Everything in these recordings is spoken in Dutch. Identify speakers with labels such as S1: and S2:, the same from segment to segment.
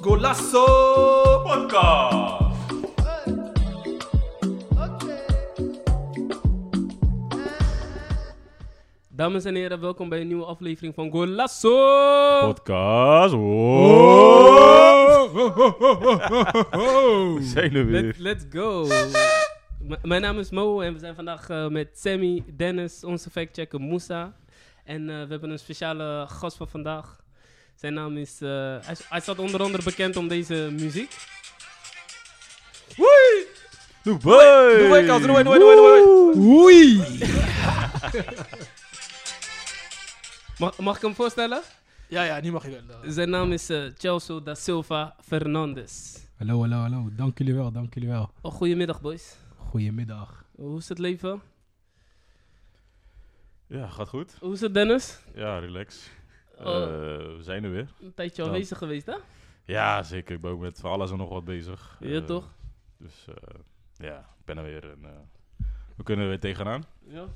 S1: Golasso Podcast.
S2: Dames en heren, welkom bij een nieuwe aflevering van Golasso!
S3: Podcast. We zijn er weer.
S2: Let, let's go! Mijn naam is Mo en we zijn vandaag eh, met Sammy, Dennis, onze factchecker Moussa. En eh, we hebben een speciale gast van vandaag. Zijn naam is... eh, hij, hij staat onder andere bekend om deze muziek.
S3: Doe boy.
S1: Doe wij kans, doe wij, doe wij, doe wij, doe wij.
S3: Oei.
S2: Mag, mag ik hem voorstellen?
S1: Ja, ja, nu mag je wel.
S2: Zijn naam is eh, Chelsea da Silva Fernandes.
S4: Hallo, hallo, hallo. Dank jullie wel, dank jullie wel.
S2: Oh, goedemiddag boys.
S4: Goedemiddag.
S2: Hoe is het leven?
S3: Ja, gaat goed.
S2: Hoe is het Dennis?
S3: Ja, relax.
S2: Oh.
S3: Eh, we zijn er weer.
S2: Een tijdje
S3: Ja.
S2: aanwezig geweest hè?
S3: Ja, zeker. Ik ben ook met van alles en nog wat bezig.
S2: Ja,
S3: Eh,
S2: toch?
S3: Dus eh, ja, ik ben er weer. En, eh, we kunnen er weer tegenaan.
S2: Ja.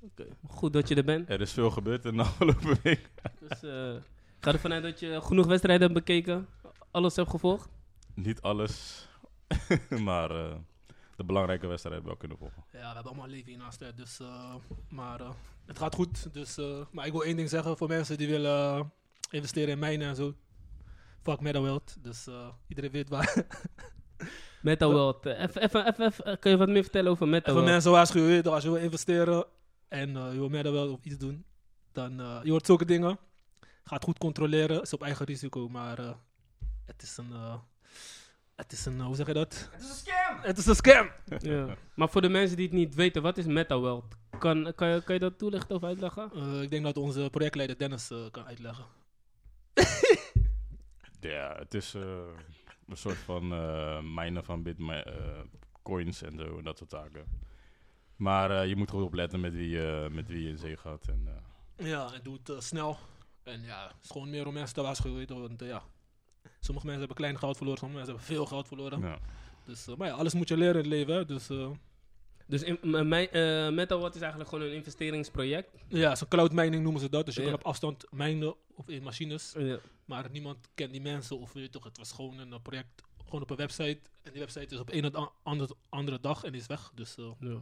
S2: Oké, goed dat je er bent.
S3: Er is veel gebeurd in de afgelopen week.
S2: Dus eh, ik ga ervan uit dat je genoeg wedstrijden hebt bekeken. Alles hebt gevolgd.
S3: Niet alles, maar eh, de belangrijke wedstrijd hebben we wel kunnen volgen.
S1: Ja, we hebben allemaal een leven hiernaast, hè, dus, eh, maar eh, het gaat goed. Dus, eh, maar ik wil één ding zeggen voor mensen die willen investeren in mijnen en zo. Fuck Meadowworld, dus eh, iedereen weet waar.
S2: Meta World. Even, even, even, even, kun je wat meer vertellen over Meta
S1: Even
S2: World?
S1: mensen waarschuwen, als je wil investeren en eh, je wil Meadowworld of iets doen, dan uh, je hoort zulke dingen. Ga het goed controleren, is op eigen risico, maar eh, het is een... het is een, hoe zeg je dat? Het is een scam! Het is een scam!
S2: Ja. Maar voor de mensen die het niet weten, wat is Meta World? Kan, kan, je, kan je dat toelichten of uitleggen?
S1: Eh, ik denk dat onze projectleider Dennis eh, kan uitleggen.
S3: Ja, het is eh, een soort van eh minen van bitcoins en zo en dat soort zaken. Maar eh, je moet goed opletten met wie, je met wie je in zee gaat. En, eh,
S1: Ja, en doe het eh, snel. En ja, het is gewoon meer om mensen te waarschuwen. Want ja, sommige mensen hebben klein geld verloren, sommige mensen hebben veel geld verloren.
S3: ja.
S1: Dus, eh, maar ja, alles moet je leren in het leven. hè. Dus eh,
S2: Dus in, mijn, eh, Meta World is eigenlijk gewoon een investeringsproject.
S1: ja, zo'n cloud mining noemen ze dat. Dus je
S2: Ja.
S1: kan op afstand minen of in machines.
S2: Ja.
S1: Maar niemand kent die mensen of weet je toch, het was gewoon een eh, project, gewoon op een website. En die website is op een of andere, andere dag en is weg. Dus, eh,
S2: Ja.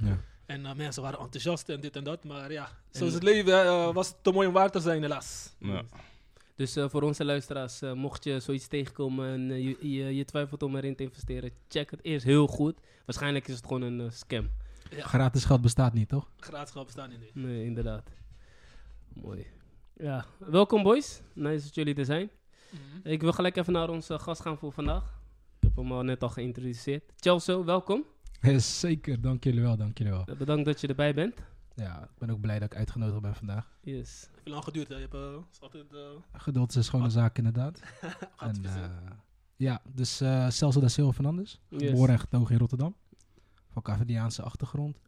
S4: Ja.
S1: en eh, mensen waren enthousiast en dit en dat. Maar ja, zo
S2: En-
S1: is het leven. Eh, was het te mooi om waar te zijn, helaas.
S3: Ja.
S2: Dus eh, voor onze luisteraars, eh, mocht je zoiets tegenkomen en eh, je, je, je twijfelt om erin te investeren, check het eerst heel goed. Waarschijnlijk is het gewoon een scam.
S4: Gratis geld bestaat niet, toch?
S1: Gratis geld bestaan niet.
S2: Nee, inderdaad. Mooi. Ja, welkom boys. Nice dat jullie er zijn.
S1: Mhm.
S2: Ik wil gelijk even naar onze gast gaan voor vandaag. Ik heb hem al net al geïntroduceerd. Chelsea, welkom.
S4: Ja, zeker, dank jullie wel, dank jullie wel.
S2: Bedankt dat je erbij bent.
S4: Ja, ik ben ook blij dat ik uitgenodigd ben vandaag.
S2: Yes.
S1: Heeft lang geduurd, hè? Je hebt uh, is altijd uh,
S4: Geduld is een schone zaak, inderdaad.
S1: gaat
S4: en, eh, ja, dus uh, Celso da Silva Fernandes,
S2: Yes.
S4: geboren en getogen in Rotterdam. Van Cavadiaanse achtergrond.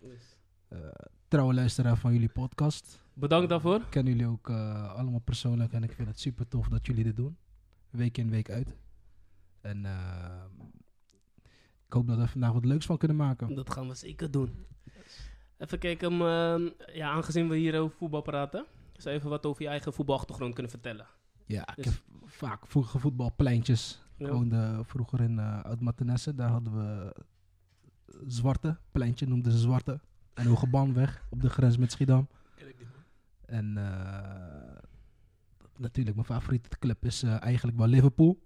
S2: yes.
S4: Eh, trouwe luisteraar van jullie podcast.
S2: Bedankt daarvoor.
S4: Ik ken jullie ook eh, allemaal persoonlijk en ik vind het super tof dat jullie dit doen. Week in, week uit. En eh, ik hoop dat we vandaag wat leuks van kunnen maken.
S2: Dat gaan we zeker doen. Even kijken, um, ehm, ja, aangezien we hier over voetbal praten, zou je even wat over je eigen voetbalachtergrond kunnen vertellen.
S4: Ja, ik
S2: Dus-
S4: heb vaak vroeger voetbalpleintjes.
S2: Ja.
S4: Ik woonde vroeger in uh. Daar hadden we Zwarte, pleintje noemden ze Zwarte. En Hogebanweg op de grens met Schiedam. En eh, natuurlijk, mijn favoriete club is eh, eigenlijk wel Liverpool.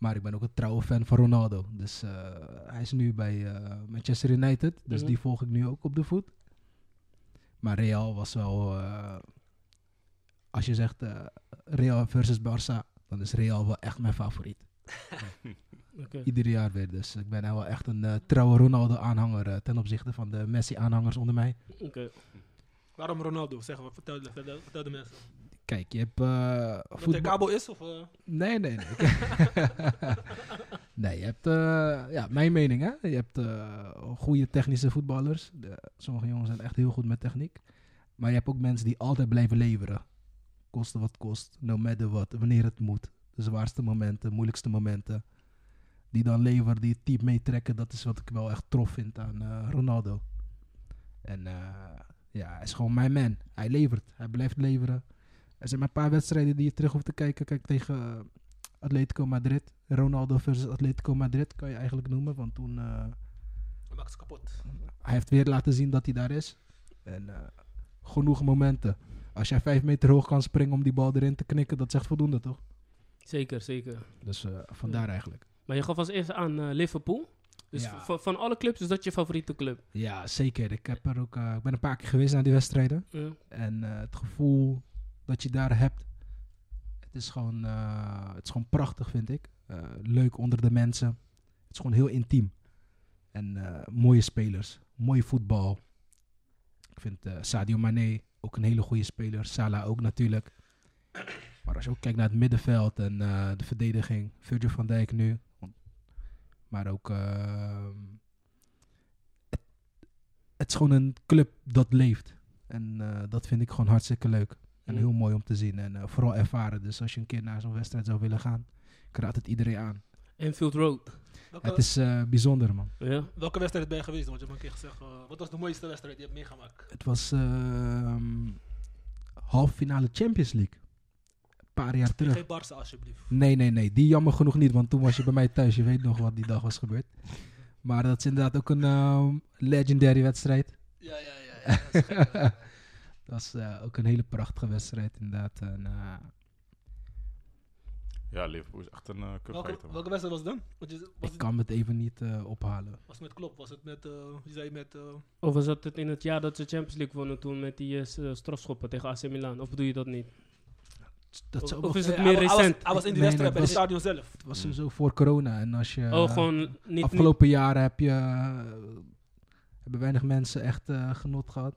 S4: Maar ik ben ook een trouwe fan van Ronaldo. Dus eh, hij is nu bij eh, Manchester United. Dus
S2: Mhm.
S4: die volg ik nu ook op de voet. Maar Real was wel... eh, als je zegt Real versus Barça, dan is Real wel echt mijn favoriet.
S2: Oké.
S4: Ieder jaar weer. Dus ik ben wel echt een trouwe Ronaldo-aanhanger ten opzichte van de Messi-aanhangers onder mij.
S2: Oké.
S1: Waarom Ronaldo? Zeg vertel, vertel, vertel de mensen.
S4: Kijk, je hebt...
S1: hij
S4: voetbal-
S1: kabel is? Of, eh?
S4: Nee, nee, nee. nee, je hebt, eh, ja, mijn mening hè. Je hebt goede technische voetballers. De, sommige jongens zijn echt heel goed met techniek. Maar je hebt ook mensen die altijd blijven leveren. Koste wat kost, no matter what, wanneer het moet. De zwaarste momenten, moeilijkste momenten. Die dan leveren, die het team meetrekken. Dat is wat ik wel echt trof vind aan Ronaldo. En ja, hij is gewoon mijn man. Hij levert. Hij blijft leveren. Er zijn maar een paar wedstrijden die je terug hoeft te kijken. Kijk, tegen eh, Atletico Madrid. Ronaldo versus Atletico Madrid kan je eigenlijk noemen. Want toen... eh,
S1: Hij maakt ze kapot.
S4: hij heeft weer laten zien dat hij daar is. En eh, genoeg momenten. Als jij vijf meter hoog kan springen om die bal erin te knikken, dat zegt voldoende, toch?
S2: Zeker, zeker.
S4: Dus eh, vandaar eigenlijk.
S2: Maar je gaf als eerste aan eh, Liverpool. Dus
S4: Ja.
S2: van alle clubs is dat je favoriete club?
S4: Ja, zeker. Ik, heb er ook, eh, ik ben een paar keer geweest naar die wedstrijden.
S2: Ja.
S4: En eh, het gevoel dat je daar hebt, het is gewoon, eh, het is gewoon prachtig, vind ik. Eh, leuk onder de mensen. Het is gewoon heel intiem. En eh, mooie spelers, mooi voetbal. Ik vind Sadio Mane ook een hele goede speler. Salah ook natuurlijk. Maar als je ook kijkt naar het middenveld en de verdediging, Virgil van Dijk nu. Maar ook, het, het is gewoon een club dat leeft. En dat vind ik gewoon hartstikke leuk. En
S2: Mm.
S4: heel mooi om te zien. En eh, vooral ervaren. Dus als je een keer naar zo'n wedstrijd zou willen gaan, ik raad het iedereen aan.
S2: Anfield Road.
S1: Welke,
S4: Het is eh, bijzonder, man.
S2: Ja.
S1: welke wedstrijd ben je geweest? Want je hebt me een keer gezegd, eh, wat was de mooiste wedstrijd die je hebt meegemaakt?
S4: Het was ehm halve finale Champions League. Een paar jaar terug.
S1: Geen Barça alsjeblieft.
S4: Nee, nee, nee. Die jammer genoeg niet, want toen was je bij mij thuis. Je weet nog wat die dag was gebeurd. Maar dat is inderdaad ook een ehm, legendary wedstrijd.
S1: Ja, ja, ja. ja,
S4: was eh, ook een hele prachtige wedstrijd, inderdaad. En, eh,
S3: Ja, Liverpool is echt een uh,
S1: welke, welke wedstrijd was het dan? Want je, was,
S4: ik
S1: het,
S4: kan het even niet eh, ophalen.
S1: was het met Klop? Was het met, eh je zei met... eh,
S2: Of was dat het in het jaar dat ze Champions League wonnen toen met die strafschoppen tegen AC Milan? Of bedoel je dat niet?
S4: Dat zou
S2: Of is het meer
S1: hij was-
S2: recent?
S1: Hij was in die
S4: Nee,
S1: wedstrijd bij
S4: nee,
S1: het
S4: het
S1: stadion zelf.
S4: het was sowieso voor corona. En als je...
S2: oh, gewoon niet... niet
S4: afgelopen jaren heb je, hebben weinig mensen echt eh, genot gehad.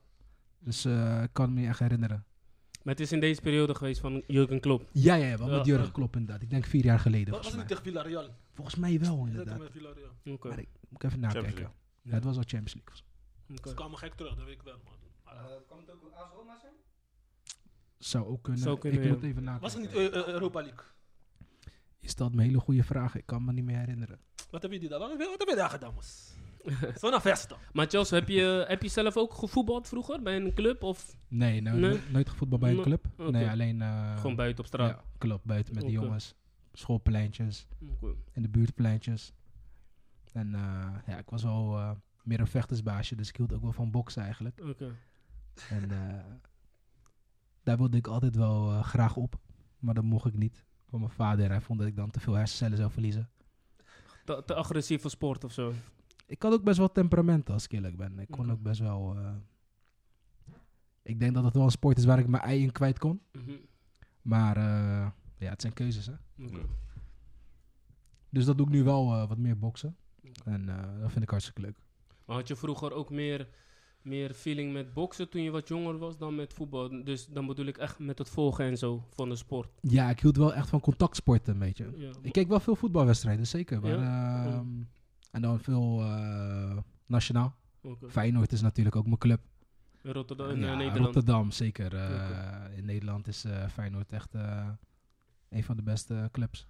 S4: Dus eh, ik kan me niet echt herinneren.
S2: maar het is in deze periode geweest van Jurgen Klopp.
S4: Ja, ja, ja wel
S2: Ja,
S4: met Jurgen
S2: ja.
S4: Klopp inderdaad. Ik denk vier jaar geleden.
S1: Was, was het niet tegen Villarreal?
S4: volgens mij wel
S1: Is dat
S4: inderdaad.
S1: met Villarreal?
S2: Oké.
S4: Maar ik moet even nakijken. Ja, het was wel Champions League.
S2: Oké.
S1: Ze kwamen gek terug, dat weet ik wel. Man. Maar, eh,
S5: kan het ook AS Roma zijn?
S4: Zou ook kunnen.
S2: Zou kunnen,
S4: ik moet even nakijken.
S1: was het niet eh, eh, Europa League?
S4: Je stelt me hele goede vragen. Ik kan me niet meer herinneren.
S1: Wat heb je die daar? Wat, wat heb je daar gedaan, mos? Zo'n festa.
S2: Maar Chelsea, heb je, heb je zelf ook gevoetbald vroeger bij een club? Of
S4: Nee, nou,
S2: Nee?
S4: nooit gevoetbald bij een
S2: No-
S4: club. Nee, alleen... eh,
S2: gewoon buiten op straat?
S4: Ja, klopt. Buiten met
S2: Oké.
S4: jongens. Schoolpleintjes. In de buurtpleintjes. En eh, ja, ik was wel eh, meer een vechtersbaasje, dus ik hield ook wel van boksen eigenlijk.
S2: Oké.
S4: En eh, daar wilde ik altijd wel graag op, maar dat mocht ik niet. Van mijn vader, hij vond dat ik dan te veel hersencellen zou verliezen.
S2: Te, te agressief voor sport of zo?
S4: Ik had ook best wel temperament als ik eerlijk ben. Ik kon
S2: Oké.
S4: ook best wel... eh, ik denk dat het wel een sport is waar ik mijn ei in kwijt kon.
S2: Mhm.
S4: Maar eh, ja, het zijn keuzes hè. Dus dat doe ik nu wel eh, wat meer boksen. En eh, dat vind ik hartstikke leuk.
S2: Maar had je vroeger ook meer, meer feeling met boksen toen je wat jonger was dan met voetbal? Dus dan bedoel ik echt met het volgen en zo van de sport.
S4: Ja, ik hield wel echt van contactsporten, weet je.
S2: Ja.
S4: Ik keek wel veel voetbalwedstrijden, zeker. Maar,
S2: Ja?
S4: ehm, En dan veel eh, nationaal. Feyenoord is natuurlijk ook mijn club.
S2: Rotterdam, in
S4: Ja,
S2: eh, Nederland.
S4: Rotterdam, zeker. Eh, In Nederland is Feyenoord echt een van de beste clubs.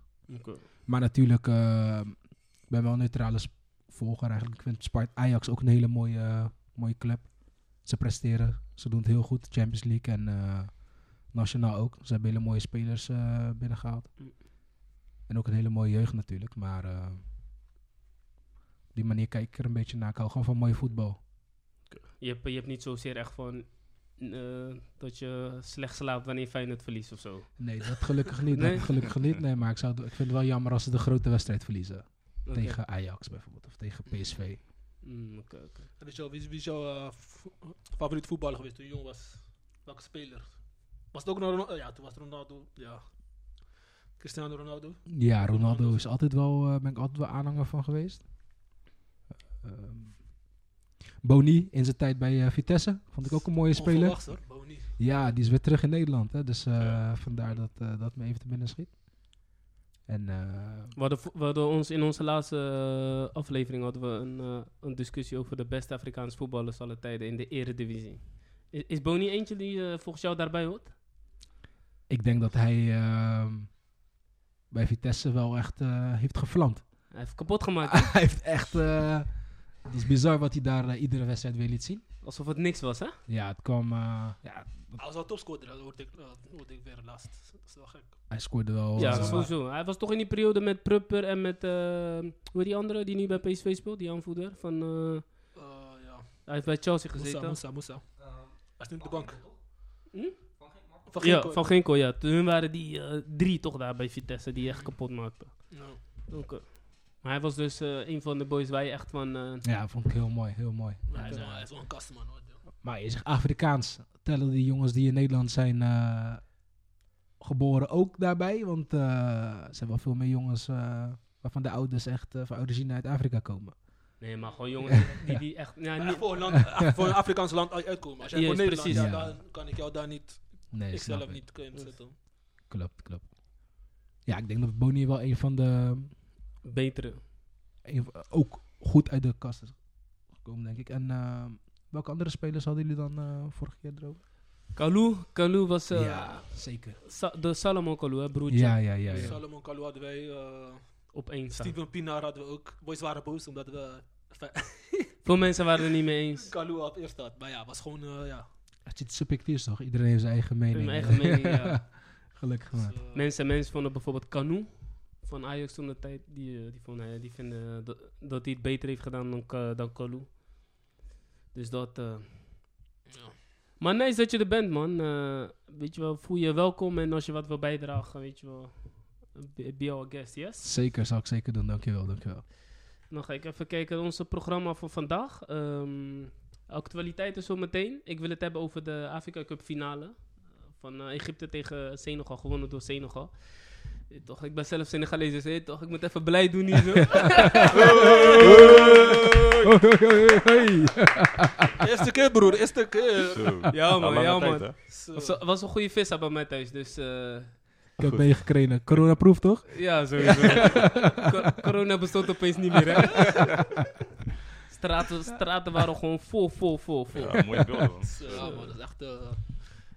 S4: Maar natuurlijk, ik ben wel een neutrale volger eigenlijk. Ik vind Spart Ajax ook een hele mooie, mooie club. Ze presteren, ze doen het heel goed. Champions League en nationaal ook. Ze hebben hele mooie spelers eh, binnengehaald.
S2: Mm.
S4: En ook een hele mooie jeugd natuurlijk. Maar die manier kijk ik er een beetje naar. Ik hou gewoon van mooi voetbal.
S2: Je, hebt, je hebt niet zozeer echt van eh, dat je slecht slaapt wanneer Feyenoord verliest of zo.
S4: Nee, dat gelukkig niet.
S2: Nee?
S4: Dat gelukkig niet. Nee, maar ik, zou, ik vind het wel jammer als ze de grote wedstrijd verliezen. Tegen Ajax bijvoorbeeld. Of tegen PSV.
S2: Mm.
S1: En is jouw, wie is- wie is jouw eh, vo- favoriete voetballer geweest toen je jong was? Welke speler? Was het ook nog Ronaldo? Ja, toen was het Ronaldo. Ja. Cristiano Ronaldo.
S4: Ja, Ronaldo is altijd wel, eh, ben ik altijd wel aanhanger van geweest. Ehm, Boni in zijn tijd bij eh, Vitesse, vond ik ook een mooie speler.
S1: Hoor. Boni.
S4: Ja, die is weer terug in Nederland, hè, dus eh,
S3: Ja.
S4: vandaar dat eh, dat me even te binnen schiet. En eh,
S2: We hadden, vo- we hadden ons in onze laatste aflevering hadden we een, een discussie over de beste Afrikaanse voetballers aller tijden in de eredivisie. Is, is Boni eentje die volgens jou daarbij hoort?
S4: ik denk dat hij ehm, bij Vitesse wel echt eh, heeft gevlamd.
S2: Hij heeft kapot gemaakt.
S4: hij heeft echt, eh, Het is bizar wat hij daar eh, iedere wedstrijd weer liet zien.
S2: Alsof het niks was, hè?
S4: Ja, het kwam... eh, ja,
S1: Hij was wel topscorer, dat hoorde ik, dat hoorde ik weer laatst. Dat is wel gek.
S4: hij scoorde wel...
S2: Ja,
S4: eh,
S2: sowieso. Hij was toch in die periode met Prupper en met... eh hoe heet die andere die nu bij PSV speelt? Die aanvoerder van... eh,
S1: Eh, ja.
S2: hij heeft bij Chelsea gezeten.
S1: Musa, Musa. Hij is nu op de bank.
S2: Hm?
S1: Van
S2: Ja,
S1: Ginkel.
S2: van Ginkel, ja. Toen waren die eh, drie toch daar bij Vitesse die echt kapot maakten.
S1: Ja.
S2: Oké. Maar hij was dus eh, een van de boys waar je echt van... eh,
S4: Ja, vond ik heel mooi, heel mooi.
S1: Maar hij is
S2: Ja.
S1: wel- hij is wel een kastenman hoor.
S4: Maar je zegt Afrikaans. Tellen die jongens die in Nederland zijn eh, geboren ook daarbij? Want eh, er zijn wel veel meer jongens eh, waarvan de ouders echt van origine uit Afrika komen.
S2: nee, maar gewoon jongens die, die echt... Ja, niet,
S1: voor, een land, voor een Afrikaans land uit- uitkomen. Als jij
S2: Ja,
S1: voor Nederland,
S2: precies.
S1: ja,
S4: Ja.
S1: dan kan ik jou daar niet,
S4: Nee,
S1: ik zelf niet kunnen zetten.
S4: Klopt, klopt. Ja, ik denk dat Boni wel een van de...
S2: betere.
S4: een van- ook goed uit de kast is gekomen, denk ik. En eh, welke andere spelers hadden jullie dan eh vorige keer erover?
S2: Kalou, Kalou was eh,
S4: ja, zeker.
S2: Sa- de Salomon Kalou, hè, broertje.
S4: Ja, ja, ja. ja.
S1: Salomon Kalou hadden wij, eh,
S2: Op één staan.
S1: Steven Pinar hadden we ook. Boys waren boos omdat we
S2: Veel mensen waren er niet mee eens.
S1: Kalou op eerst had. Maar ja, was gewoon, eh, ja.
S4: Het is subjectief toch? Iedereen heeft zijn eigen mening.
S2: Mijn eigen mening, ja.
S4: Gelukkig
S1: Dus,
S4: maar.
S1: eh,
S2: Mensen, mensen vonden bijvoorbeeld Canu van Ajax toen de tijd, die, eh, die, vonden, die vinden dat, dat hij het beter heeft gedaan dan, dan Kalou. Dus dat... eh,
S1: ja.
S2: Maar nice dat je er bent, man. Eh, weet je wel, voel je welkom en als je wat wil bijdragen, weet je wel, be, our guest, yes?
S4: Zeker, zal ik zeker doen. Dankjewel, dankjewel.
S2: Dan ga ik even kijken naar onze programma voor vandaag. Ehm actualiteiten zometeen. Ik wil het hebben over de Afrika Cup finale. eh, Van eh, Egypte tegen Senegal, gewonnen door Senegal. Eh, Toch, ik ben zelf Senegalees, dus toch, ik moet even blij doen hier zo.
S1: Eerste keer, broer, eerste keer.
S2: Ja, man, ja, man.
S1: Zo.
S2: was, was een goede vis bij mij thuis, dus eh,
S4: Ik heb meegekregen. Corona-proof toch?
S2: ja, sowieso. Co- corona bestond opeens niet meer, hè? straten, straten waren gewoon vol, vol, vol, vol.
S3: Ja, mooie beelden, man.
S1: Zo, ja, man, dat is echt... eh,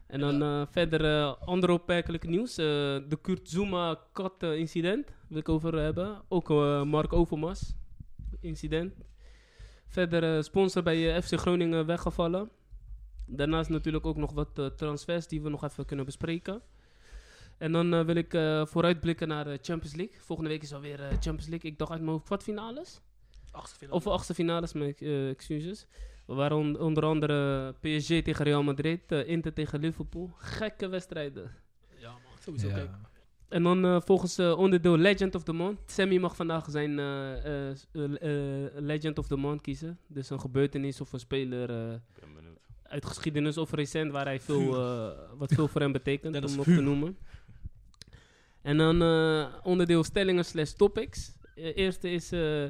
S2: En dan eh, verder andere opmerkelijke nieuws. Eh, de Kurt Zuma kat eh, incident wil ik over hebben. Ook Mark Overmars incident. Verder sponsor bij FC Groningen weggevallen. Daarnaast natuurlijk ook nog wat transfers die we nog even kunnen bespreken. En dan wil ik vooruitblikken naar de Champions League. Volgende week is alweer Champions League. Ik dacht uit mijn hoofd kwartfinales.
S1: achtste finale.
S2: Of achtste finales, mijn excuses. On- onder andere PSG tegen Real Madrid, eh, Inter tegen Liverpool. Gekke wedstrijden.
S1: Ja, man, sowieso.
S4: Ja.
S1: Kijk,
S2: En dan eh, volgens eh, onderdeel Legend of the Month. Sammy mag vandaag zijn Legend of the Month kiezen. Dus een gebeurtenis of een speler eh,
S3: Ik ben benieuwd.
S2: uit geschiedenis of recent waar hij veel, wat veel voor hem betekent om op te noemen. En dan eh, onderdeel stellingen slash topics. Eerste is eh,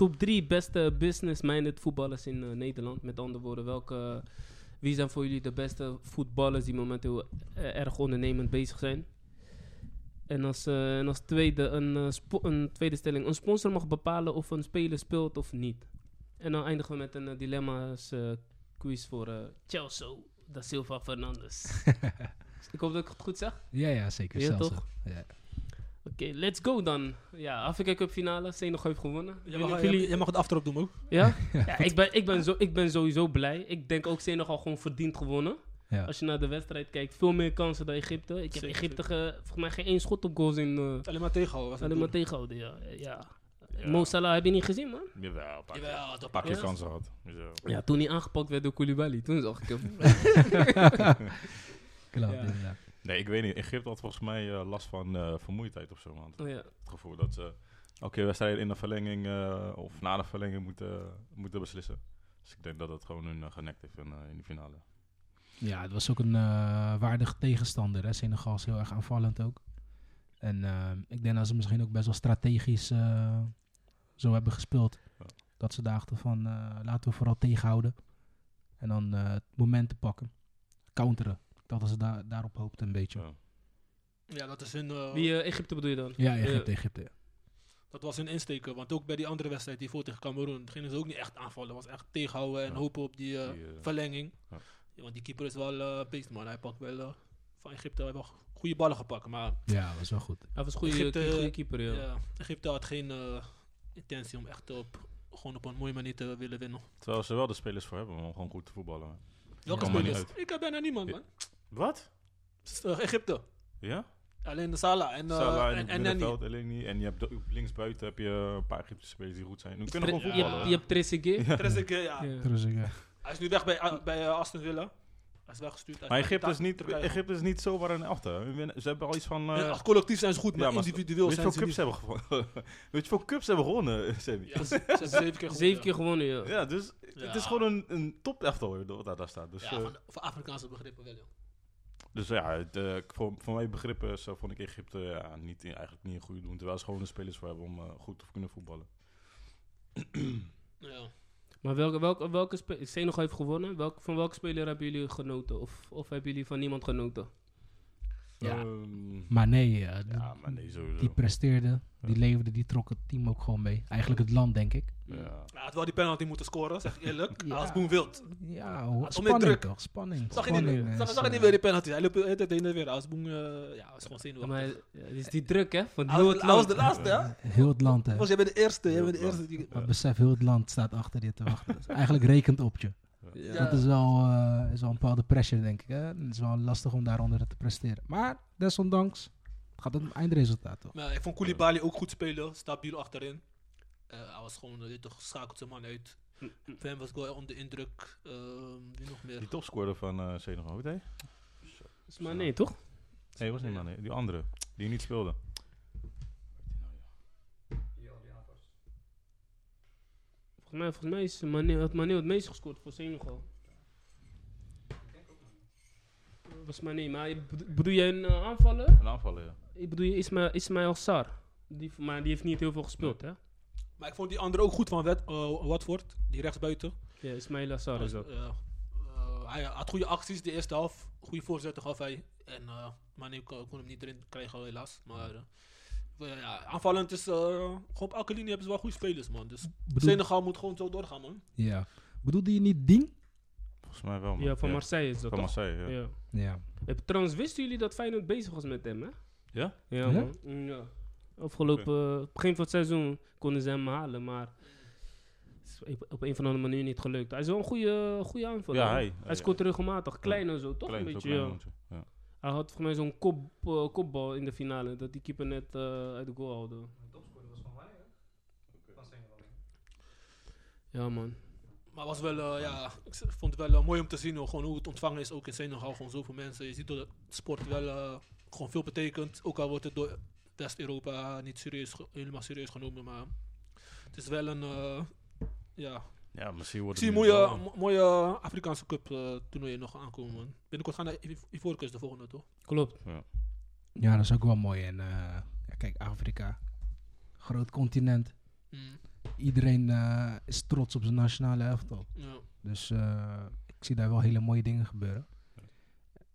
S2: top 3 beste business-minded voetballers in eh, Nederland. Met andere woorden, welke, wie zijn voor jullie de beste voetballers die momenteel eh, erg ondernemend bezig zijn? En als, eh, en als tweede, een, eh, een tweede stelling. Een sponsor mag bepalen of een speler speelt of niet. En dan eindigen we met een eh, dilemma's eh, quiz voor eh Chelsea da Silva Fernandes. ik hoop dat ik het goed zeg.
S4: Ja, ja, zeker.
S2: Ja, toch?
S4: Ja.
S2: Oké, let's go dan. Ja, Afrika Cup finale. Senegal heeft gewonnen.
S1: jij,
S2: Jullie-
S1: mag,
S2: jullie-
S1: mag het aftrap doen ook.
S2: ja? ja ik, ben, ik, ben zo, ik ben sowieso blij. Ik denk ook Senegal gewoon verdiend gewonnen.
S4: Ja.
S2: Als je naar de wedstrijd kijkt, veel meer kansen dan Egypte. Ik heb
S1: Zeker,
S2: Egypte ge- volgens mij geen één schot op goals in. eh
S1: Alleen maar tegenhouden.
S2: alleen maar tegenhouden, ja. ja.
S3: Ja.
S2: Mo Salah heb je niet gezien, man?
S3: Jawel, keer-
S1: Jawel, dat
S3: keer
S2: Ja.
S3: kansen eh,
S2: Ja, toen hij aangepakt werd door Koulibaly. Toen zag ik hem.
S4: Klopt,
S2: Ja.
S3: Nee, ik weet niet. Egypte had volgens mij eh, last van eh, vermoeidheid of zo.
S2: Oh, ja.
S3: Het gevoel dat ze elke wedstrijd in de verlenging eh, of na de verlenging moeten, moeten beslissen. Dus ik denk dat het gewoon hun genekt heeft in, eh, in die finale.
S4: Ja, het was ook een eh waardige tegenstander. Hè. Senegal is heel erg aanvallend ook. En eh, ik denk dat ze misschien ook best wel strategisch eh, zo hebben gespeeld.
S3: Ja.
S4: Dat ze dachten van eh, laten we vooral tegenhouden. En dan eh, het moment te pakken. Counteren. Dat ze daar daarop hoopten een beetje.
S3: Ja.
S1: Ja, dat is hun... eh,
S2: Wie eh, Egypte bedoel je dan?
S4: Ja, Egypte, Egypte. ja.
S1: Dat was hun insteken, want ook bij die andere wedstrijd, die voor tegen Cameroen, gingen ze ook niet echt aanvallen. Het was echt tegenhouden en
S3: Ja.
S1: hopen op die, eh,
S3: Die, eh,
S1: verlenging.
S3: ja.
S1: Ja, want die keeper is wel eh beest, man. Hij pakt wel eh, van Egypte hij heeft wel goede ballen gepakt. Maar
S4: Ja, dat was wel goed.
S2: Hij was een goede,
S1: Egypte-
S2: goede keeper, ja.
S1: ja, Egypte had geen eh, intentie om echt op gewoon op een mooie manier te willen winnen.
S3: Terwijl ze wel de spelers voor hebben om gewoon goed te voetballen.
S1: Welke spelers? Ik heb bijna niemand, man.
S3: Wat?
S1: Eh, Egypte.
S3: Ja?
S1: Alleen de Salah en, eh
S3: Salah
S1: en, en
S3: middenveld, alleen niet. En je hebt linksbuiten heb je een paar Egyptische spelers die goed zijn. Die kunnen gewoon
S2: je,
S3: voetballen.
S2: hebt- je hebt Trezeguet.
S3: Ja.
S1: Trezeguet, ja.
S4: Eh,
S1: Hij is nu weg bij, ah, bij eh, Aston Villa. Hij is weggestuurd.
S3: Maar Egypte is niet, Egypte is niet zomaar een elfte. Ze hebben al iets van... eh,
S1: Ja, collectief zijn ze goed, maar
S3: ja, maar
S1: individueel
S3: weet je
S1: zijn
S3: hoeveel
S1: ze
S3: cups
S1: niet.
S3: hebben gewonnen? weet je hoeveel cups hebben gewonnen, Sammy?
S1: Ja, ze, hebben zeven keer
S2: Zeven keer
S1: gewonnen,
S2: gewonnen, ja.
S3: Ja, dus
S1: Ja.
S3: het is gewoon een, een top elftal hoor, wat daar, daar staat. Dus,
S1: Ja,
S3: eh,
S1: van, voor Afrikaanse begrippen wel, joh.
S3: Dus ja, het, eh, voor, voor mijn begrippen zo vond ik Egypte ja, niet, eigenlijk niet een goede doen. Terwijl ze gewoon de spelers voor hebben om eh, goed te kunnen voetballen.
S1: Ja.
S2: Maar welke, welke, welke speler... Senegal heeft gewonnen. Welk, van welke speler hebben jullie genoten? Of, of hebben jullie van niemand genoten?
S4: Ja.
S3: Ehm,
S4: maar nee, eh,
S3: ja, maar nee, sowieso.
S4: die presteerde, die
S3: Ja.
S4: leefde, die trok het team ook gewoon mee. Eigenlijk het land, denk ik.
S3: ja.
S1: Hij had wel die penalty moeten scoren, zeg ik eerlijk.
S4: Ja.
S1: Als Boen wild.
S4: Ja, hoor, spanning
S1: druk.
S4: toch? Spanning.
S1: Zag je niet,
S4: eh,
S1: zag,
S4: is,
S1: zag je niet
S4: eh,
S1: meer die penalty? Hij loopt de hele tijd heen en weer. Als Boen, eh, ja, was gewoon
S2: Ja,
S1: zenuwachtig.
S2: maar ja, het is die druk, hè? Van
S1: Hij
S2: heel
S1: was,
S2: het
S1: hij was
S2: land.
S1: de laatste, hè?
S4: Heel het land, hè.
S1: Was jij bent de eerste, jij bent de
S3: het
S1: eerste. Die,
S4: Maar besef, heel het land staat achter je te wachten. Dus eigenlijk rekent op je.
S2: Ja.
S1: Ja.
S4: Dat is wel, eh, is wel een bepaalde pressure, denk ik. Hè? Het is wel lastig om daaronder te presteren. Maar desondanks gaat het om eindresultaat, toch?
S1: maar ik vond Koulibaly ook goed spelen, stabiel achterin. Eh, hij was gewoon, uh, toch, geschakeld zijn man uit. Voor hem was ik wel onder indruk. Ehm, wie nog meer?
S3: Die topscorer van eh Senegal, hoe heet hij?
S2: Is maar nee, toch?
S3: Nee, was niet man, nee. Die andere, die niet speelde.
S2: Volgens mij, volgens mij is Mane, had Mane het meest gescoord voor Senegal. Was Mane, maar je- bedo- bedoel jij een eh, aanvaller?
S3: Een aanvaller, ja.
S2: Ik bedoel je Ismail, Ismail Sar. Die, maar die heeft niet heel veel gespeeld, hè?
S1: Maar ik vond die andere ook goed van Wet, eh, Watford, die rechtsbuiten.
S2: Ja, Ismail Sar is dat.
S1: Ja. Eh, hij had goede acties de eerste helft. Goede voorzetten gaf hij. En uh, Mane kon, kon hem niet erin krijgen, helaas. Maar ja, aanvallend is... eh, gewoon op elke linie hebben ze wel goede spelers, man. Dus
S4: Bedoel,
S1: Senegal moet gewoon zo doorgaan, man.
S4: ja. Bedoelde je niet Ding?
S3: Volgens mij wel, man.
S2: Ja, van Marseille is dat
S3: Van
S2: toch?
S3: Marseille, ja.
S2: Ja.
S4: Ja.
S2: Eh, Trouwens, wisten jullie dat Feyenoord bezig was met hem, hè?
S3: Ja?
S2: Ja,
S4: Ja?
S2: man. Mm, Ja. Afgelopen, eh, begin van het seizoen konden ze hem halen, maar het is op een of andere manier niet gelukt. Hij is wel een goede, goede aanvaller.
S3: Ja, hij.
S2: Hij scoort regelmatig, klein en zo, toch?
S3: Klein,
S2: een
S3: zo
S2: beetje,
S3: klein
S2: ja. Hij had voor mij zo'n kop, eh, kopbal in de finale, dat die keeper net eh, uit de goal haalde. Ja, man.
S1: Maar was wel, eh, ja, ik vond het wel mooi om te zien hoor, gewoon hoe het ontvangen is. Ook in Senegal, gewoon zoveel mensen. Je ziet dat het sport wel eh, gewoon veel betekent. Ook al wordt het door West-Europa niet serieus, helemaal serieus genomen. Maar het is wel een, eh, ja.
S3: Ja, misschien
S1: Ik
S3: wordt
S1: zie
S3: het
S1: een
S3: nu
S1: mooie,
S3: wel-
S1: mo- mooie Afrikaanse Cup eh toernooien nog aankomen, man. Binnenkort gaan naar Iv- Ivoorkust de volgende, toch?
S2: Klopt.
S4: ja, dat is ook wel mooi. En eh, ja, kijk, Afrika, groot continent.
S1: Mm,
S4: Iedereen eh, is trots op zijn nationale elftal.
S1: ja.
S4: Dus eh, ik zie daar wel hele mooie dingen gebeuren.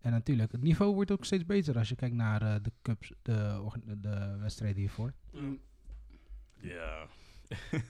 S4: En natuurlijk, het niveau wordt ook steeds beter als je kijkt naar eh, de cups, de, orga- de wedstrijden hiervoor.
S1: Ja.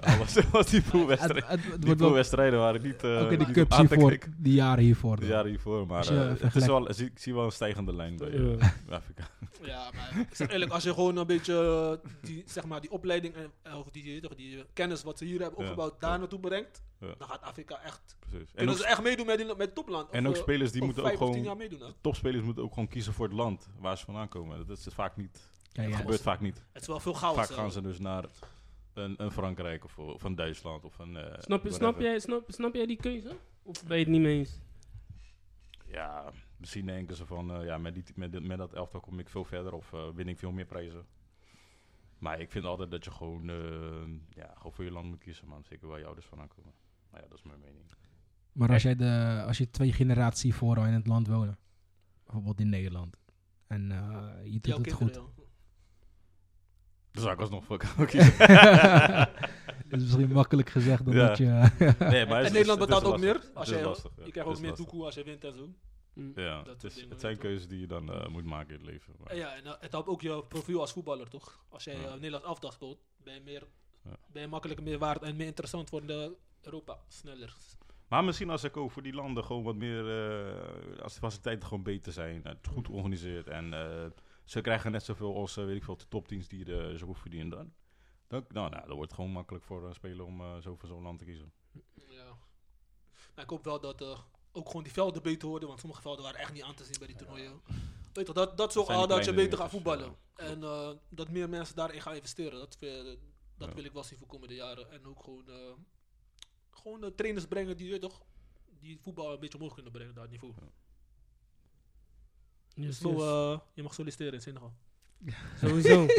S3: Alles was die poolwedstrijden. Die waren niet, eh
S4: ook in de
S3: niet
S4: cups hiervoor, die jaren hiervoor.
S3: De jaren hiervoor, maar
S4: je
S3: eh, het is wel, ik zie wel een stijgende lijn bij eh, Afrika.
S1: Ja, maar ik zeg eerlijk, als je gewoon een beetje eh, die, zeg maar, die opleiding en eh, die, die eh, kennis wat ze hier hebben
S3: Ja,
S1: opgebouwd daar naartoe brengt,
S3: Ja.
S1: dan gaat Afrika echt.
S3: Precies. En
S1: ze echt meedoen met, die, met het topland?
S3: en
S1: Of,
S3: ook
S1: eh,
S3: spelers die
S1: of
S3: moeten ook gewoon...
S1: meedoen.
S3: Topspelers moeten ook gewoon kiezen voor het land waar ze vandaan komen. Dat is vaak niet...
S4: Ja,
S3: Dat gebeurt vaak niet.
S1: Het is wel veel chaos.
S3: Vaak gaan ze dus naar een, een Frankrijk of, of een Duitsland of een... eh,
S2: Snap, je- snap, jij, snap, snap jij die keuze? Of ben je het niet mee eens?
S3: Ja, misschien denken ze van, eh, ja, met, die, met, dit- met dat elftal kom ik veel verder of eh, win ik veel meer prijzen. Maar ik vind altijd dat je gewoon, ja, gewoon voor je land moet kiezen, man. Zeker waar je ouders vandaan komen. Maar ja, dat is mijn mening.
S4: Maar als, jij de, als je twee generatie voor al in het land wonen, bijvoorbeeld in Nederland, en eh, je doet
S1: Jouw
S4: het goed.
S3: Dus zou ik alsnog voor kiezen.
S4: dat is misschien makkelijk gezegd dan
S3: Ja.
S4: dat je...
S3: Nee, maar
S1: En
S3: is-
S1: Nederland betaalt ook meer. Als jij,
S3: lastig, ja.
S1: je krijgt ook meer toekoe als je wint en zo.
S2: Mm.
S3: Ja,
S1: Dat
S3: het, is, het zijn
S1: toch?
S3: keuzes die je dan eh, moet maken in het leven. Maar-
S1: ja, en, het helpt ook je profiel als voetballer, toch? Als jij
S3: Ja.
S1: eh, Nederland afdag speelt, ben je, meer,
S3: Ja.
S1: ben je makkelijker meer waard en meer interessant voor de Europa. Sneller.
S3: Maar misschien als ik ook voor die landen gewoon wat meer, eh, als de faciliteiten gewoon beter zijn, het goed georganiseerd en eh, ze krijgen net zoveel als, eh, weet ik veel, de topteams die de, zo goed verdienen dan. Dan, nou, nou, dat wordt gewoon makkelijk voor een speler om eh, zo voor zo'n land te kiezen.
S1: Ja. Maar ik hoop wel dat eh, ook gewoon die velden beter worden, want sommige velden waren echt niet aan te zien bij die toernooien. Weet je, dat, dat zorgt al dat je beter gaat voetballen.
S3: ja.
S1: En eh, dat meer mensen daarin gaan investeren. Dat, vind- dat
S3: Ja.
S1: wil ik wel zien voor komende jaren. En ook gewoon, eh, gewoon eh, trainers brengen die, toch, die voetbal een beetje omhoog kunnen brengen, dat niveau.
S2: Yes,
S1: Zo,
S2: yes.
S1: eh, je mag solliciteren in Senegal.
S2: Sowieso.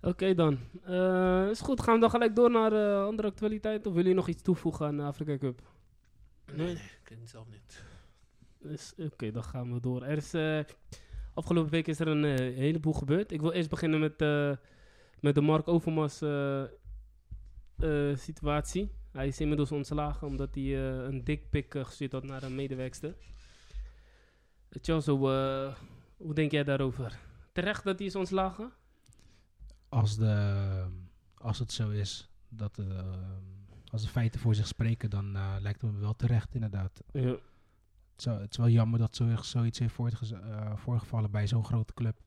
S2: Oké dan. Eh, is goed, gaan we dan gelijk door naar eh, andere actualiteiten? Of willen jullie nog iets toevoegen aan de Afrika Cup?
S1: Nee, nee, ik ken het zelf niet.
S2: Dus, Oké, dan gaan we door. Er is, eh, afgelopen week is er een eh, heleboel gebeurd. Ik wil eerst beginnen met, eh, met de Mark Overmars eh, eh, situatie. Hij is inmiddels ontslagen omdat hij eh, een dikpik uh, gestuurd had naar een medewerkster. Uh, Chelsea, eh, hoe denk jij daarover? Terecht dat hij is ontslagen?
S4: Als, de, als het zo is, dat eh, als de feiten voor zich spreken, dan eh, lijkt het me wel terecht inderdaad.
S2: Ja.
S4: Het is, wel- het is wel jammer dat zo, zoiets heeft eh, voorgevallen bij zo'n grote club.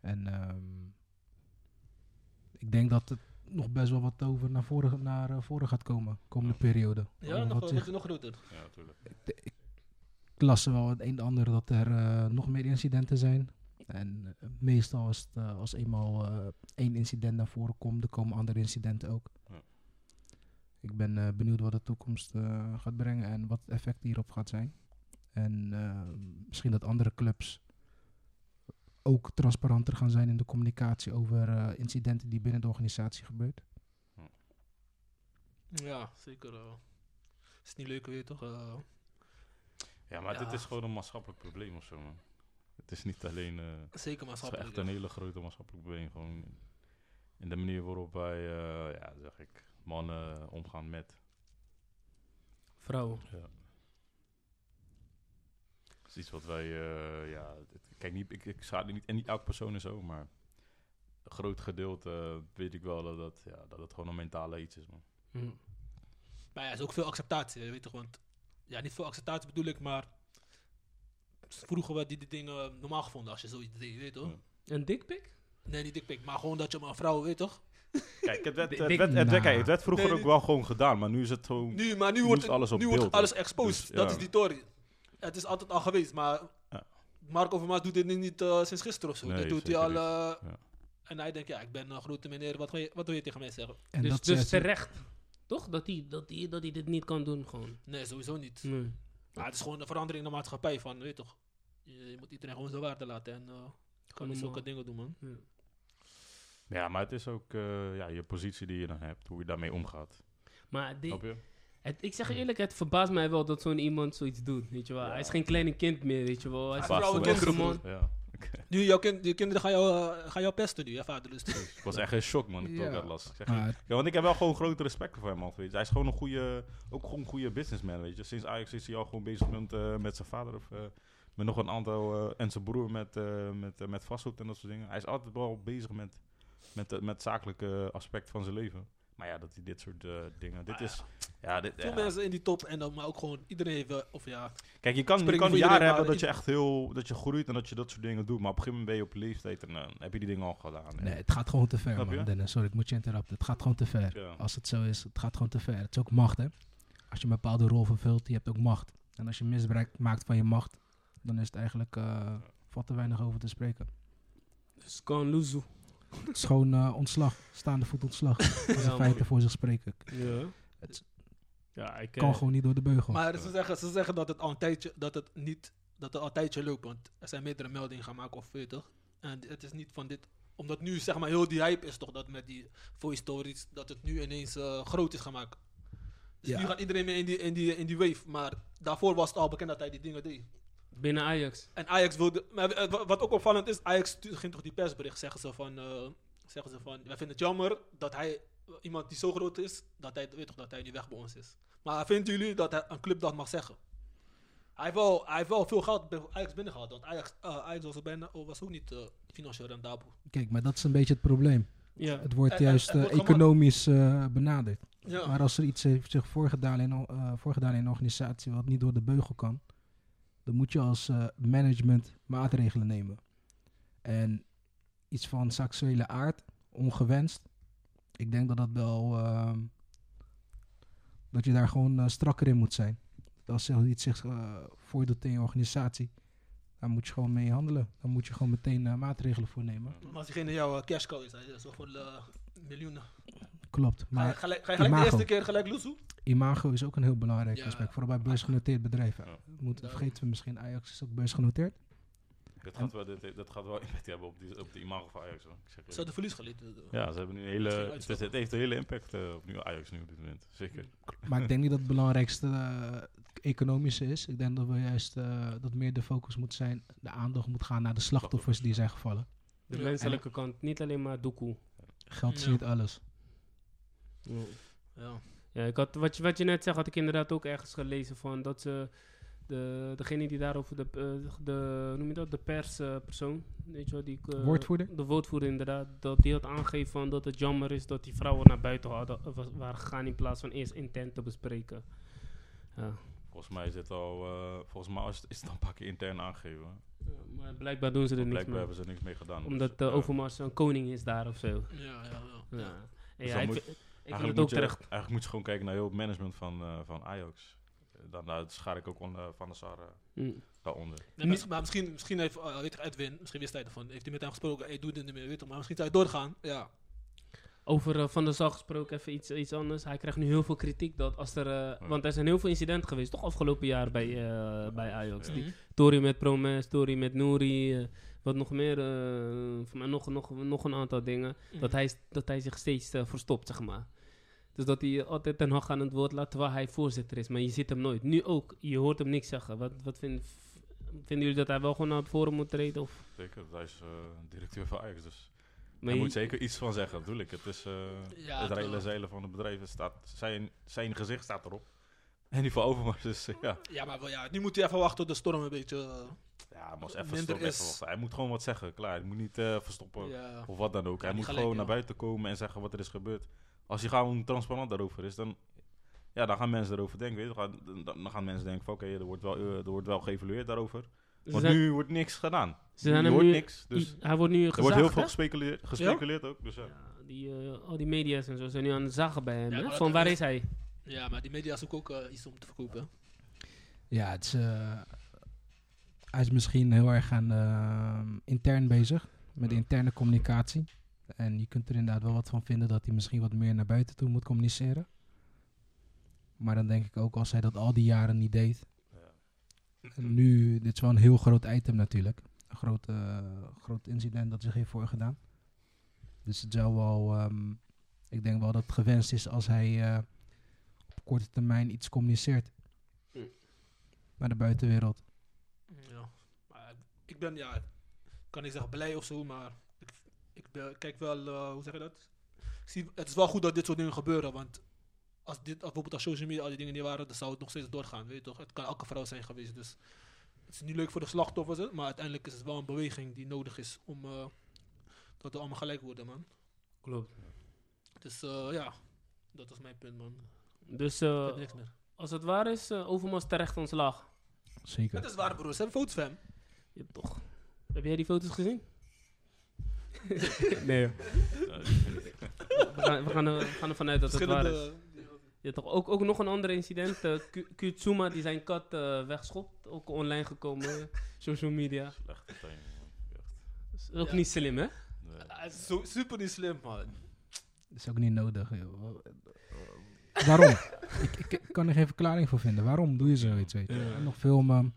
S4: En ehm, ik denk dat het nog best wel wat over naar voren, naar, voren gaat komen, komende periode.
S1: Ja, nog, nog groter.
S3: Ja, natuurlijk.
S4: ik las er wel het een en ander dat er eh, nog meer incidenten zijn. En eh, meestal is het, eh, als eenmaal eh, één incident naar voren komt, dan komen andere incidenten ook.
S3: Ja.
S4: Ik ben benieuwd wat de toekomst gaat brengen en wat het effect hierop gaat zijn. En eh, misschien dat andere clubs ook transparanter gaan zijn in de communicatie over eh, incidenten die binnen de organisatie gebeurt.
S1: Ja, zeker. eh. is niet leuk, weet je toch? eh.
S3: Ja, maar
S1: Ja.
S3: dit is gewoon een maatschappelijk probleem of zo, man. Het is niet alleen... eh,
S1: zeker
S3: het is
S1: maatschappelijk.
S3: echt een hele grote maatschappelijk probleem. Gewoon in de manier waarop wij, eh, ja, zeg ik, mannen omgaan met.
S2: Vrouwen.
S3: Ja. Dat is iets wat wij, eh, ja, het- kijk, niet, ik, ik schaad niet, en niet elke persoon is zo, maar een groot gedeelte weet ik wel dat, dat, ja, dat het gewoon een mentale iets is, man.
S2: Hm.
S1: Maar ja, er is ook veel acceptatie, je weet toch? Want, ja, niet veel acceptatie bedoel ik, maar vroeger werd die, die dingen normaal gevonden als je zoiets deed, weet je toch?
S2: Een dikpik?
S1: Nee, niet dikpik, maar gewoon dat je maar een vrouw, weet toch?
S3: Kijk, het werd, het
S2: dik-
S3: werd, het, werd- kijk, het werd vroeger
S1: Nee,
S3: ook wel gewoon gedaan, maar nu is het gewoon...
S1: Nu, maar nu
S3: Nu
S1: wordt,
S3: alles op
S1: nu wordt
S3: beeld,
S1: alles exposed.
S3: Dus,
S1: dat
S3: ja.
S1: is die Tory. Het is altijd al geweest, maar
S3: Ja.
S1: Marco Overmars doet dit niet, niet eh, sinds gisteren of zo.
S3: Nee,
S1: dit doet hij al... eh,
S3: Ja.
S1: En hij denkt, ja, ik ben een grote meneer, wat, ga je, wat wil je tegen mij zeggen?
S4: En
S2: dus
S4: dat
S2: dus terecht. Toch? Dat hij dat die, dat die dit niet kan doen, gewoon.
S1: Nee, sowieso niet.
S2: Nee.
S1: Maar het is gewoon een verandering in de maatschappij van, weet je toch? Je, je moet iedereen gewoon zijn waarde laten en eh kan niet zulke dingen doen, man.
S2: Ja.
S3: Ja, maar het is ook eh, ja, je positie die je dan hebt, hoe je daarmee omgaat.
S2: Maar die, het, ik zeg eerlijk, het verbaast mij wel dat zo'n iemand zoiets doet. Weet je wel.
S3: Ja.
S2: Hij is geen kleine kind meer, weet je wel. Hij is een volwassen man.
S3: Ja.
S1: Nu, jouw kind, die kinderen gaan jou, gaan jou pesten nu, ja, vader. Dus
S3: ik was echt in shock, man. Ik
S4: Ja.
S3: dat las. Ik zeg je.
S4: Maar
S3: Ja, want ik heb wel gewoon grote respect voor hem, man. Weet je. Hij is gewoon een goede, ook gewoon een goede businessman, weet je. Sinds Ajax is hij al gewoon bezig met, eh, met zijn vader of eh, met nog een aantal eh, en zijn broer met, eh, met, met vastgoed en dat soort dingen. Hij is altijd wel bezig met, met, met het zakelijke aspect van zijn leven. Maar ja, dat hij dit soort eh, dingen. Dit is. Ja, dit,
S1: veel
S3: ja.
S1: mensen in die top en dan, maar ook gewoon iedereen heeft, wel- of ja,
S3: Kijk, je kan, je kan jaren
S1: iedereen,
S3: hebben dat je echt heel. dat je groeit en dat je dat soort dingen doet. Maar op een gegeven moment ben je op leeftijd en dan heb je die dingen al gedaan. En-
S4: nee, het gaat gewoon te ver,
S3: Snap je?
S4: man. Dennis, sorry, ik moet je interrupten. Het gaat gewoon te ver.
S3: Ja.
S4: Als het zo is, het gaat gewoon te ver. Het is ook macht, hè. Als je een bepaalde rol vervult, je hebt ook macht. En als je misbruik maakt van je macht, dan is het eigenlijk, eh valt er weinig over te spreken.
S2: Dus kan Luzu.
S4: Het is gewoon eh, ontslag, staande voet ontslag.
S2: Man.
S4: feiten voor zich spreken.
S2: Ja.
S4: Het
S2: Ja, ik...
S4: kan
S2: eh,
S4: gewoon niet door de beugel.
S1: Maar ze zeggen, ze zeggen dat het al een tijdje, dat het niet, dat het al een tijdje loopt, want er zijn meerdere meldingen gaan maken of weet je toch? En het is niet van dit, omdat nu zeg maar heel die hype is toch dat met die voice stories, dat het nu ineens eh, groot is gemaakt. Dus
S4: Ja.
S1: nu gaat iedereen mee in die, in, die, in die wave, maar daarvoor was het al bekend dat hij die dingen deed.
S2: Binnen Ajax.
S1: En Ajax wilde, maar eh, wa- wat ook opvallend is, Ajax ging toch die persbericht, zeggen ze van, eh, zeggen ze van, wij vinden het jammer dat hij, eh, iemand die zo groot is, dat hij, weet toch, dat hij nu weg bij ons is. Maar vinden jullie dat hij, een club dat mag zeggen? Hij heeft wel, hij heeft wel veel geld bij Ajax binnengehaald, want Ajax, Ajax was, bijna, oh, was ook niet financieel rendabel.
S4: Kijk, maar dat is een beetje het probleem.
S2: Ja.
S4: Het wordt
S1: En- en-
S4: juist
S1: het wordt gemak-
S4: economisch eh, benaderd.
S1: Ja.
S4: Maar als er iets heeft zich voorgedaan in, o- eh, voorgedaan in een organisatie wat niet door de beugel kan, dan moet je als eh, management maatregelen nemen. En iets van seksuele aard, ongewenst. Ik denk dat dat wel, ehm, dat je daar gewoon eh, strakker in moet zijn. Als iets zich eh, voordoet in je organisatie, dan moet je gewoon mee handelen. Dan moet je gewoon meteen maatregelen voor nemen.
S1: Als diegene jouw uh, is, dat is toch voor miljoenen.
S4: Klopt,
S1: Ga je
S4: maar
S1: gelijk, ga je gelijk de eerste keer gelijk loesoe?
S4: imago is ook een heel belangrijk
S1: Ja,
S4: aspect, vooral bij beursgenoteerd bedrijven.
S3: Ja.
S1: Daarom.
S4: vergeten we misschien, Ajax is ook beursgenoteerd.
S3: Dat gaat, wel, dit, dat gaat wel impact hebben op, die, op de imago van Ajax. Hoor. Ik zeg
S1: Ze hadden verlies geleden.
S3: Ja, ze hebben nu een hele. Het, het heeft een hele impact eh, op nu Ajax nu op dit moment. Zeker.
S4: Maar ik denk niet dat het belangrijkste eh, economische is. Ik denk dat we juist eh, dat meer de focus moet zijn, de aandacht moet gaan naar de slachtoffers die zijn gevallen.
S2: De menselijke kant, niet alleen maar doekoe.
S4: Geld is
S1: Ja.
S4: niet alles.
S2: Ja.
S1: Ja.
S2: Ja, ik had, wat, je, wat je net zegt, had ik inderdaad ook ergens gelezen van dat ze, de, degene die daarover, de, eh, de, noem je dat, de perspersoon, weet je wel, die... eh,
S4: Woordvoerder?
S2: De woordvoerder inderdaad, dat die had aangegeven van dat het jammer is dat die vrouwen naar buiten hadden, eh, was, waren gegaan in plaats van eerst intent te bespreken. Ja.
S3: Volgens mij is het al. eh, volgens mij is het, is het al een paar keer intern aangegeven.
S2: Ja, maar blijkbaar doen ze er niks
S3: Blijkbaar
S2: mee.
S3: hebben ze er niks mee gedaan.
S2: Omdat
S3: dus,
S2: uh,
S3: ja.
S2: Overmars een koning is daar of zo.
S1: Ja, ja, ja.
S2: Ja. En
S3: Dus
S2: ja,
S3: dan
S2: ik, het
S3: je, eigenlijk moet je gewoon kijken naar heel het management van, eh, van Ajax. Dan nou, schaar ik ook on, eh, Van der Sar eh,
S2: Mm.
S3: daaronder.
S1: Nee, maar, maar misschien, misschien heeft, uh, weet Edwin, misschien wist hij ervan, heeft hij met hem gesproken, hey, doe dit niet meer, weet je, maar misschien zou hij doorgaan. Ja.
S2: Over Van der Sar gesproken, even iets, iets anders. Hij krijgt nu heel veel kritiek. Dat als er, eh, Want er zijn heel veel incidenten geweest, toch afgelopen jaar bij, eh, bij Ajax.
S3: Ja.
S2: Die
S1: Mhm.
S2: Tory met Promes, Tory met Nouri. wat nog meer, eh, voor mij nog, nog, nog een aantal dingen. Dat, hij, dat hij zich steeds verstopt, zeg maar. Dus dat hij altijd Ten Hag aan het woord laat terwijl hij voorzitter is. Maar je ziet hem nooit. Nu ook, je hoort hem niks zeggen. Wat, wat vind, vinden jullie dat hij wel gewoon naar voren moet treden? Of?
S3: Zeker, hij is eh, directeur van Ajax. Dus
S2: Maar
S3: hij
S2: je-
S3: moet zeker iets van zeggen, bedoel ik. Het is eh,
S1: Ja,
S3: het reilen zeilen van het bedrijf. Staat, zijn, zijn gezicht staat erop. En die van Overmars, dus eh, ja.
S1: Ja, maar wel, ja, nu moet hij even wachten tot de storm een beetje...
S3: Ja, maar als even
S1: Minder
S3: stop,
S1: is-
S3: even wachten. Hij moet gewoon wat zeggen, klaar. Hij moet niet eh, verstoppen
S1: ja.
S3: of wat dan ook.
S1: Ja,
S3: hij moet
S1: gelijk,
S3: gewoon
S1: ja.
S3: naar buiten komen en zeggen wat er is gebeurd. Als hij gewoon transparant daarover is, dan, ja, dan gaan mensen erover denken. Weet je. Dan, gaan, dan, dan gaan mensen denken van oké, er, wordt wel, eh, er wordt wel geëvalueerd daarover. Want
S2: zijn-
S3: nu wordt niks gedaan.
S2: ze zijn
S3: je
S2: hem
S3: hoort
S2: nu-
S3: niks. Dus
S2: i- hij wordt nu
S3: er wordt heel veel gespeculeerd, gespeculeerd ook. Dus ja.
S2: Ja, die, eh, al die media's en zo zijn nu aan het zagen bij hem.
S1: Ja,
S2: hè?
S1: maar
S2: Van waar is hij?
S1: ja, maar die media zoeken ook eh, iets om te verkopen.
S4: Ja, het is, eh, hij is misschien heel erg aan intern bezig, met de interne communicatie. En je kunt er inderdaad wel wat van vinden dat hij misschien wat meer naar buiten toe moet communiceren. Maar dan denk ik ook, als hij dat al die jaren niet deed.
S3: Ja.
S4: En nu, dit is wel een heel groot item natuurlijk. Een groot, eh, groot incident dat zich heeft voorgedaan. Dus het zou wel, ehm, ik denk wel dat het gewenst is als hij eh, op korte termijn iets communiceert.
S2: Mm.
S4: Naar de buitenwereld.
S1: Ja. Maar ik ben, ja, kan niet zeggen blij of zo, maar ben- kijk wel, eh, hoe zeg je dat? Ik zie, het is wel goed dat dit soort dingen gebeuren, want als dit, bijvoorbeeld als social media al die dingen niet waren, dan zou het nog steeds doorgaan, weet je toch? Het kan elke vrouw zijn geweest, dus het is niet leuk voor de slachtoffers, maar uiteindelijk is het wel een beweging die nodig is om eh, dat we allemaal gelijk worden, man.
S2: Klopt.
S1: Dus eh, ja, dat is mijn punt, man.
S2: Dus eh, als het waar is, uh, Overmars terecht ontslag.
S4: Zeker.
S1: Het is waar, broers. Ze hebben foto's van hem.
S2: Ja, toch. Heb jij die foto's gezien? nee. We gaan, we, gaan er, we gaan ervan uit dat het waar is. Ja, toch ook, ook nog een ander incident. eh Ku- Kutsuma die zijn kat eh wegschopt. Ook online gekomen. social media.
S3: Slechte timing, man. Echt.
S2: Is ook
S1: Ja.
S2: niet slim, hè?
S3: Nee.
S1: Zo, super niet slim, man.
S4: Dat is ook niet nodig. joh. Waarom? ik, kan er geen verklaring voor vinden. Waarom doe je zoiets? Weet je?
S2: Ja.
S4: Nog filmen.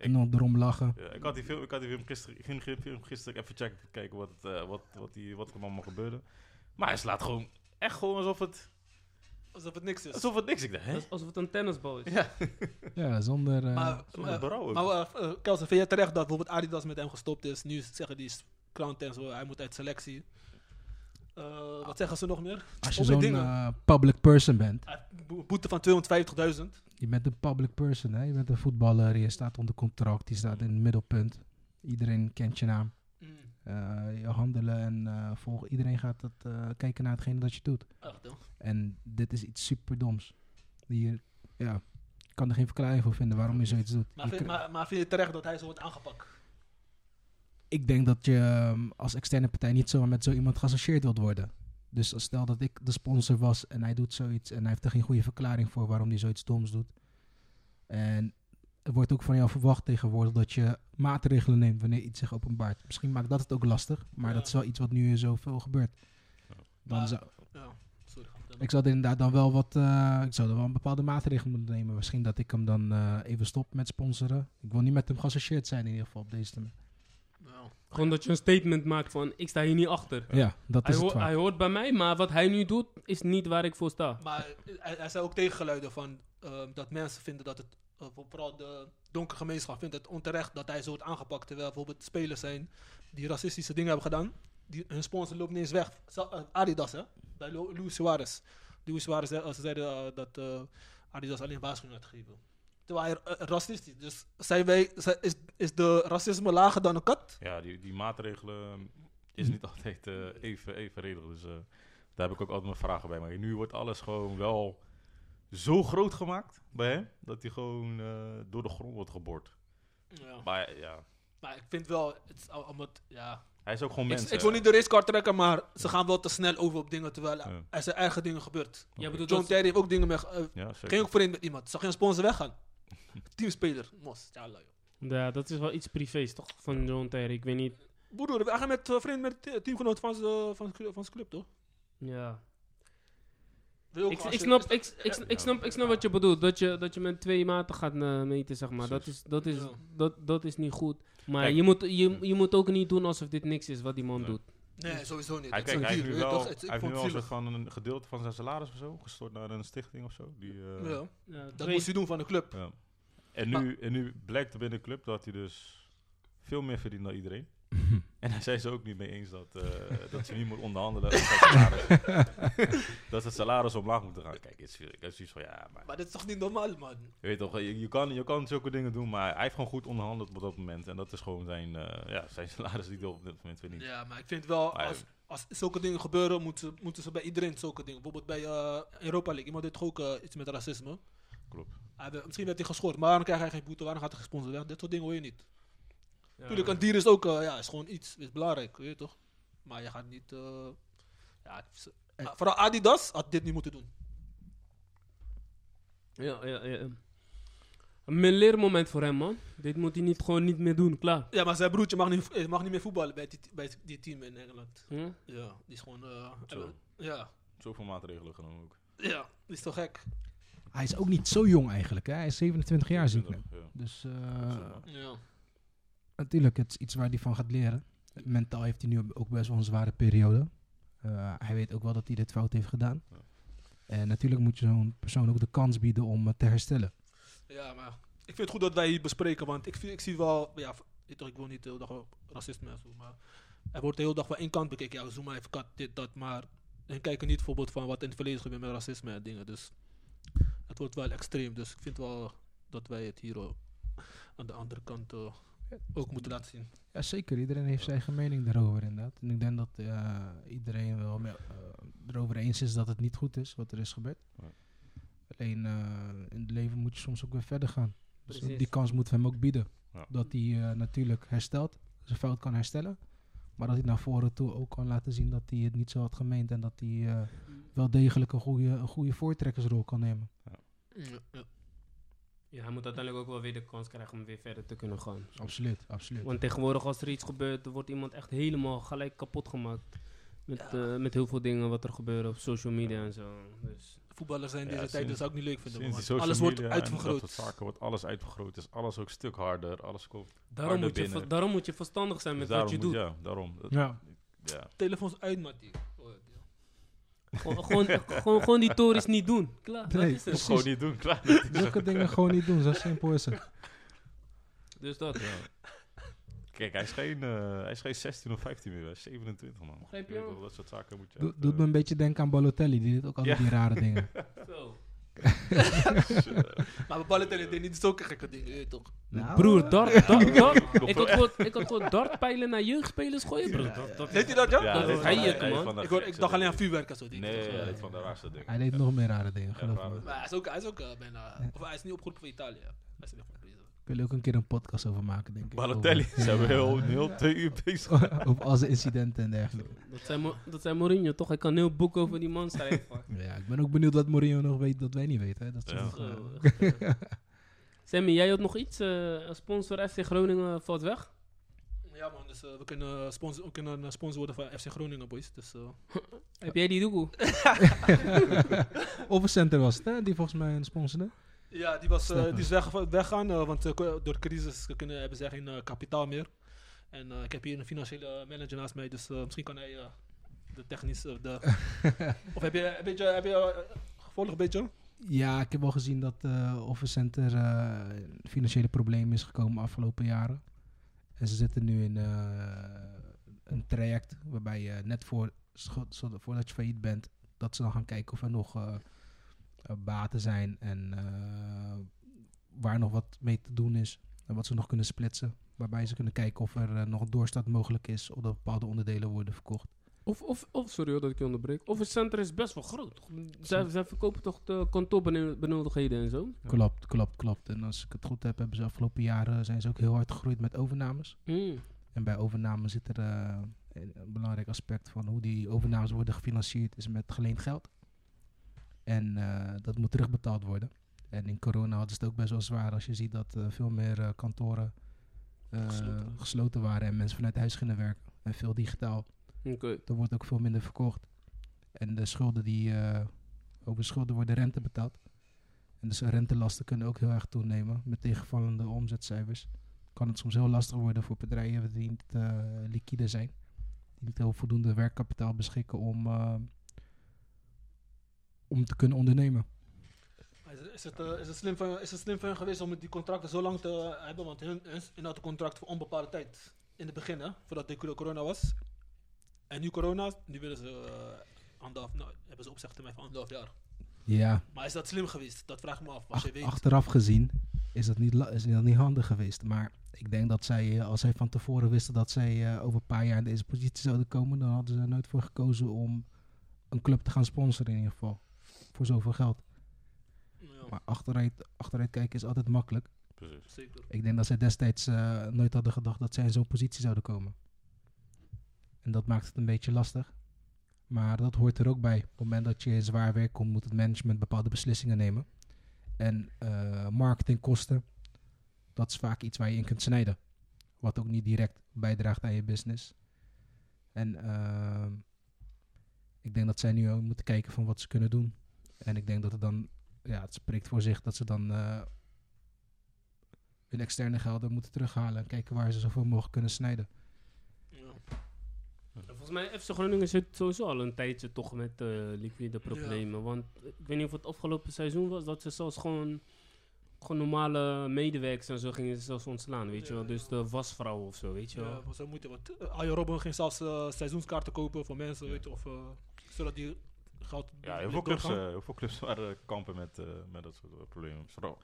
S4: En nog erom lachen.
S3: Ja, ik had die film, ik had die film gisteren, ik ging die film gisteren even checken, kijken wat, het, eh, wat, wat, die, wat er allemaal gebeurde. Maar hij slaat gewoon, echt gewoon alsof het,
S1: Alsof het niks is.
S3: alsof het niks. Ik dacht, hè?
S2: Als- Alsof het een tennisbal is.
S3: Ja,
S4: Ja, zonder... eh,
S1: maar,
S3: zonder
S1: maar,
S3: berouw
S1: maar uh, uh, Kelsen, vind je terecht dat bijvoorbeeld Adidas met hem gestopt is? Nu zeggen die krant en zo, hij moet uit selectie. Eh, wat zeggen ze nog meer?
S4: als je zo'n eh, public person bent.
S1: Boete van 250.000.
S4: Je bent een public person, hè? Je bent een voetballer. Je staat onder contract. Je staat in het middelpunt. Iedereen kent je naam.
S1: Mm.
S4: Eh, je handelen en volg, iedereen gaat dat, eh, kijken naar hetgene dat je doet.
S1: Hoor.
S4: En dit is iets super doms. Die, ja, ik kan er geen verklaring voor vinden waarom je zoiets doet.
S1: Maar,
S4: Je
S1: vind, maar vind je terecht dat hij zo wordt aangepakt?
S4: ik denk dat je ehm, als externe partij niet zomaar met zo iemand geassocieerd wilt worden. Dus als stel dat ik de sponsor was en hij doet zoiets en hij heeft er geen goede verklaring voor waarom hij zoiets doms doet. En er wordt ook van jou verwacht tegenwoordig dat je maatregelen neemt wanneer iets zich openbaart. Misschien maakt dat het ook lastig, maar
S1: Ja.
S4: dat is wel iets wat nu zoveel gebeurt. Dan
S1: Maar-
S4: zou,
S1: Ja, sorry.
S4: ik zou er inderdaad dan wel wat, eh, ik zou er wel een bepaalde maatregelen moeten nemen. Misschien dat ik hem dan eh, even stop met sponsoren. Ik wil niet met hem geassocieerd zijn in ieder geval op deze termijn.
S1: Ja.
S2: Gewoon dat je een statement maakt van, ik sta hier niet achter.
S4: Ja, dat
S2: Hij,
S4: is het
S2: hoort-
S4: vaak.
S2: hij hoort bij mij, maar wat hij nu doet, is niet waar ik voor sta.
S1: Maar hij, hij zei ook tegengeluiden van eh, dat mensen vinden dat het, eh, vooral de donkere gemeenschap vindt het onterecht dat hij zo wordt aangepakt. Terwijl bijvoorbeeld spelers zijn die racistische dingen hebben gedaan. Die, hun sponsor loopt niet eens weg. Eh, Adidas, hè? Bij Lu- Luis Suarez. Luis Suarez, eh, ze zeiden dat eh, Adidas alleen waarschuwing had gegeven. Terwijl hij eh, racistisch. Dus zijn wij, zijn- is, is de racisme lager dan een kat?
S3: Ja, die, die maatregelen is niet altijd eh, even, even redelijk. Dus eh, daar heb ik ook altijd mijn vragen bij. Maar nu wordt alles gewoon wel zo groot gemaakt bij hem, dat hij gewoon door de grond wordt geboord.
S1: Ja.
S3: Maar ja,
S1: Maar ik vind wel, het is ja,
S3: hij is ook gewoon
S1: Ik,
S3: mens.
S1: ik wil niet de racecard trekken, maar ze gaan wel te snel over op dingen terwijl
S3: Ja.
S1: er zijn eigen dingen gebeurd.
S2: Jij bedoelt
S1: John Terry heeft ook dingen mee.
S3: Ja, zeker.
S1: ging ook vreemd met iemand. Zag geen sponsor weggaan. Teamspeler. Mos. Ja, lui.
S2: Ja, dat is wel iets privés toch, van John Terry. Ik weet niet.
S1: Broer, hij gaat met uh, vriend met teamgenoot van zijn van zijn- van zijn club, toch?
S2: Ja. Ik, snap, ik, ik, ik, snap, ik snap wat je bedoelt. Dat je, dat je met twee maten gaat eh, meten, zeg maar. Dat is, dat, is, dat, dat is niet goed. Maar
S3: Kijk.
S2: je moet, je, je moet ook niet doen alsof dit niks is wat die man doet.
S1: Nee, sowieso niet.
S3: Hij, kijk, hij heeft nu wel,
S1: toch? Het- ik
S3: hij heeft nu wel een van een gedeelte van zijn salaris of zo, gestort naar een stichting of zo. Die, eh,
S1: Ja,
S2: Ja,
S1: dat moest hij doen van de club.
S3: ja. En, nu, en nu blijkt er binnen de club dat hij dus veel meer verdient dan iedereen. En daar zijn ze ook niet mee eens dat, eh, dat ze niet moet onderhandelen over zijn salaris. dat het salaris omlaag moet gaan. Kijk, het is, het is zoiets van ja, maar
S1: Maar dit is toch niet normaal, man?
S3: je weet toch, je, je, kan, je kan zulke dingen doen, maar hij heeft gewoon goed onderhandeld op dat moment. En dat is gewoon zijn, eh, ja, zijn salaris die hij op dit moment verdient.
S1: Ja, maar ik vind wel,
S3: Maar
S1: als, als zulke dingen gebeuren, moeten, ze- moeten ze bij iedereen zulke dingen. Bijvoorbeeld bij eh, Europa League. Iemand deed toch ook iets met racisme.
S3: Klopt.
S1: Misschien werd hij geschort, maar waarom krijgt hij geen boete? Waarom gaat hij gesponsord? Dit soort dingen hoor je niet. Tuurlijk, een dier is ook, eh, ja, is gewoon iets, is belangrijk, weet je toch? Maar je gaat niet, eh, ja, ze- ah, vooral Adidas had dit niet moeten doen.
S2: Ja, ja, ja. Een leermoment voor hem, man. Dit moet hij niet, gewoon niet meer doen, klaar.
S1: Ja, maar zijn broertje mag niet, eh, mag niet meer voetballen bij die, bij die team in Engeland.
S2: Hm?
S1: Ja, die is gewoon, eh,
S3: Zo.
S1: ja,
S3: Zoveel maatregelen genomen ook.
S1: ja, die is toch gek?
S4: Hij is ook niet zo jong eigenlijk. Hè? Hij is 27 jaar, zie ik nu.
S3: 20, ja.
S4: Dus eh,
S1: Ja.
S4: Natuurlijk, het is iets waar hij van gaat leren. Mentaal heeft hij nu ook best wel een zware periode. Eh, hij weet ook wel dat hij dit fout heeft gedaan.
S3: Ja.
S4: En natuurlijk moet je zo'n persoon ook de kans bieden om eh, te herstellen.
S1: Ja, maar ik vind het goed dat wij hier bespreken, want ik, ik zie wel, ja, ik, toch, ik wil niet de hele dag op racisme en zo, maar er wordt de hele dag van één kant bekeken. Ja, we zoomen even kat, dit, dat, maar en kijken niet bijvoorbeeld van wat in het verleden gebeurt met racisme en dingen. Dus het wordt wel extreem, dus ik vind wel dat wij het hier eh, aan de andere kant ook moeten laten zien.
S4: Ja, zeker. Iedereen heeft zijn eigen mening daarover inderdaad. En ik denk dat eh, iedereen wel mee, eh, erover eens is dat het niet goed is wat er is gebeurd.
S3: Ja.
S4: Alleen eh, in het leven moet je soms ook weer verder gaan. Dus
S2: Precies.
S4: die kans moeten we hem ook bieden.
S3: Ja.
S4: Dat hij eh, natuurlijk herstelt, zijn fout kan herstellen. Maar dat hij naar voren toe ook kan laten zien dat hij het niet zo had gemeend. En dat hij eh, wel degelijk een goede, een goede voortrekkersrol kan nemen.
S1: Ja, ja.
S2: Ja, hij moet uiteindelijk ook wel weer de kans krijgen om weer verder te kunnen gaan.
S4: Absoluut, absoluut.
S2: Want tegenwoordig als er iets gebeurt, er wordt iemand echt helemaal gelijk kapot gemaakt. Met, eh, met heel veel dingen wat er gebeuren op social media en zo. Dus
S1: Voetballers zijn
S3: Ja,
S1: deze tijd, zou ik niet leuk vinden. Alles wordt uitvergroot.
S3: Dat soort zaken wordt alles uitvergroot. Is alles ook een stuk harder. Alles komt.
S2: daarom,
S3: Harder
S2: moet je, daarom moet je verstandig zijn
S3: Dus
S2: met wat je doet.
S3: Ja, daarom.
S4: Ja.
S3: ja.
S1: Telefoons uit, Mattie.
S2: Gewoon, gewoon, gewoon, gewoon die tories niet doen. Klaar,
S4: Nee,
S2: dat is het.
S3: Gewoon niet doen, klaar.
S4: Zulke dingen gewoon niet doen, zo simpel is het.
S2: Dus dat.
S3: Ja. Kijk, hij is, geen, eh, hij is geen 16 of 15 meer, hij is 27 man.
S2: Begrijp je
S3: Dat soort zaken moet je
S4: Doe-
S3: echt,
S4: Doet
S3: eh,
S4: me een beetje denken aan Balotelli, die deed ook
S3: Ja.
S4: die rare dingen.
S2: Zo.
S1: Maar we ballen tellen niet zulke gekke dingen, toch?
S4: Nou,
S2: Broer,
S4: eh,
S2: dart, dart, dart. Ik had gewoon- ik had gewoon dartpijlen naar jeugdspelers gooien, bro. Dat- dat-
S1: Deed hij dat, ja?
S3: Ja,
S2: Dat
S3: hij
S2: is
S3: deed
S2: hij,
S3: deed
S2: man.
S1: Ik, hoor, ik dacht alleen aan vuurwerk en zo. dingen.
S3: Nee,
S1: toch?
S3: hij deed van de raarste dingen.
S4: Hij deed nog meer rare dingen, geloof.
S1: Maar hij is ook, hij is ook eh, bijna... Of hij is niet opgeroepen voor Italië. Hij is weer
S4: willen ook een keer een podcast over maken, denk ik.
S3: Balotelli,
S4: Over-
S3: ze hebben heel, heel twee uur bezig.
S4: over al zijn incidenten en dergelijke.
S2: Dat zijn, dat zijn Mourinho, toch? Ik kan een heel boek over die man schrijven.
S4: Ja, ik ben ook benieuwd wat Mourinho nog weet dat wij niet weten. Hè. Dat is
S3: Ja.
S4: toch,
S2: Eh,
S4: eh,
S2: Sammy, jij had nog iets? eh, als sponsor FC Groningen valt weg?
S1: Ja man, dus eh, we, kunnen sponsor, we kunnen een sponsor worden van FC Groningen boys. Dus eh,
S2: Heb jij die doekoe?
S4: Overcenter was het, hè? Die volgens mij een sponsorde.
S1: Ja, die, was, eh, die is weg, weggaan, eh, want eh, door de crisis kunnen, hebben ze geen kapitaal meer. En ik heb hier een financiële manager naast mij, dus misschien kan hij de technische... de of heb je een beetje, heb je, gevolgd een beetje?
S4: Ja, ik heb wel gezien dat Overcenter eh, in financiële problemen is gekomen afgelopen jaren. En ze zitten nu in een traject waarbij je net voor, voordat je failliet bent, dat ze dan gaan kijken of er nog baten zijn en eh, waar nog wat mee te doen is. En wat ze nog kunnen splitsen. Waarbij ze kunnen kijken of er eh, nog een doorstart mogelijk is, of dat bepaalde onderdelen worden verkocht.
S2: Of, of, of, sorry hoor dat ik je onderbreek. Of het centrum is best wel groot. Zij, zij verkopen toch de kantoorbenodigheden en zo?
S4: Klopt, klopt, klopt. En als ik het goed heb, hebben ze afgelopen jaren zijn ze ook heel hard gegroeid met overnames.
S2: Mm.
S4: En bij overname zit er eh, een belangrijk aspect van hoe die overnames worden gefinancierd, is met geleend geld. En eh, dat moet terugbetaald worden. En in corona hadden ze het ook best wel zwaar als je ziet dat eh, veel meer eh, kantoren
S1: Gesloten.
S4: gesloten. waren en mensen vanuit huis gingen werken. En veel digitaal.
S2: Oké.
S4: Er wordt ook veel minder verkocht. En de schulden die, over schulden worden rente betaald. En dus rentelasten kunnen ook heel erg toenemen met tegenvallende omzetcijfers. Kan het soms heel lastig worden voor bedrijven die niet liquide zijn. Die niet heel voldoende werkkapitaal beschikken om, om te kunnen ondernemen.
S1: Is, het, eh, is, het slim van, is het slim van hen geweest om die contracten zo lang te hebben? Want hun, hun, hun hadden contract voor onbepaalde tijd in het begin, hè, voordat de cor- corona was. En nu corona, nu willen ze uh, anderhalf, nou, hebben ze opzegtermijn van anderhalf jaar.
S4: Ja,
S1: Maar is dat slim geweest? Dat vraag ik me af. Als je
S4: ach-
S1: weet,
S4: achteraf gezien is dat, niet, is dat niet handig geweest. Maar ik denk dat zij, eh, als zij van tevoren wisten dat zij eh, over een paar jaar in deze positie zouden komen, dan hadden ze er nooit voor gekozen om een club te gaan sponsoren in ieder geval. Voor zoveel geld.
S1: ja,
S4: Maar achteruit, achteruit kijken is altijd makkelijk.
S3: Precies.
S1: zeker.
S4: Ik denk dat zij destijds eh, nooit hadden gedacht dat zij in zo'n positie zouden komen. En dat maakt het een beetje lastig. Maar dat hoort er ook bij. Op het moment dat je in zwaar werk komt, moet het management bepaalde beslissingen nemen. En eh, marketingkosten, dat is vaak iets waar je in kunt snijden. Wat ook niet direct bijdraagt aan je business. En ehm, ik denk dat zij nu ook moeten kijken van wat ze kunnen doen. En ik denk dat het dan, ja, het spreekt voor zich dat ze dan eh, hun externe gelden moeten terughalen en kijken waar ze zoveel mogelijk kunnen snijden.
S1: Ja.
S2: Volgens mij FC Groningen zit sowieso al een tijdje toch met eh, liquide problemen. Want ik weet niet of het afgelopen seizoen was dat ze zelfs gewoon, gewoon normale medewerkers en zo gingen ze zelfs ontslaan, weet je
S1: Ja,
S2: wel. Dus
S1: ja.
S2: de wasvrouw of zo, weet je
S1: Ja,
S2: wel.
S1: was zo moeite. Want uh, Arjen Robben ging zelfs eh, seizoenskaarten kopen voor mensen, weet je, of uh, zodat die
S3: Ja, heel veel, clubs, uh, heel veel clubs waren kampen met, uh, met dat soort problemen. Vooral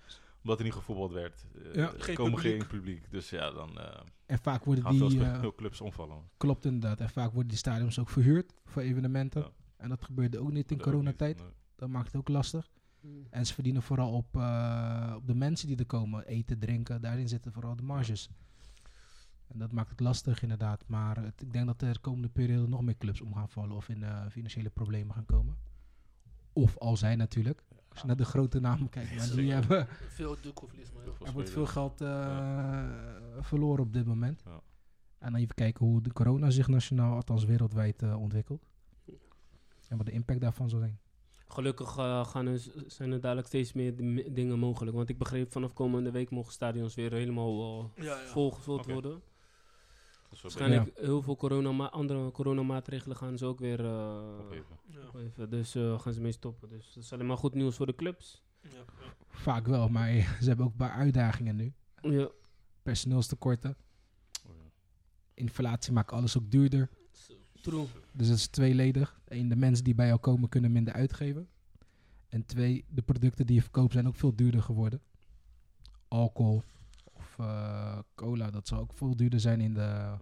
S3: omdat er niet gevoetbald werd.
S4: Ja,
S1: geen
S3: komen
S1: publiek.
S3: geen publiek. Dus ja, dan uh,
S4: En vaak worden die, eh,
S3: veel clubs omvallen.
S4: klopt inderdaad, en vaak worden die stadions ook verhuurd voor evenementen.
S3: Ja.
S4: En dat gebeurde ook niet in
S3: Dat
S4: coronatijd.
S3: niet, nee.
S4: Dat maakt het ook lastig.
S2: Mm.
S4: En ze verdienen vooral op, eh, op de mensen die er komen. Eten, drinken, daarin zitten vooral de marges. En dat maakt het lastig inderdaad. Maar het- ik denk dat er de komende periode nog meer clubs om gaan vallen of in eh, financiële problemen gaan komen. Of al zijn natuurlijk. Als je naar de grote namen kijkt. Maar die hebben,
S1: Veel
S4: er wordt veel geld eh, verloren op dit moment.
S3: Ja.
S4: En dan even kijken hoe de corona zich nationaal, althans wereldwijd, eh, ontwikkelt. En wat de impact daarvan zal zijn.
S2: Gelukkig gaan er, zijn er dadelijk steeds meer di- dingen mogelijk. Want ik begreep vanaf komende week mogen stadions weer helemaal eh,
S1: Ja, ja.
S2: volgevuld worden.
S3: Dat
S2: Waarschijnlijk heel veel corona andere coronamaatregelen gaan ze ook weer eh.
S1: Ja.
S2: Dus eh, gaan ze mee stoppen. Dus dat is alleen maar goed nieuws voor de clubs.
S1: ja.
S4: Vaak wel, maar ze hebben ook een paar uitdagingen nu.
S2: Ja.
S4: Personeelstekorten.
S3: Oh, ja.
S4: Inflatie maakt alles ook duurder.
S2: True.
S4: Dus het is tweeledig. Eén, de mensen die bij jou komen kunnen minder uitgeven. En twee, de producten die je verkoopt zijn ook veel duurder geworden. Alcohol of eh, cola, dat zal ook veel duurder zijn in, de,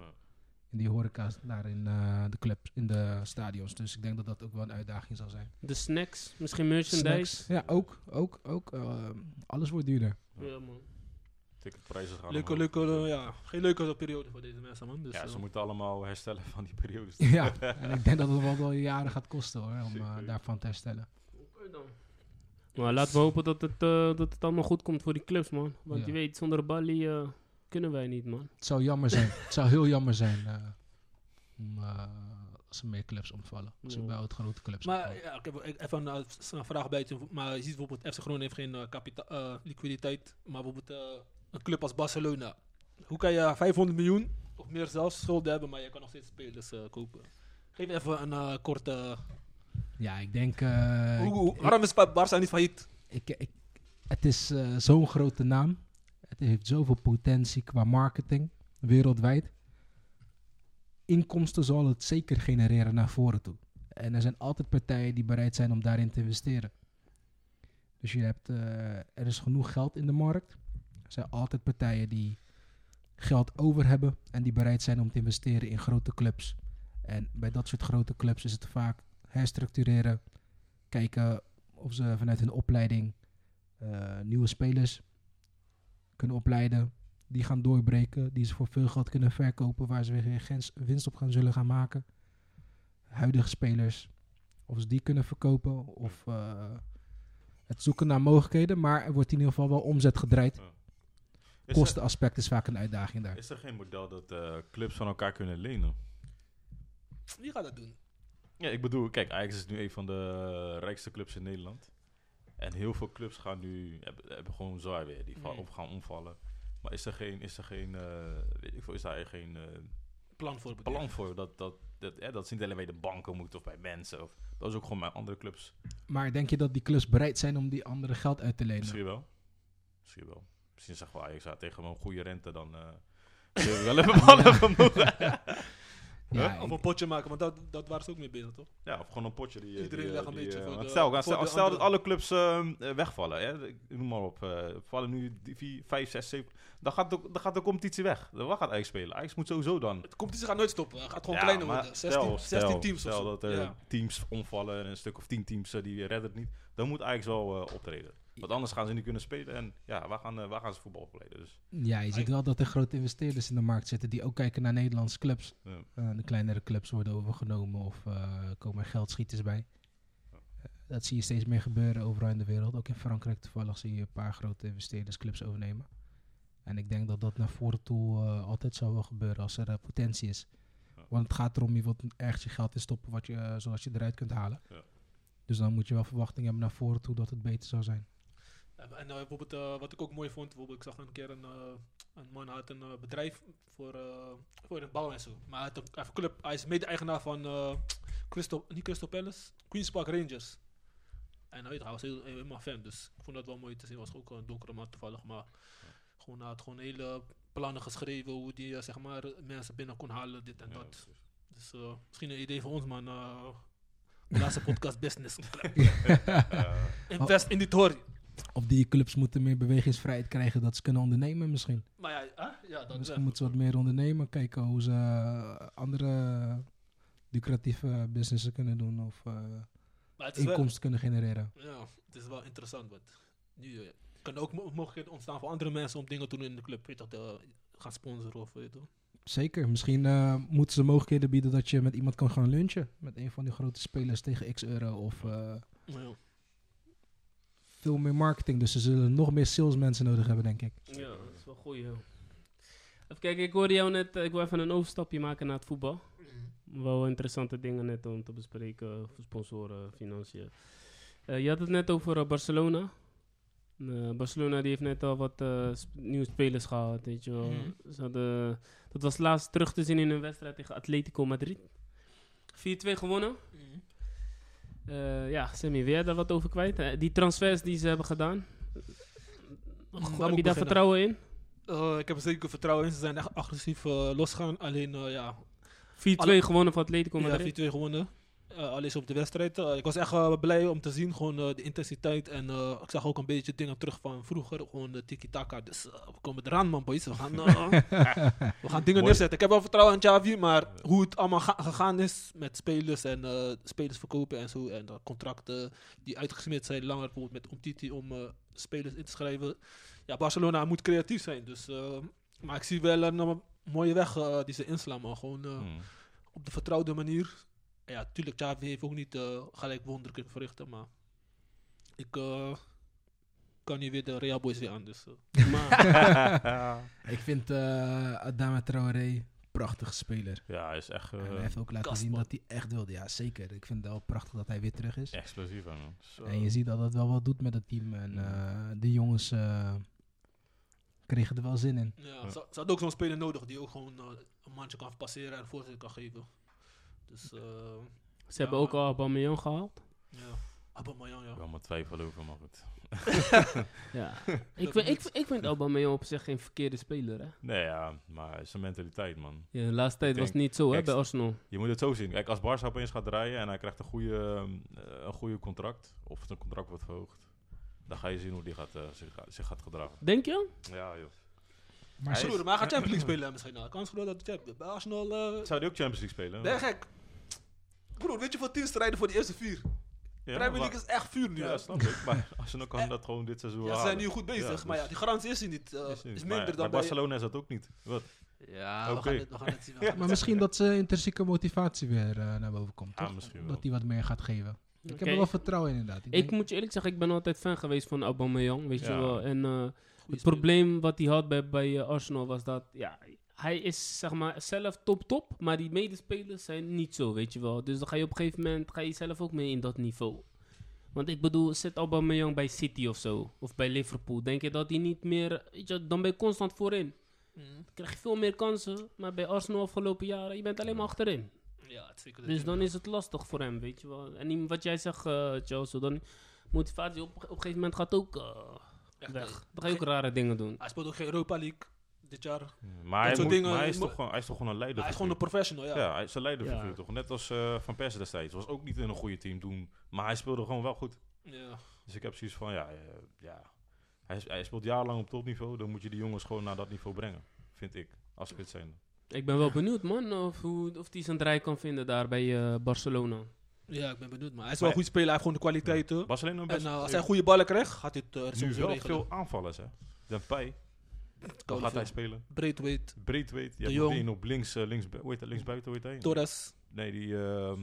S4: in die horeca's, daar in eh, de clubs, in de stadions. Dus ik denk dat dat ook wel een uitdaging zal zijn.
S2: De snacks, misschien merchandise.
S4: Snacks, ja, ook, ook, ook. eh, alles wordt duurder.
S2: Ja, man.
S3: Ticketprijzen gaan
S1: Leuke, leuke, ja, geen leuke periode voor deze mensen, man. Dus,
S3: ja, ze moeten allemaal herstellen van die periodes.
S4: Ja, en ik denk dat het wel, wel jaren gaat kosten hoor, om daarvan te herstellen.
S2: Oké dan. Maar laten we hopen dat het, eh, dat het allemaal goed komt voor die clubs, man. Want
S4: Ja.
S2: je weet, zonder Bali eh, kunnen wij niet, man.
S4: Het zou jammer zijn. het zou heel jammer zijn eh, om, als er meer clubs omvallen. Als
S2: Ja.
S4: er überhaupt grote clubs
S1: Maar ja, ik heb even een, vraag bij je. Maar je ziet bijvoorbeeld, FC Groningen heeft geen eh, kapita- eh, liquiditeit. Maar bijvoorbeeld een club als Barcelona. Hoe kan je 500 miljoen of meer zelfs schulden hebben, maar je kan nog steeds spelers eh, kopen? Geef even een eh, korte...
S4: Ja, ik denk...
S1: hoe, hoe-
S4: ik-
S1: waarom is Ba- Barca niet failliet?
S4: ik, ik, het is eh, zo'n grote naam. Het heeft zoveel potentie qua marketing wereldwijd. Inkomsten zal het zeker genereren naar voren toe. En er zijn altijd partijen die bereid zijn om daarin te investeren. Dus je hebt, eh, er is genoeg geld in de markt. Er zijn altijd partijen die geld over hebben en die bereid zijn om te investeren in grote clubs. En bij dat soort grote clubs is het vaak herstructureren, kijken of ze vanuit hun opleiding eh, nieuwe spelers kunnen opleiden. Die gaan doorbreken, die ze voor veel geld kunnen verkopen, waar ze weer geen gens- winst op gaan zullen gaan maken. Huidige spelers, of ze die kunnen verkopen, of eh, het zoeken naar mogelijkheden. Maar er wordt in ieder geval wel omzet gedraaid.
S3: Is,
S4: Kostenaspect is vaak een uitdaging daar.
S3: is er geen model dat eh, clubs van elkaar kunnen lenen?
S1: Wie gaat dat doen?
S3: Ja, ik bedoel, kijk, Ajax is nu een van de rijkste clubs in Nederland. En heel veel clubs gaan nu, hebben, hebben gewoon zwaar weer, die val-
S1: Mm.
S3: op gaan omvallen. Maar is er geen, is er geen, eh, weet ik veel, is daar geen eh,
S1: Plan voor
S3: plan voor dat, dat, dat, ja, dat ze niet alleen bij de banken moeten of bij mensen. Of, dat is ook gewoon bij andere clubs.
S4: Maar denk je dat die clubs bereid zijn om die andere geld uit te lenen?
S3: Misschien wel. Misschien wel. Misschien zeggen we Ajax ja, tegen wel een goede rente, dan eh zullen we wel hebben mannen genoeg.
S4: Ja,
S1: Of een potje maken, want dat, dat waren ze ook mee bezig, toch?
S3: Ja, of gewoon een potje die...
S1: Iedereen
S3: die,
S1: legt
S3: eh,
S1: een beetje
S3: eh,
S1: voor de-
S3: stel,
S1: voor
S3: stel,
S1: de
S3: stel dat alle clubs eh, wegvallen, hè, ik noem maar op, eh, vallen nu 4, 5, 6, 7, dan gaat, de, dan gaat de competitie weg. Dan wat gaat Ajax spelen? Ajax moet sowieso dan...
S1: De competitie gaat nooit stoppen. Het gaat gewoon
S3: Ja,
S1: kleiner worden. 16,
S3: stel,
S1: 16
S3: stel-
S1: teams
S3: Stel
S1: of zo.
S3: dat er
S1: Ja.
S3: teams omvallen en een stuk of 10 teams die redden het niet. Dan moet Ajax wel optreden. Want anders gaan ze niet kunnen spelen en ja, waar gaan, eh, waar gaan ze voetbal opleiden? Dus,
S4: Ja, je ziet wel dat er grote investeerders in de markt zitten die ook kijken naar Nederlandse clubs.
S3: ja.
S4: Eh, de kleinere clubs worden overgenomen of eh, komen er geldschieters bij. Dat zie je steeds meer gebeuren overal in de wereld. Ook in Frankrijk toevallig zie je een paar grote investeerders clubs overnemen. En ik denk dat dat naar voren toe altijd zal wel gebeuren als er potentie is.
S3: Ja.
S4: Want het gaat erom, je wilt ergens je geld in stoppen wat je, zodat je eruit kunt halen.
S3: Ja.
S4: Dus dan moet je wel verwachting hebben naar voren toe dat het beter zou zijn.
S1: En, eh, bijvoorbeeld, eh, wat ik ook mooi vond, bijvoorbeeld, ik zag een keer een, eh, een man had een bedrijf voor, voor het bouwen en zo. Maar hij, had een, hij heeft een club, hij is mede-eigenaar van Crystal, niet Crystal Palace, Queen's Park Rangers. En hij, was heel, helemaal fan, dus ik vond dat wel mooi te zien. was ook een donkere man toevallig, maar gewoon, hij had gewoon hele plannen geschreven hoe die zeg maar, mensen binnen kon halen, dit en
S3: Ja,
S1: dat.
S3: precies.
S1: Dus misschien een idee voor ons, man. de laatste podcast business. Invest in die Tory.
S4: Of die clubs moeten meer bewegingsvrijheid krijgen dat ze kunnen ondernemen misschien.
S1: Maar ja, hè? ja dat
S4: Misschien moeten ze wat meer ondernemen. Kijken hoe ze eh, andere lucratieve businessen kunnen doen. Of eh,
S1: wel,
S4: inkomsten kunnen genereren.
S1: ja, het is wel interessant. Want nu eh, kan ook mo- mogelijkheden ontstaan voor andere mensen om dingen te doen in de club. Weet je, dat, eh, gaan sponsoren of weet je?
S4: Zeker. Misschien moeten ze mogelijkheden bieden dat je met iemand kan gaan lunchen. Met een van die grote spelers tegen x euro. Of
S1: Ja.
S4: Veel meer marketing. Dus ze zullen nog meer salesmensen nodig hebben, denk ik.
S2: Ja, dat is wel goed, joh. Even kijken, ik hoorde jou net, eh, ik wil even een overstapje maken naar het voetbal. Wel interessante dingen net om te bespreken voor sponsoren, financiën. Eh, je had het net over eh, Barcelona. Eh, Barcelona die heeft net al wat eh, sp- nieuwe spelers gehad, weet je wel.
S1: Mhm.
S2: Ze hadden, dat was laatst terug te zien in een wedstrijd tegen Atletico Madrid. 4-2 gewonnen. Eh, ja, Sammy, wil jij daar wat over kwijt? Eh, die transfers die ze hebben gedaan.
S1: moet
S2: Heb je daar vertrouwen in? 4-2
S1: Eh, ik heb er zeker vertrouwen in. Ze zijn echt agressief losgegaan. Alleen, ja,
S2: gewonnen van Atletico
S1: ja
S2: Madrid.
S1: 4-2 gewonnen. Eh alleen op de wedstrijd. Eh, ik was echt eh, blij om te zien, gewoon de intensiteit. En ik zag ook een beetje dingen terug van vroeger, gewoon de tiki-taka. Dus we komen eraan, man, boys. We gaan, we gaan dingen neerzetten. Ik heb wel vertrouwen in Xavi, maar hoe het allemaal ga- gegaan is met spelers en spelers verkopen en zo. En de contracten die uitgesmeerd zijn, langer bijvoorbeeld met Omtiti om spelers in te schrijven. Ja, Barcelona moet creatief zijn. Dus, maar ik zie wel een, mooie weg die ze inslaan. Maar gewoon
S3: Hmm.
S1: op de vertrouwde manier. Ja, tuurlijk, Xavi heeft ook niet eh, gelijk wonder kunnen verrichten. Maar ik eh, kan niet weer de Real Boys weer aan. Dus, eh.
S2: Maar
S4: Ik vind eh Adama Traoré prachtig speler.
S3: ja, hij is echt
S4: En
S3: eh,
S4: hij heeft ook laten zien dat hij echt wilde. Ja, zeker. Ik vind het wel prachtig dat hij weer terug is.
S3: explosief. man. Zo.
S4: En je ziet dat dat wel wat doet met het team. En eh, de jongens eh, kregen er wel zin in.
S1: Ja,
S3: Ja.
S1: Ze, ze hadden ook zo'n speler nodig die ook gewoon een mandje kan passeren en voorzet kan geven. Dus eh
S2: ze hebben ook al Aubameyang gehaald.
S1: ja, Aubameyang, ja.
S3: Wel maar twijfel over, maar goed.
S2: Ja. ik, vind, ik, ik vind Aubameyang op zich geen verkeerde speler, hè.
S3: Nee, ja, maar een mentaliteit, man.
S2: Ja, de laatste tijd was het niet zo, hè, bij Arsenal.
S3: Je moet het zo zien. Kijk, als Barca opeens gaat draaien en hij krijgt een goede, eh, een goede contract, of zijn contract wordt verhoogd, dan ga je zien hoe die gaat, eh, zich, zich gaat gedragen.
S2: Denk je?
S3: Ja, joh.
S4: Maar
S3: Hij is-
S1: maar hij gaat Champions League spelen misschien. Nou. Kans groot dat hij Champions Bij Arsenal...
S3: Zou die ook Champions League spelen?
S1: ben je gek? Broer, weet je voor tien strijden voor die eerste vier?
S3: Ja,
S1: Premier League is echt vuur nu.
S3: Ja,
S1: hè.
S3: snap ik. Maar Arsenal kan dat gewoon dit seizoen
S1: Ja, ze zijn nu goed bezig,
S3: Ja,
S1: maar ja,
S3: dus-
S1: die garantie is er niet. eh,
S3: is
S1: is,
S3: niet.
S1: minder
S3: Maar
S1: dan
S3: bij
S1: bij...
S3: Barcelona is dat ook niet. Wat?
S1: Ja, we,
S3: Oké.
S1: gaan het, we gaan het zien. we
S4: maar misschien dat zijn intrinsieke motivatie weer eh, naar boven komt.
S3: Ja,
S4: toch?
S3: misschien wel.
S4: Dat hij wat meer gaat geven. Ik heb er wel vertrouwen in inderdaad.
S2: Ik
S4: denk-
S2: moet je eerlijk zeggen, ik ben altijd fan geweest van Aubameyang, weet je wel. En eh, het probleem wat hij had bij, bij eh, Arsenal was dat, ja, hij is zeg maar zelf top top, maar die medespelers zijn niet zo, weet je wel. Dus dan ga je op een gegeven moment, ga je zelf ook mee in dat niveau. Want ik bedoel, zit Aubameyang bij City of zo, of bij Liverpool, denk je dat hij niet meer, weet je, dan ben je constant voorin.
S1: Mhm.
S2: Dan krijg je veel meer kansen, maar bij Arsenal afgelopen jaren, je bent alleen maar achterin.
S1: Ja, zeker.
S2: Dus dan is het lastig voor hem, weet je wel. En wat jij zegt, eh Chelsea, dan motivatie op, op een gegeven moment gaat ook
S1: Echt,
S2: weg. Dan ga je ook rare dingen doen.
S1: Hij speelt ook geen Europa League dit jaar.
S3: Maar, hij,
S1: soort
S3: moet-
S1: dingen
S3: maar hij, is toch gewoon, hij is toch gewoon een leider.
S1: Hij is gewoon een professional, ja.
S3: ja. hij is een leiderfiguur
S2: Ja.
S3: toch? Net als eh, Van Persie destijds. Was ook niet in een goede team toen. Maar hij speelde gewoon wel goed.
S1: Ja.
S3: Dus ik heb zoiets van, ja, eh, ja. Hij, hij speelt jarenlang op topniveau. Dan moet je die jongens gewoon naar dat niveau brengen. Vind ik. Als spits zijn.
S2: Ik ben wel benieuwd, man, of, hoe, of hij zijn draai kan vinden daar bij eh, Barcelona.
S1: ja, ik ben benieuwd. Maar hij is
S3: Maar-
S1: wel een goed speler, hij heeft gewoon de kwaliteiten.
S3: Barcelona
S1: En
S3: best,
S1: eh, als hij goede ballen krijgt, gaat hij het uh,
S3: nu wel
S1: regelen.
S3: veel aanvallers, hè. Depay,
S1: Kan
S3: gaat hij spelen.
S1: Breedweight,
S3: Breedweight, je
S1: De
S3: hebt één op links, eh, links, hoe heet dat, linksbuiten, hoe heet hij?
S1: Torres,
S3: Nee, die, ehm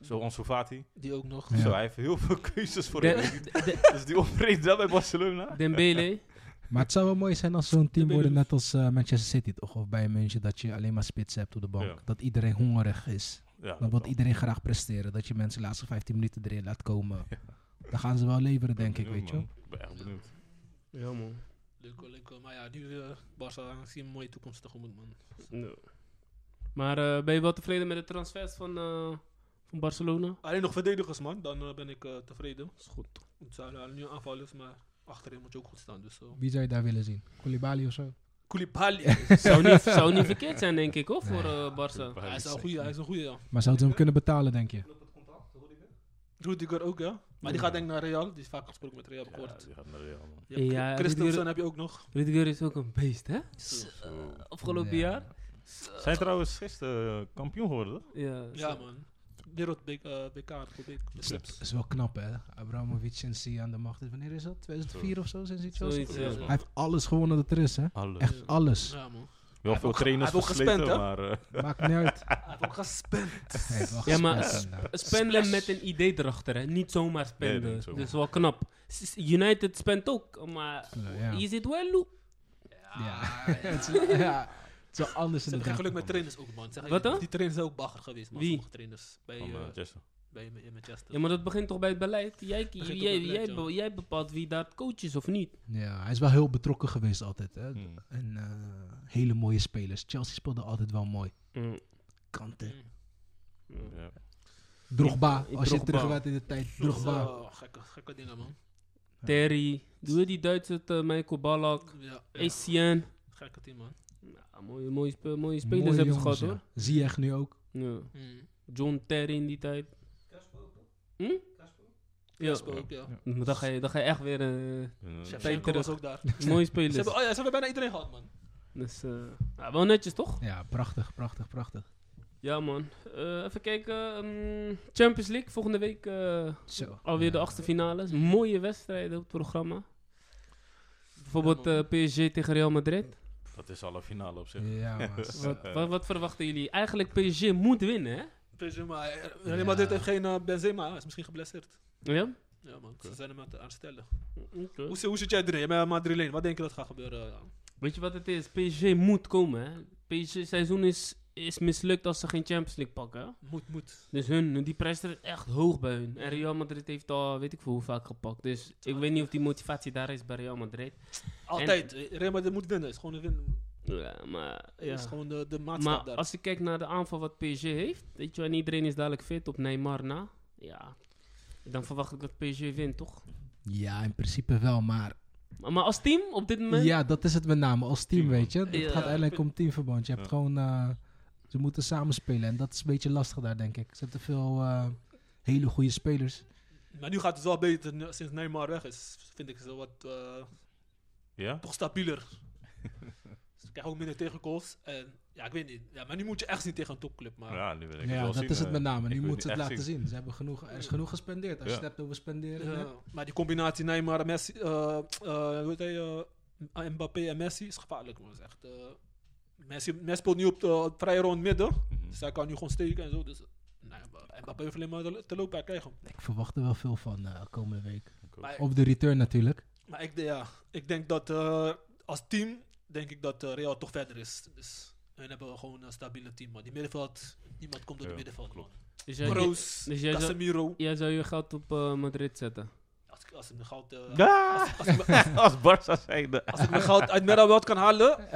S3: zo Ansu Fati.
S1: die ook nog.
S4: Ja.
S3: Zo, hij heeft heel veel keuzes voor
S2: De-
S3: hem.
S2: de- de-
S3: Dus die opbreekt dat bij Barcelona.
S2: Dembele.
S4: Maar het zou wel mooi zijn als zo'n team
S1: De
S4: worden
S1: Benelux.
S4: net als eh, Manchester City toch? Of bij München dat je alleen maar spits hebt op de bank.
S3: Ja.
S4: Dat iedereen hongerig is.
S3: Ja,
S4: Dan
S3: dat
S4: wil
S3: wel.
S4: iedereen graag presteren. Dat je mensen de laatste 15 minuten erin laat komen. Dan gaan ze wel leveren, denk ik,
S3: Benieuwd,
S4: weet je wel.
S3: Ik ben echt benieuwd.
S2: Ja, man.
S1: Leuk, leuk. Maar ja, nu uh, Barca ik zie een mooie toekomst tegemoet, man.
S2: Ja. Maar eh, ben je wel tevreden met de transfers van, eh, van Barcelona?
S1: Alleen nog verdedigers, man. Dan eh, ben ik eh, tevreden.
S2: Is goed.
S1: Het zijn uh, nu aanvallers, maar achterin moet je ook goed staan. Dus, uh.
S4: Wie zou je daar willen zien? Koulibaly of zo?
S1: Koulibaly.
S2: zou, niet, zou niet verkeerd zijn, denk ik, hoor, voor
S4: Nee.
S2: eh Barça.
S1: hij is een goeie, hij is een goeie, ja.
S4: Maar zouden ze hem kunnen betalen, denk je?
S1: Rudiger ook, ja. Maar die gaat denk ik naar Real. Die is vaak gesproken met Real,
S3: Ja,
S1: gehoord.
S3: die gaat naar Real, man.
S1: Je hebt
S2: Ja,
S1: Christensen
S2: Rudiger-
S1: heb je ook nog.
S2: Rudiger is ook een beest, hè?
S3: Zo.
S2: Afgelopen
S4: Ja.
S2: jaar.
S3: Zijn trouwens gisteren eh, kampioen geworden?
S2: Ja,
S1: Ja, man. Wereld BK,
S4: Dat is wel knap, hè? Abramovic sinds hij aan de macht is. Wanneer is dat? 2004 of zo? Sinds
S1: man.
S4: Hij heeft alles gewonnen dat er is, hè?
S3: Alles.
S4: Echt alles.
S1: Ja, man.
S3: Wel veel trainers
S1: hij gespend,
S3: maar... eh,
S4: Maakt niet uit.
S1: Hij heeft ook gespend.
S2: Ja, maar. Spenden met een idee erachter, hè? Niet zomaar spenden.
S3: Nee, niet zomaar.
S2: Dus wel knap. United spent ook, maar
S4: Ja.
S2: je zit wel loe.
S4: Ja. het, is, ja, het is wel anders
S1: Ze hebben geen geluk met trainers ook, man. Zeg,
S2: Wat dan?
S1: Die trainers zijn ook bagger geweest, man.
S2: Wie?
S1: Sommige trainers. Bij,
S3: van
S1: eh,
S3: eh, Jesse.
S1: Bij bij Manchester.
S2: Ja, maar dat begint toch bij het beleid? Jij, jij, jij,
S1: beleid,
S2: jij bepaalt wie daar coach is of niet.
S4: Ja, hij is wel heel betrokken geweest altijd. Hè?
S3: Hmm.
S4: En eh, hele mooie spelers. Chelsea speelde altijd wel mooi. Kante.
S1: Mm.
S3: Ja.
S4: Drogba, als je
S2: Drogba.
S4: terug gaat in de tijd. Drogba.
S1: Oh, gekke, gekke dingen, man.
S2: Terry, doe je die Duitse uh, Michael Ballack,
S1: Ja, ja. Gekke team, man.
S2: Ja, mooie, mooie, spe- mooie spelers
S4: Mooie
S2: hebben ze gehad hoor.
S4: ja. Ziyech nu ook.
S2: Ja.
S1: Mm.
S2: John Terry in die tijd. Hm? Ja,
S1: ook, ja.
S2: maar dan ga je, dan ga je echt weer Tijd
S1: Shevchenko
S2: terug.
S1: was ook daar.
S2: mooie
S1: Ze
S2: spelers.
S1: hebben, oh ja, ze hebben bijna iedereen gehad, man.
S2: Dus, eh, ja, wel netjes toch?
S4: Ja, prachtig, prachtig, prachtig.
S2: Ja man. Eh, even kijken. ehm, Champions League volgende week. eh,
S4: Zo.
S2: alweer de achtste finales. Mooie wedstrijden op het programma. Bijvoorbeeld
S1: Ja,
S2: eh, PSG tegen Real Madrid.
S3: Dat is al een finale op zich.
S4: Ja, man.
S2: Wat, wat, wat verwachten jullie? Eigenlijk PSG moet winnen, hè?
S1: Maar eh, Real Madrid heeft geen eh, Benzema, hij is misschien geblesseerd.
S2: Ja?
S1: Ja man, ze zijn hem aan het aanstellen. Hoe, zit- hoe zit jij erin? Bent Madrileen, wat denk je dat gaat gebeuren? eh?
S2: Weet je wat het is? PSG moet komen, hè? PSG seizoen is, is mislukt als ze geen Champions League pakken.
S1: Moet, moet.
S2: Dus hun, die prijs is echt hoog bij hun. En Real Madrid heeft al weet ik veel hoe vaak gepakt. Dus ik weet niet of die motivatie daar is bij Real Madrid.
S1: Altijd. Real Madrid moet winnen, is gewoon een win.
S2: Ja, maar... Ja.
S1: is gewoon de, de maatstaf
S2: Maar
S1: daar.
S2: als je kijkt naar de aanval wat PSG heeft, weet je wel, en iedereen is dadelijk fit op Neymar na, ja, dan verwacht ik dat PSG wint, toch?
S4: Ja, in principe wel, maar
S2: Maar, maar als team op dit moment,
S4: ja, dat is het met name als team,
S3: Team,
S4: weet je. Het
S2: Ja.
S4: gaat eigenlijk om teamverband. Je hebt
S3: Ja.
S4: gewoon, eh, ze moeten samenspelen en dat is een beetje lastig daar, denk ik. Er zitten veel eh, hele goede spelers.
S1: Maar nu gaat het wel beter sinds Neymar weg is. Vind ik ze wat eh,
S3: Ja?
S1: toch stabieler. Ze krijgen ook minder tegengoals. En ja, ik weet niet. Ja, maar nu moet je echt zien tegen een topclub. Maar
S3: Ja, nu wil ik het
S4: Ja,
S3: wel
S4: dat
S3: zien,
S4: is het
S3: eh,
S4: met name. Nu moeten ze het laten zien. Ze hebben genoeg, er is genoeg gespendeerd. Als
S3: Ja.
S4: je het hebt over spenderen.
S1: Ja, maar die combinatie Neymar, Messi, eh, eh, hoe heet hij, eh, Mbappé en Messi is gevaarlijk. Man. Is echt, eh, Messi, Messi speelt nu op de vrije rond midden,
S3: Mhm.
S1: dus hij kan nu gewoon steken en zo. Dus, nee, maar Mbappé heeft alleen maar te- lopen, hij krijgt hem.
S4: Ik verwacht er wel veel van eh, komende week. Op de return natuurlijk.
S1: maar ik, ja, ik denk dat eh, als team, denk ik dat eh, Real toch verder is. Dus hun hebben gewoon een stabiele team. Maar die middenveld, niemand komt door
S3: Ja,
S1: het middenveld.
S3: klopt.
S1: Man.
S2: dus jij,
S1: Kroos,
S2: dus jij zou-
S1: Casemiro.
S2: jij zou je geld op eh, Madrid zetten.
S1: Als, ik- als ik mijn goud, eh,
S3: Ja!
S1: als, ik mijn-
S3: Als Barca zijnde.
S1: als ik mijn goud uit Middenveld kan halen,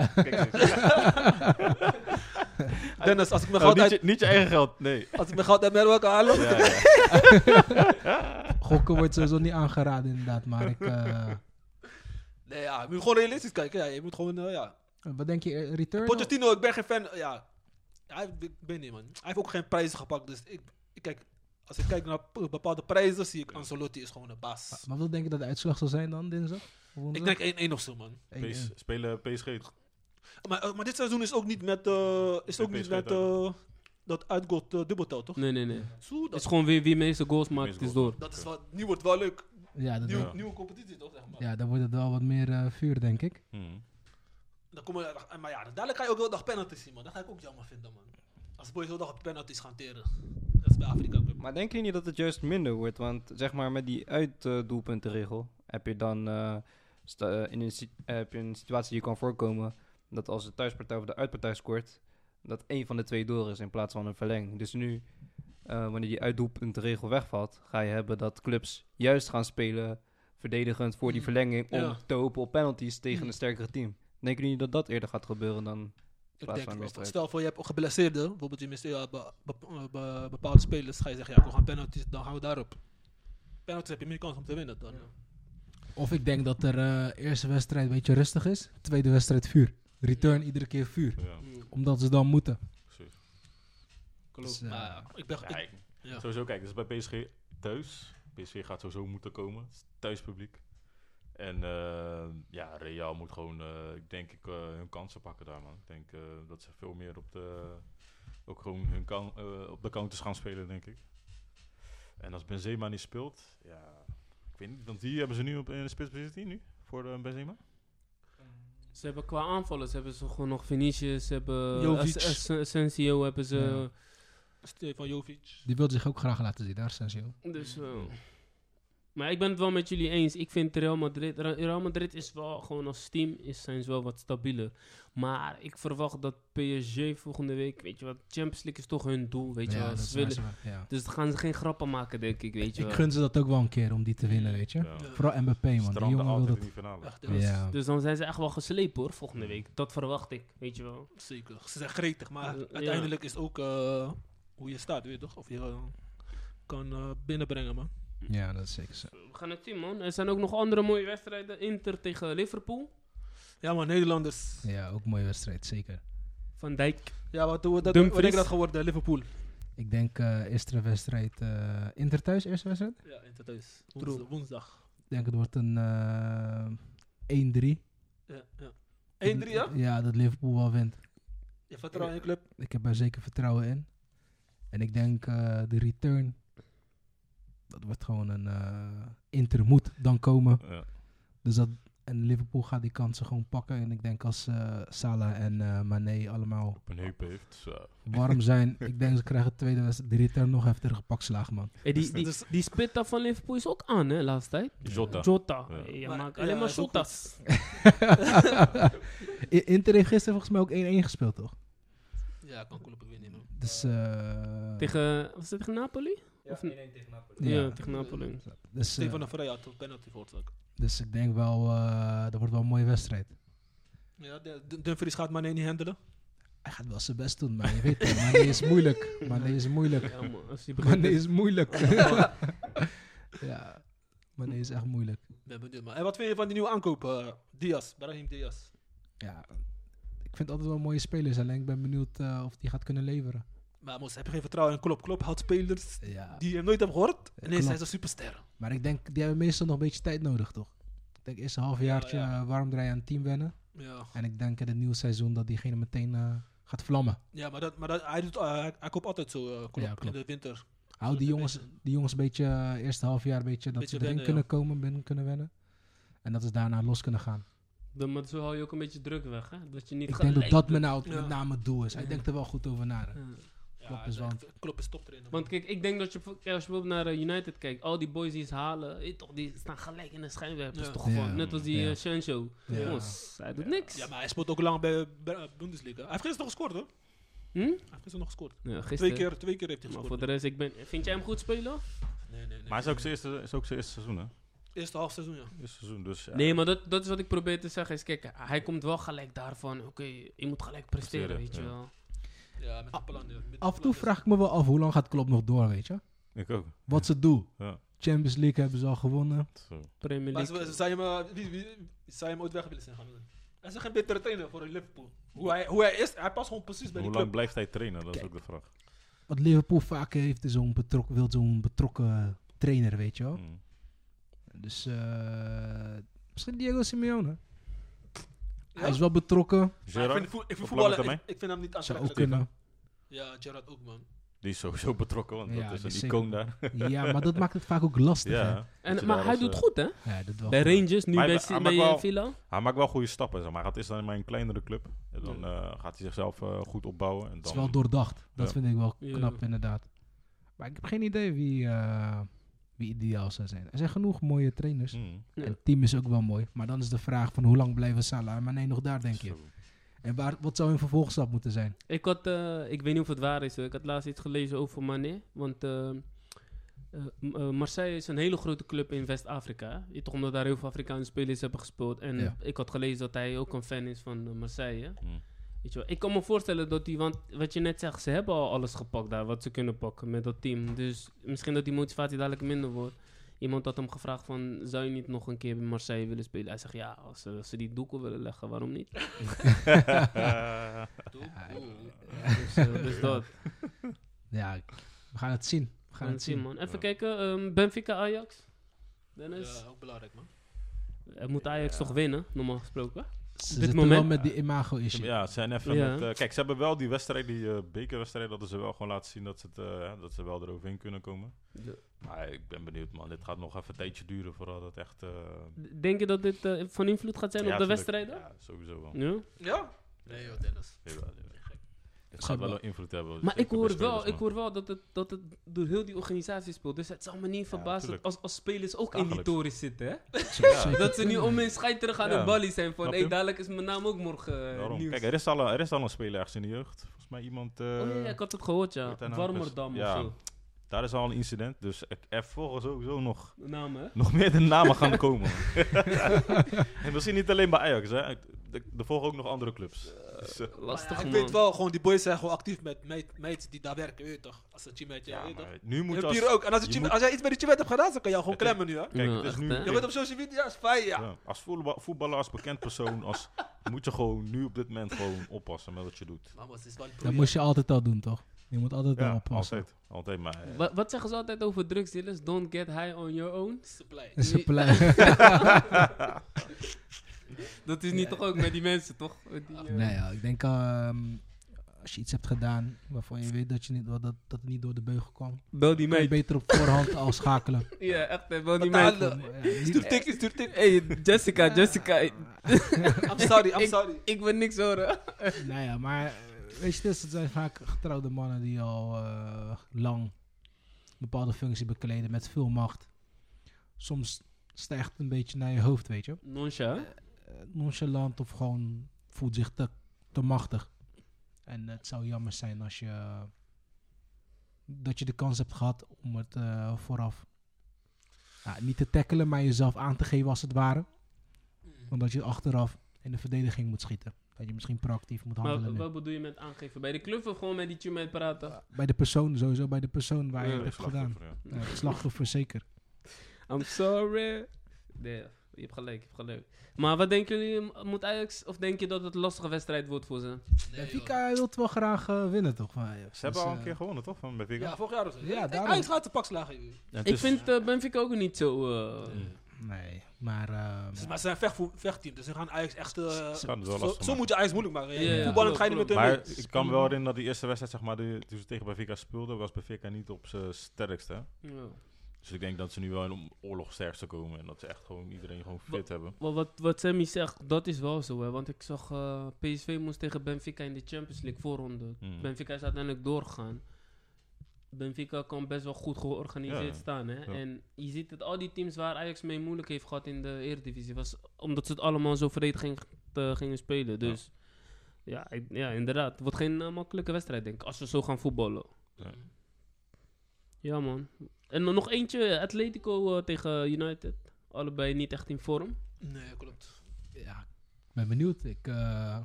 S1: Dennis, als ik mijn
S3: Oh,
S1: goud
S3: niet,
S1: uit
S3: je, niet je eigen geld, nee.
S1: Als ik mijn goud uit Merwel kan halen.
S3: Ja, ja.
S4: Gokken wordt sowieso niet aangeraden inderdaad. Maar ik, eh,
S1: Nee, ja, je moet gewoon realistisch kijken. Ja, je moet gewoon, eh, ja.
S4: wat denk je, eh, return?
S1: Pochettino, ik ben geen fan. Ja, ja ik, ben niet, man. Hij heeft ook geen prijzen gepakt. Dus ik, ik kijk, als ik kijk naar p- bepaalde prijzen, zie ik Ancelotti is gewoon een baas.
S4: Maar wat denk je dat de uitslag zal zijn dan dinsdag?
S1: Ik denk 1-1 of zo, man.
S3: PS, spelen PSG.
S1: Maar, eh, maar dit seizoen is ook niet met, eh, is ook niet
S3: PSG
S1: met eh, dat uitgoed uh, dubbeltel, toch?
S2: Nee, nee, nee.
S1: Zo,
S2: Het
S1: dat,
S2: is gewoon wie, wie meeste goals maakt,
S3: meeste
S2: is door.
S1: dat is wat, nu wordt het wel leuk.
S4: Ja, dat
S1: Nieuwe,
S3: Ja.
S1: nieuwe competitie, toch? Zeg maar.
S4: ja, dan wordt het wel wat meer eh, vuur, denk ik.
S3: Mhm.
S1: Dan komen, we- maar ja, dadelijk ga je ook wel dag penalties zien, man. Dat ga ik ook jammer vinden, man. Als boys heel dag op penalties gaan teren. Dat is bij Afrika Cup.
S5: Maar denk je niet dat het juist minder wordt? Want zeg maar met die uitdoelpuntenregel heb je dan eh, sta- eh, in een, si- eh, heb je een situatie die kan voorkomen dat als de thuispartij of de uitpartij scoort, dat één van de twee door is in plaats van een verlenging. Dus nu, eh, wanneer die uitdoelpuntenregel wegvalt, ga je hebben dat clubs juist gaan spelen verdedigend voor die
S1: Mm.
S5: verlenging om
S1: Ja.
S5: te hopen op penalties tegen
S1: Mm.
S5: een sterkere team. Denken jullie dat dat eerder gaat gebeuren dan
S1: Ik
S5: plaats
S1: denk, wel,
S5: wedstrijd?
S1: stel voor je hebt geblesseerde, bijvoorbeeld je mist ja, be- be- be- bepaalde spelers, ga je zeggen, ja, we gaan penalties, dan gaan we daarop. Penalties heb je meer kans om te winnen dan.
S4: Of ik denk dat er eh, eerste wedstrijd een beetje rustig is. Tweede wedstrijd vuur. Return iedere keer vuur.
S3: Ja,
S4: Omdat ze dan moeten. Dus, eh,
S1: Maar ik ben,
S3: Ja,
S1: ik- ja.
S3: Sowieso, kijk, dus bij PSG thuis. PSG gaat sowieso moeten komen. Het thuispubliek. En eh, ja, Real moet gewoon, eh, ik denk ik, hun kansen pakken daar, man. Ik denk eh, dat ze veel meer op de, ook gewoon hun kan, eh, op de counters gaan spelen, denk ik. En als Benzema niet speelt, ja, ik weet niet, want die hebben ze nu op in de spitspositie nu, voor de Benzema.
S2: Ze hebben qua aanvallers hebben ze gewoon nog Vinicius, ze hebben As- Asensio, hebben ze.
S4: Ja.
S1: Stefan Jovic.
S4: Die wil zich ook graag laten zien, daar Sensio.
S2: Dus, eh, maar ik ben het wel met jullie eens. Ik vind Real Madrid, Real Madrid is wel gewoon als team is, zijn ze wel wat stabieler. Maar ik verwacht dat PSG volgende week, weet je wat, Champions League is toch hun doel, weet je
S4: Ja,
S2: wel.
S4: dat
S2: Ze
S4: waar,
S2: willen,
S4: ze- ja.
S2: dus dan gaan ze geen grappen maken, denk ik, weet je
S4: Ik
S2: wel.
S4: gun ze dat ook wel een keer om die te winnen, weet je.
S3: Ja.
S4: Vooral Mbappé, man. Die jongen wil dat.
S1: Echt,
S2: Dus,
S4: Ja.
S2: dus dan zijn ze echt wel geslepen hoor, volgende week. Dat verwacht ik, weet je wel.
S1: Zeker. Ze zijn gretig, maar uiteindelijk is het ook eh, hoe je staat, weet je toch? Of je eh, kan eh, binnenbrengen, man.
S4: Ja, dat is zeker zo.
S2: We gaan het zien, man. Er zijn ook nog andere mooie wedstrijden. Inter tegen Liverpool.
S1: Ja, man, Nederlanders.
S4: Ja, ook een mooie wedstrijd, zeker.
S2: Van Dijk.
S1: Ja, wat, wat, wat,
S2: Dumfries.
S1: wat denk je dat geworden, Liverpool?
S4: Ik denk eh eerste wedstrijd eh Inter thuis, eerste wedstrijd.
S1: Ja, Inter thuis. Woensdag. woensdag.
S4: Ik denk het wordt een eh 1-3.
S1: Ja, ja. 1-3, ja?
S4: Ja, dat Liverpool wel wint.
S1: Je vertrouwt in je club?
S4: Ik heb er zeker vertrouwen in. En ik denk eh, de return, dat wordt gewoon een eh Inter moet dan komen.
S3: Ja.
S4: Dus dat En Liverpool gaat die kansen gewoon pakken. En ik denk als eh, Salah en eh Mane allemaal
S3: Op een heup heeft. Zo.
S4: warm zijn. ik denk ze krijgen de tweede wedstrijd. De return nog even tegen pak slagen, man.
S2: Hey, die, die,
S1: Dus-
S2: die spitter van Liverpool is ook aan, hè, laatste tijd.
S3: Jota.
S2: Jota.
S3: Ja.
S1: Maar- ja,
S2: alleen maar Jota's.
S4: Inter heeft gisteren volgens mij ook 1-1 gespeeld, toch?
S1: Ja, kan kloppen winnen, man.
S4: Dus, eh,
S2: Tegen, was het tegen Napoli?
S5: Ja,
S2: Of
S5: 1-1 tegen Napoli.
S2: Ja,
S4: Ja.
S2: tegen Napoli.
S4: dus,
S1: Stefan Vrij had een penalty voor het ook.
S4: dus ik denk wel, eh, dat wordt wel een mooie wedstrijd.
S1: Ja, Dumfries gaat Mane niet handelen.
S4: Hij gaat wel zijn best doen, maar je weet het. Mane is moeilijk. Mane is moeilijk.
S2: Ja, man, als
S4: Mane is moeilijk. ja, Mane is echt moeilijk.
S1: Ben benieuwd, man. En wat vind je van die nieuwe aankoop? eh, Diaz, Brahim Diaz.
S4: Ja, vind het altijd wel mooie spelers. Alleen ik ben benieuwd eh, of die gaat kunnen leveren.
S1: Maar Mos, heb je geen vertrouwen in Klopp? Klopp houdt spelers
S4: Ja,
S1: die je nooit hebt gehoord. En ineens zijn ze superster.
S4: maar ik denk, die hebben meestal nog een beetje tijd nodig, toch? Ik denk eerst een halfjaartje
S1: Ja, ja.
S4: eh, warm draaien aan het team wennen.
S1: Ja,
S4: En ik denk in het nieuwe seizoen dat diegene meteen eh, gaat vlammen.
S1: ja maar, dat, maar dat, hij, doet, hij, koopt altijd zo uh, Klopp
S4: Ja,
S1: in de winter.
S4: Hou die jongens, die jongens een beetje, eerste halfjaar, een beetje dat
S1: Beetje
S4: ze erin
S1: wennen,
S4: kunnen komen, binnen kunnen wennen. En dat ze daarna los kunnen gaan.
S2: Dan, maar zo hou je ook een beetje druk weg, hè? Dat je niet
S4: Ik denk dat dat met, nou,
S1: Ja.
S4: met name het doel is. Hij
S2: Ja.
S4: denkt er wel goed over na. Klopp
S1: hij
S4: is wel-
S1: Klopp is toptrainer.
S2: Want kijk, ik denk dat je, als je bijvoorbeeld naar eh, United kijkt, al die boys die ze halen, weet je toch, die staan gelijk in de schijnwerpers.
S1: Ja.
S2: Toch gewoon,
S4: Ja.
S2: net als die
S4: Ja.
S2: eh, Sancho.
S4: Ja.
S2: Jongens, hij doet niks.
S1: ja, maar hij speelt ook lang bij Bundesliga. Hij heeft gisteren nog gescoord, hoor.
S2: Hm?
S1: Hij heeft gisteren nog gescoord.
S2: Ja,
S1: Twee keer, twee keer heeft hij
S2: Maar
S1: gescoord.
S2: voor de rest, ik ben, vind jij hem goed spelen?
S1: Nee, nee, nee.
S3: Maar hij is ook zijn eerste, is ook zijn eerste seizoen, hè?
S1: Eerste half seizoen, ja.
S3: Eerste seizoen, dus ja.
S2: Nee, maar dat, dat is wat ik probeer te zeggen. Is, kijk, hij komt wel gelijk daarvan. Oké, je moet gelijk presteren,
S3: Presteren,
S2: weet je wel.
S1: Ja, met de plan. ja. Met de
S4: Af en toe vraag ik me wel af, hoe lang gaat Klopp nog door, weet je?
S3: Ik ook.
S4: Wat ze doen.
S3: Ja.
S4: Champions League hebben ze al gewonnen.
S3: Zo.
S2: Premier
S1: Maar
S2: League.
S1: ze- zou je hem, wie, wie, zou je hem ooit weg willen zijn gaan? Hij is geen betere trainer voor Liverpool. Hoe hij, hoe hij is, hij past gewoon precies bij
S3: Hoe
S1: die
S3: lang
S1: club.
S3: blijft hij trainen? Dat is ook de vraag.
S4: Wat Liverpool vaak heeft, is zo'n betrokken, wil zo'n betrokken trainer, weet je wel.
S3: Mm.
S4: Dus eh, misschien Diego Simeone.
S1: Ja?
S4: Hij is wel betrokken.
S1: Ik vind, ik vind voetballen, ik, ik vind hem niet
S4: Zou ook
S1: aantrekkelijk.
S4: kunnen.
S1: Ja, Gerard ook, man.
S3: die is sowieso betrokken, want
S4: Ja,
S3: dat is een icoon daar.
S4: Ja, maar dat maakt het vaak ook lastig.
S3: ja.
S2: En, maar hij doet
S3: eh,
S2: goed, hè?
S4: Ja, dat wel
S2: Bij
S4: goed.
S2: Rangers, nu
S3: Maar
S2: bij,
S3: hij- hij
S2: bij
S3: maakt wel-
S2: Villa.
S3: Hij maakt wel goede stappen, zeg maar. Het is dan maar een kleinere club. En dan eh, gaat hij zichzelf goed opbouwen. En
S4: Het
S3: dan,
S4: is wel doordacht. Dat
S3: Ja.
S4: vind ik wel
S2: Ja.
S4: knap, inderdaad. Maar ik heb geen idee wie, eh, wie ideaal zou zijn. Er zijn genoeg mooie trainers.
S3: Mm.
S2: Ja.
S4: En het team is ook wel mooi. Maar dan is de vraag van hoe lang blijven Salah en Mane nog daar, denk je? En waar, wat zou hun vervolgstap moeten zijn?
S2: Ik had, eh, ik weet niet of het waar is, hoor. ik had laatst iets gelezen over Mané. Want eh, eh, Marseille is een hele grote club in West-Afrika. toch omdat daar heel veel Afrikaanse spelers hebben gespeeld. En
S4: Ja.
S2: ik had gelezen dat hij ook een fan is van Marseille.
S3: Mm.
S2: Weet je wel. Ik kan me voorstellen dat die, want wat je net zegt, ze hebben al alles gepakt daar wat ze kunnen pakken met dat team. Dus misschien dat die motivatie dadelijk minder wordt. Iemand had hem gevraagd van, zou je niet nog een keer bij Marseille willen spelen? Hij zegt, ja, als ze, als ze die doeken willen leggen, waarom niet? Dus, eh, dus dat.
S4: Ja, we gaan het zien. We gaan
S2: Gaan
S4: het
S2: het zien, man. Even
S3: Ja.
S2: kijken, ehm, Benfica Ajax. Dennis,
S1: Ja, ook belangrijk, man.
S2: er moet Ajax
S3: Ja.
S2: toch winnen, normaal gesproken?
S4: Ze
S2: dit moment-
S4: wel met die imago-issue.
S3: Ja, ze zijn even
S2: Ja.
S3: met... eh, kijk, ze hebben wel die wedstrijd, die eh, bekerwedstrijd, dat ze wel gewoon laten zien dat ze, het, eh, dat ze wel eroverheen kunnen komen.
S2: Ja.
S3: Maar ik ben benieuwd, man. Dit gaat nog even een tijdje duren voordat het echt... eh,
S2: Denk je dat dit eh, van invloed gaat zijn
S3: ja,
S2: op de wedstrijden?
S3: Ja, sowieso wel.
S2: Ja?
S1: Ja? Nee, joh, Dennis.
S3: Jawel, jawel. Het
S4: Zou
S3: gaat wel een invloed hebben.
S2: Maar ik hoor, wel, ik hoor wel dat het, dat het door heel die organisatie speelt. Dus het zal me niet verbazen als, als spelers ook in die toren zitten. Hè?
S3: Ja,
S2: Dat ze nu om hun scheid terug aan
S3: Ja.
S2: het ballie zijn. Van, hey, dadelijk is mijn naam ook morgen eh,
S3: Daarom.
S2: nieuws.
S3: Kijk, er is, al een, er is al een speler ergens in de jeugd. Volgens mij iemand... eh,
S2: oh ja, ik had het gehoord, ja.
S3: nou?
S2: Warmerdam
S3: Ja.
S2: of zo.
S3: Daar is al een incident. Dus ik- er volgen sowieso nog,
S2: De naam, hè?
S3: nog meer de namen gaan komen. en misschien niet alleen bij Ajax. Hè. Er er volgen ook nog andere clubs. Dus, eh,
S2: Lastig, man.
S1: ik weet wel, gewoon die boys zijn gewoon actief met meid- mates die daar werken, weet je toch? Als een teammate, ja,
S3: ja,
S1: weet je toch?
S3: nu
S1: Je
S3: moet
S1: hebt
S3: als...
S1: hier ook. En als,
S3: je
S1: team-
S3: moet-
S1: als jij iets met die teammate hebt gedaan, dan kan je gewoon
S3: Het is-
S1: klemmen nu, hè?
S3: Kijk,
S2: Ja,
S3: het is nu...
S2: hè?
S1: Je wordt op social media, is fijn, ja.
S3: Ja, als voetbal- voetballer, als bekend persoon, als, moet je gewoon nu op dit moment gewoon oppassen met wat je doet.
S4: Dat moest je altijd al doen, toch? Je moet altijd al
S3: Ja,
S4: oppassen.
S3: altijd. Altijd, maar... eh,
S2: Wat, wat zeggen ze altijd over drugsdealers? Don't get high on your own.
S1: Supply.
S4: Plei-
S2: Dat is niet toch ook met die mensen, toch? Die, eh,
S4: nee, ja, ik denk... ehm, als je iets hebt gedaan waarvan je weet dat, je niet, dat, dat het niet door de beugel kwam,
S2: Bel die meid.
S4: beter op voorhand al schakelen.
S2: Ja, echt, hè, bel die meid.
S4: Ja, niet-
S1: Stuur tik, stuur tik.
S2: Hey, Jessica, Jessica.
S1: I'm sorry, I'm
S2: Ik-
S1: sorry.
S2: Ik wil niks horen.
S4: nou ja, maar eh, weet je, dus het zijn vaak getrouwde mannen die al eh, lang een bepaalde functie bekleden met veel macht. Soms stijgt het een beetje naar je hoofd, weet je.
S2: Nonsja.
S4: Nonchalant of gewoon voelt zich te, te machtig. En het zou jammer zijn als je dat je de kans hebt gehad om het eh, vooraf ja, niet te tackelen, maar jezelf aan te geven als het ware. Omdat je achteraf in de verdediging moet schieten. Dat je misschien proactief moet handelen.
S2: Maar wat bedoel je met aangeven? Bij de club of gewoon met die tune met praten?
S4: Bij de persoon, sowieso bij de persoon waar je het hebt gedaan.
S3: Slachtoffer, ja.
S4: Slachtoffer zeker.
S2: I'm sorry. Nee, je hebt gelijk, je hebt gelijk. Maar wat denken jullie, moet Ajax, of denk je dat het een lastige wedstrijd wordt voor ze?
S4: Benfica wil wel graag eh, winnen, toch? van Ajax.
S3: Ze hebben
S4: Dus,
S3: al een
S4: eh,
S3: keer gewonnen, toch? Van Benfica?
S1: Ja, vorig jaar of zo.
S4: Ja,
S1: Ja,
S4: daarom.
S1: Ajax gaat de pak slagen. joh.
S3: En het
S2: Ik
S3: is-
S2: vind uh, Benfica ook niet zo... eh,
S4: Nee, maar... eh,
S1: Dus, maar ze zijn een vechtteam, dus ze gaan Ajax echt... eh,
S3: Ze gaan het wel
S1: zo,
S3: lastig
S1: zo moet je Ajax moeilijk maken.
S2: Ja, ja,
S1: Voetballen ga je niet met
S3: Maar
S1: mee.
S3: ik kan me wel herinneren dat die eerste wedstrijd, zeg maar, die, toen ze tegen Benfica speelden, was Benfica niet op zijn sterkste.
S2: ja.
S3: Dus ik denk dat ze nu wel in oorlogsterkste komen en dat ze echt gewoon iedereen gewoon fit hebben.
S2: Maar wat, wat Sammy zegt, dat is wel zo. Hè? Want ik zag eh, PSV moest tegen Benfica in de Champions League voorronde.
S3: Hmm.
S2: Benfica is uiteindelijk doorgegaan. Benfica kan best wel goed georganiseerd
S3: Ja,
S2: staan. Hè?
S3: ja.
S2: En je ziet dat al die teams waar Ajax mee moeilijk heeft gehad in de Eredivisie, was omdat ze het allemaal zo vreed ging, te- gingen spelen. Dus ja, ik- ja inderdaad. Het wordt geen eh, makkelijke wedstrijd, denk ik, als we zo gaan voetballen.
S3: Ja.
S2: Man. En dan nog eentje, Atletico eh, tegen United. Allebei niet echt in vorm.
S1: Nee, klopt.
S4: ja, ik ben benieuwd. Ik, eh,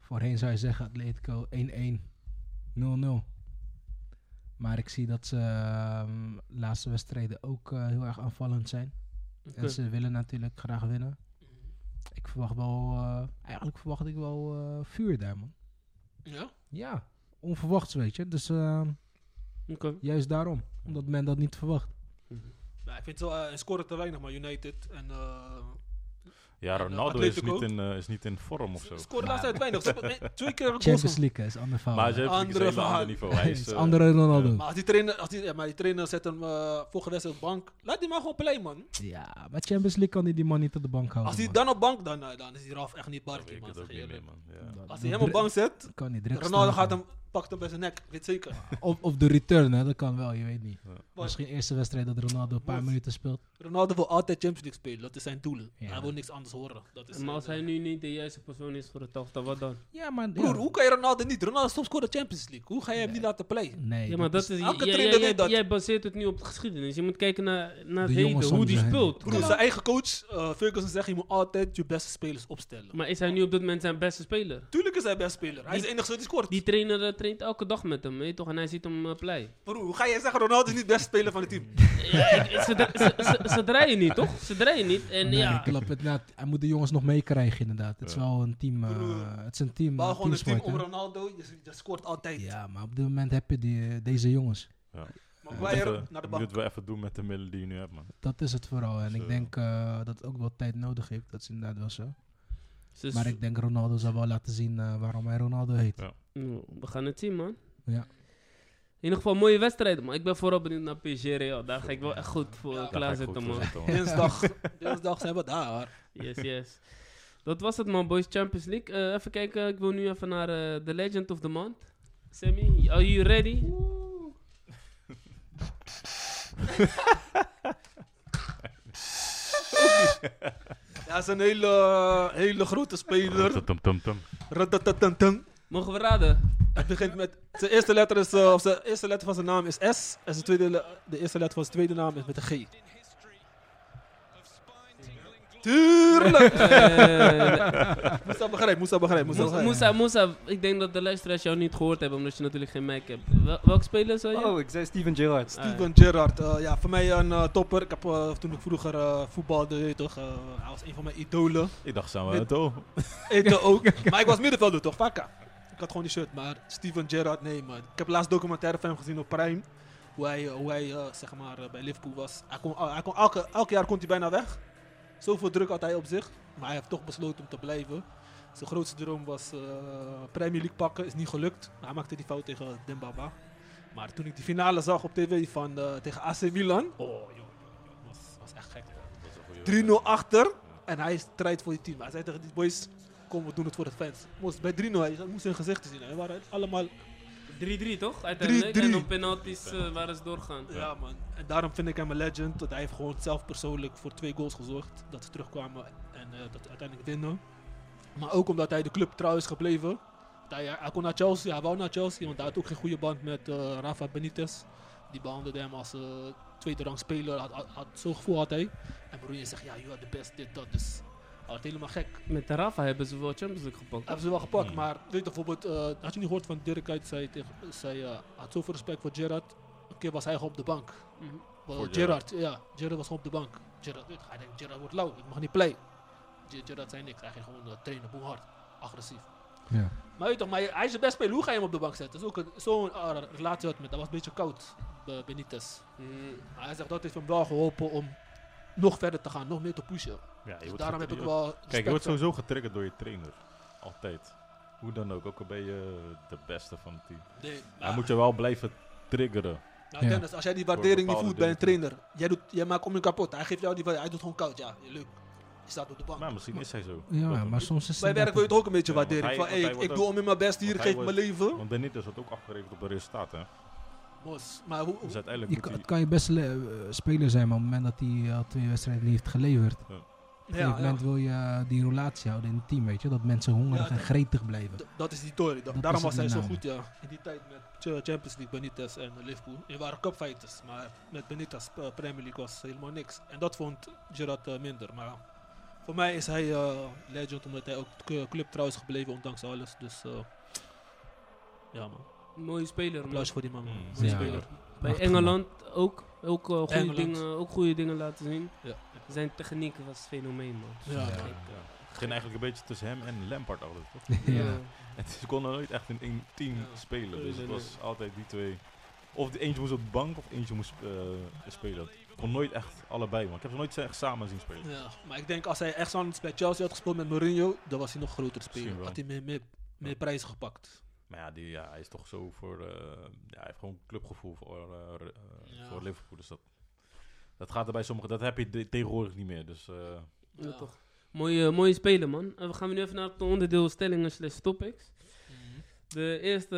S4: voorheen zou je zeggen Atletico 1-1, 0-0. Maar ik zie dat ze ehm, laatste wedstrijden ook eh, heel erg aanvallend zijn. En ze willen natuurlijk graag winnen. Ik verwacht wel, eh, eigenlijk verwacht ik wel eh, vuur daar, man.
S1: Ja?
S4: Ja, onverwachts, weet je. Dus juist daarom, omdat men dat niet verwacht.
S1: Ja, ik vind het wel, uh, scoren te weinig, maar United en... eh
S3: Ja,
S1: En,
S3: Ronaldo
S1: eh,
S3: is, niet in, eh, is niet in vorm of zo.
S1: Ze scoren de laatste tijd weinig. Eh, twee keer
S4: Champions. League is een ander verhaal.
S3: Maar hebben
S1: Andere
S3: een ander
S1: verhaal.
S3: niveau. Hij is, eh,
S4: andere Ronaldo.
S1: Maar als die trainer, als die, ja, maar die trainer zet hem uh, volgende wedstrijd op bank, laat die maar gewoon play, man.
S4: Ja, maar Champions League kan hij die man niet op de bank houden.
S1: Als hij
S4: man.
S1: dan op bank, dan, eh, dan is die Ralf echt niet barkie, man.
S3: man.
S1: Als hij hem op bank zet,
S4: kan niet direct
S1: Ronaldo
S4: staan,
S1: gaat
S4: man.
S1: hem, pakt hem bij zijn nek, weet zeker.
S4: Of, of de return, hè, dat kan wel, je weet niet.
S1: Maar
S4: Misschien eerste wedstrijd dat Ronaldo een paar minuten speelt.
S1: Ronaldo wil altijd Champions League spelen, dat is zijn doel.
S4: Ja.
S1: Hij wil niks anders horen. Dat is
S2: Maar als
S1: zijn,
S2: hij nu niet de juiste persoon is voor het elftal, wat dan?
S4: Ja, maar...
S1: Broer,
S4: ja.
S1: hoe kan je Ronaldo niet? Ronaldo is topscorer Champions League. Hoe ga je hem
S4: Nee.
S1: niet laten play?
S4: Nee,
S2: Ja, maar dat is...
S1: elke
S2: jij-
S1: trainer weet dat.
S2: jij baseert het nu op de geschiedenis. Je moet kijken naar, naar het
S4: De
S2: heden, hoe die speelt.
S1: Broer, zijn eigen coach, eh, Ferguson zegt, je moet altijd je beste spelers opstellen.
S2: Maar is hij nu op dit moment zijn beste speler?
S1: Tuurlijk is hij best speler. Hij is de enige die scoort.
S2: Die trainer eh, traint elke dag met hem, weet je toch? En hij ziet hem eh, play.
S1: Broer, hoe ga je zeggen Ronaldo is niet de beste speler van het team?
S2: Ja, ik- ze, ze, ze, ze draaien niet, toch? Ze draaien niet. En
S4: Nee,
S2: ja,
S4: klopt. Het, nou, hij moet de jongens nog meekrijgen, inderdaad. Het is
S3: Ja.
S4: wel een team... eh,
S1: Broer,
S4: het is een team,
S1: Bouw
S4: een
S1: gewoon een team om. Ronaldo, je, je scoort altijd.
S4: Ja, maar op dit moment heb je die, eh, deze jongens.
S1: Maar
S3: Je
S1: Bayern
S3: moet, eh,
S1: naar de bank.
S3: wel even doen met de middelen die je nu hebt, man.
S4: Dat is het vooral. En
S3: Zo.
S4: ik denk eh, dat het ook wel tijd nodig heeft. Dat is inderdaad wel zo.
S2: dus,
S4: Maar ik denk Ronaldo zal wel laten zien eh, waarom hij Ronaldo heet.
S3: Ja.
S2: Mm, we gaan het zien, man.
S4: Ja.
S2: In ieder geval mooie wedstrijden, man. Ik ben vooral benieuwd naar PSG Real. Daar ga ik wel echt goed voor
S1: Ja,
S3: ik
S2: klaarzitten, man.
S3: zitten, man.
S1: Dinsdag, dinsdag zijn we daar.
S2: Yes, yes. Dat was het, man, boys. Champions League. Eh, even kijken. Ik wil nu even naar eh, The Legend of the Month. Sammy, are you ready?
S1: Ja, hij is een hele, hele grote speler.
S3: Tum, tum, tum.
S2: Mogen we raden?
S1: Het begint met... Zijn eerste letter, is, eh, of zijn eerste letter van zijn naam is S. En zijn tweede, de eerste letter van zijn tweede naam is met een G. Tuurlijk!
S2: Eh,
S1: Moest dat begrijpen, moest dat begrijpen, moest dat
S2: Moussa,
S1: begrijpen.
S2: Moussa, Moussa, ik denk dat de luisteraars jou niet gehoord hebben, omdat je natuurlijk geen mic hebt. Wel, welke speler zou je?
S5: Oh, ik zei Steven Gerrard.
S1: Steven Gerrard, eh, ja, voor mij een topper. Ik heb toen ik vroeger eh, voetbalde, weet je toch, hij was een van mijn idolen.
S3: Ik dacht het oh.
S1: Ik ook. maar ik was middenvelder toch, Vakka. Had gewoon die shirt, maar Steven Gerrard, nee man. Ik heb laatst documentaire van hem gezien op Prime. Hoe hij, eh, hoe hij eh, zeg maar, eh, bij Liverpool was. Hij kon, hij kon elke, elk jaar komt hij bijna weg. Zoveel druk had hij op zich. Maar hij heeft toch besloten om te blijven. Zijn grootste droom was eh, Premier League pakken. Is niet gelukt. Hij maakte die fout tegen Dembaba. Maar toen ik die finale zag op tv van, tegen AC Milan. Oh, joh, joh, joh, was, was echt gek.
S3: Dat is een goeie
S1: 3-0 achter. En hij strijdt voor die team. Hij zei tegen die boys, kom we doen het voor de fans. Moest, bij 3-0, hij moest hun gezichten zien. Hij waren allemaal
S2: 3-3 toch? Uiteindelijk.
S1: 3-3.
S2: En op penalties eh, waren ze doorgaan.
S1: Ja, man. En daarom vind ik hem een legend. Want hij heeft gewoon zelf persoonlijk voor twee goals gezorgd. Dat ze terugkwamen en eh, dat ze uiteindelijk winnen. Maar ook omdat hij de club trouw is gebleven. Hij, hij kon naar Chelsea, hij wou naar Chelsea. Want hij had ook geen goede band met eh, Rafa Benitez. Die behandelde hem als eh, tweede rang speler. Had, had, had- Zo'n gevoel had hij. En Mourinho zegt, ja, you are the best, dit, dat. Dus helemaal gek.
S2: Met de Rafa hebben ze wel Champions League gepakt.
S1: Hebben ze wel gepakt,
S3: Hmm.
S1: maar weet je bijvoorbeeld, eh, had je niet gehoord van Dirk uit, zei, tegen, zei eh, had zoveel respect voor Gerrard. Een keer was hij gewoon op de bank. Wel,
S3: Voor
S1: Gerrard, ja, Gerrard was gewoon op de bank. Gerrard, weet je, hij denkt, Gerrard wordt lauw, ik mag niet play. Ger- Gerrard zei niks, hij ging gewoon uh, trainen, boem hard, agressief.
S4: Ja.
S1: Maar weet je toch, maar hij is de best speler, hoe ga je hem op de bank zetten? Dat is ook zo'n uh, relatie had met, dat was een beetje koud, Benitez.
S2: Mhm.
S1: Maar hij zegt, dat heeft hem wel geholpen om nog verder te gaan, nog meer te pushen.
S3: Ja, je
S1: Dus
S3: wordt
S1: daarom heb ik wel
S3: Kijk, je wordt sowieso getriggerd door je trainer. Altijd. Hoe dan ook, ook al ben je de beste van het team.
S1: Nee,
S3: Hij moet je wel blijven triggeren.
S1: Nou,
S4: Ja.
S1: Dennis, als jij die waardering niet voelt bij een trainer, jij, doet, jij maakt om je kapot. Hij geeft jou die waardering, hij doet gewoon koud, ja, leuk. Je staat op de bank.
S3: Maar misschien is hij zo.
S4: Ja, maar soms is
S1: Bij
S4: het
S1: werk wil je toch ook een beetje
S3: Ja, want
S1: waardering.
S3: hij-
S1: van, hey, ik, doe om in mijn best hier, geef mijn leven.
S3: Want Benitez wordt ook afgerekend op een resultaat, hè.
S1: Maar hoe,
S3: Dus uiteindelijk
S4: Je kan, het kan je best le- eh, speler zijn, maar op het moment dat hij al twee wedstrijden heeft geleverd. Op een
S1: ja,
S4: gegeven
S1: ja.
S4: moment wil je eh, die relatie houden in het team, weet je. Dat mensen hongerig
S1: Ja,
S4: en gretig blijven.
S1: Dat is die Tory.
S4: Dat
S1: Daarom was
S4: het
S1: hij zo goed, ja. In die tijd met Ch- Champions League, Benitez en Liverpool. Die waren cupfighters, maar met Benitez eh, Premier League was helemaal niks. En dat vond Gerrard eh, minder. Maar voor mij is hij eh, legend, omdat hij ook de club trouw is gebleven, ondanks alles. Dus eh, ja man,
S2: Mooie speler, man.
S1: applaus voor die man. man.
S3: Mm.
S1: Mooie
S4: Ja.
S1: speler.
S2: Bij Engeland ook, ook, eh, goede
S1: Engeland.
S2: dingen, ook goede dingen laten zien.
S1: Ja.
S2: Zijn techniek was fenomeen, man.
S1: Ja,
S4: Ja.
S1: man.
S3: Het ging eigenlijk een beetje tussen hem en Lampard altijd, toch?
S4: ja.
S3: En ze konden nooit echt in één team
S1: Ja.
S3: spelen. Dus het was altijd die twee. Of de eentje moest op de bank of eentje moest eh, spelen. Ik kon nooit echt allebei, man. Ik heb ze nooit echt samen zien spelen.
S1: Ja, maar ik denk als hij echt zo'n bij Chelsea had gespeeld met Mourinho, dan was hij nog groter speler. Had hij meer, meer, meer prijzen gepakt.
S3: Maar ja, die, ja, hij is toch zo voor. eh, ja, hij heeft gewoon clubgevoel voor, eh, eh,
S1: Ja.
S3: voor Liverpool. Dus dat, dat gaat er bij sommigen. Dat heb je tegenwoordig niet meer. Dus eh,
S2: Ja,
S1: Ja.
S2: toch. Mooie, mooie speler, man. En we gaan nu even naar het onderdeel stellingen slash topics. De eerste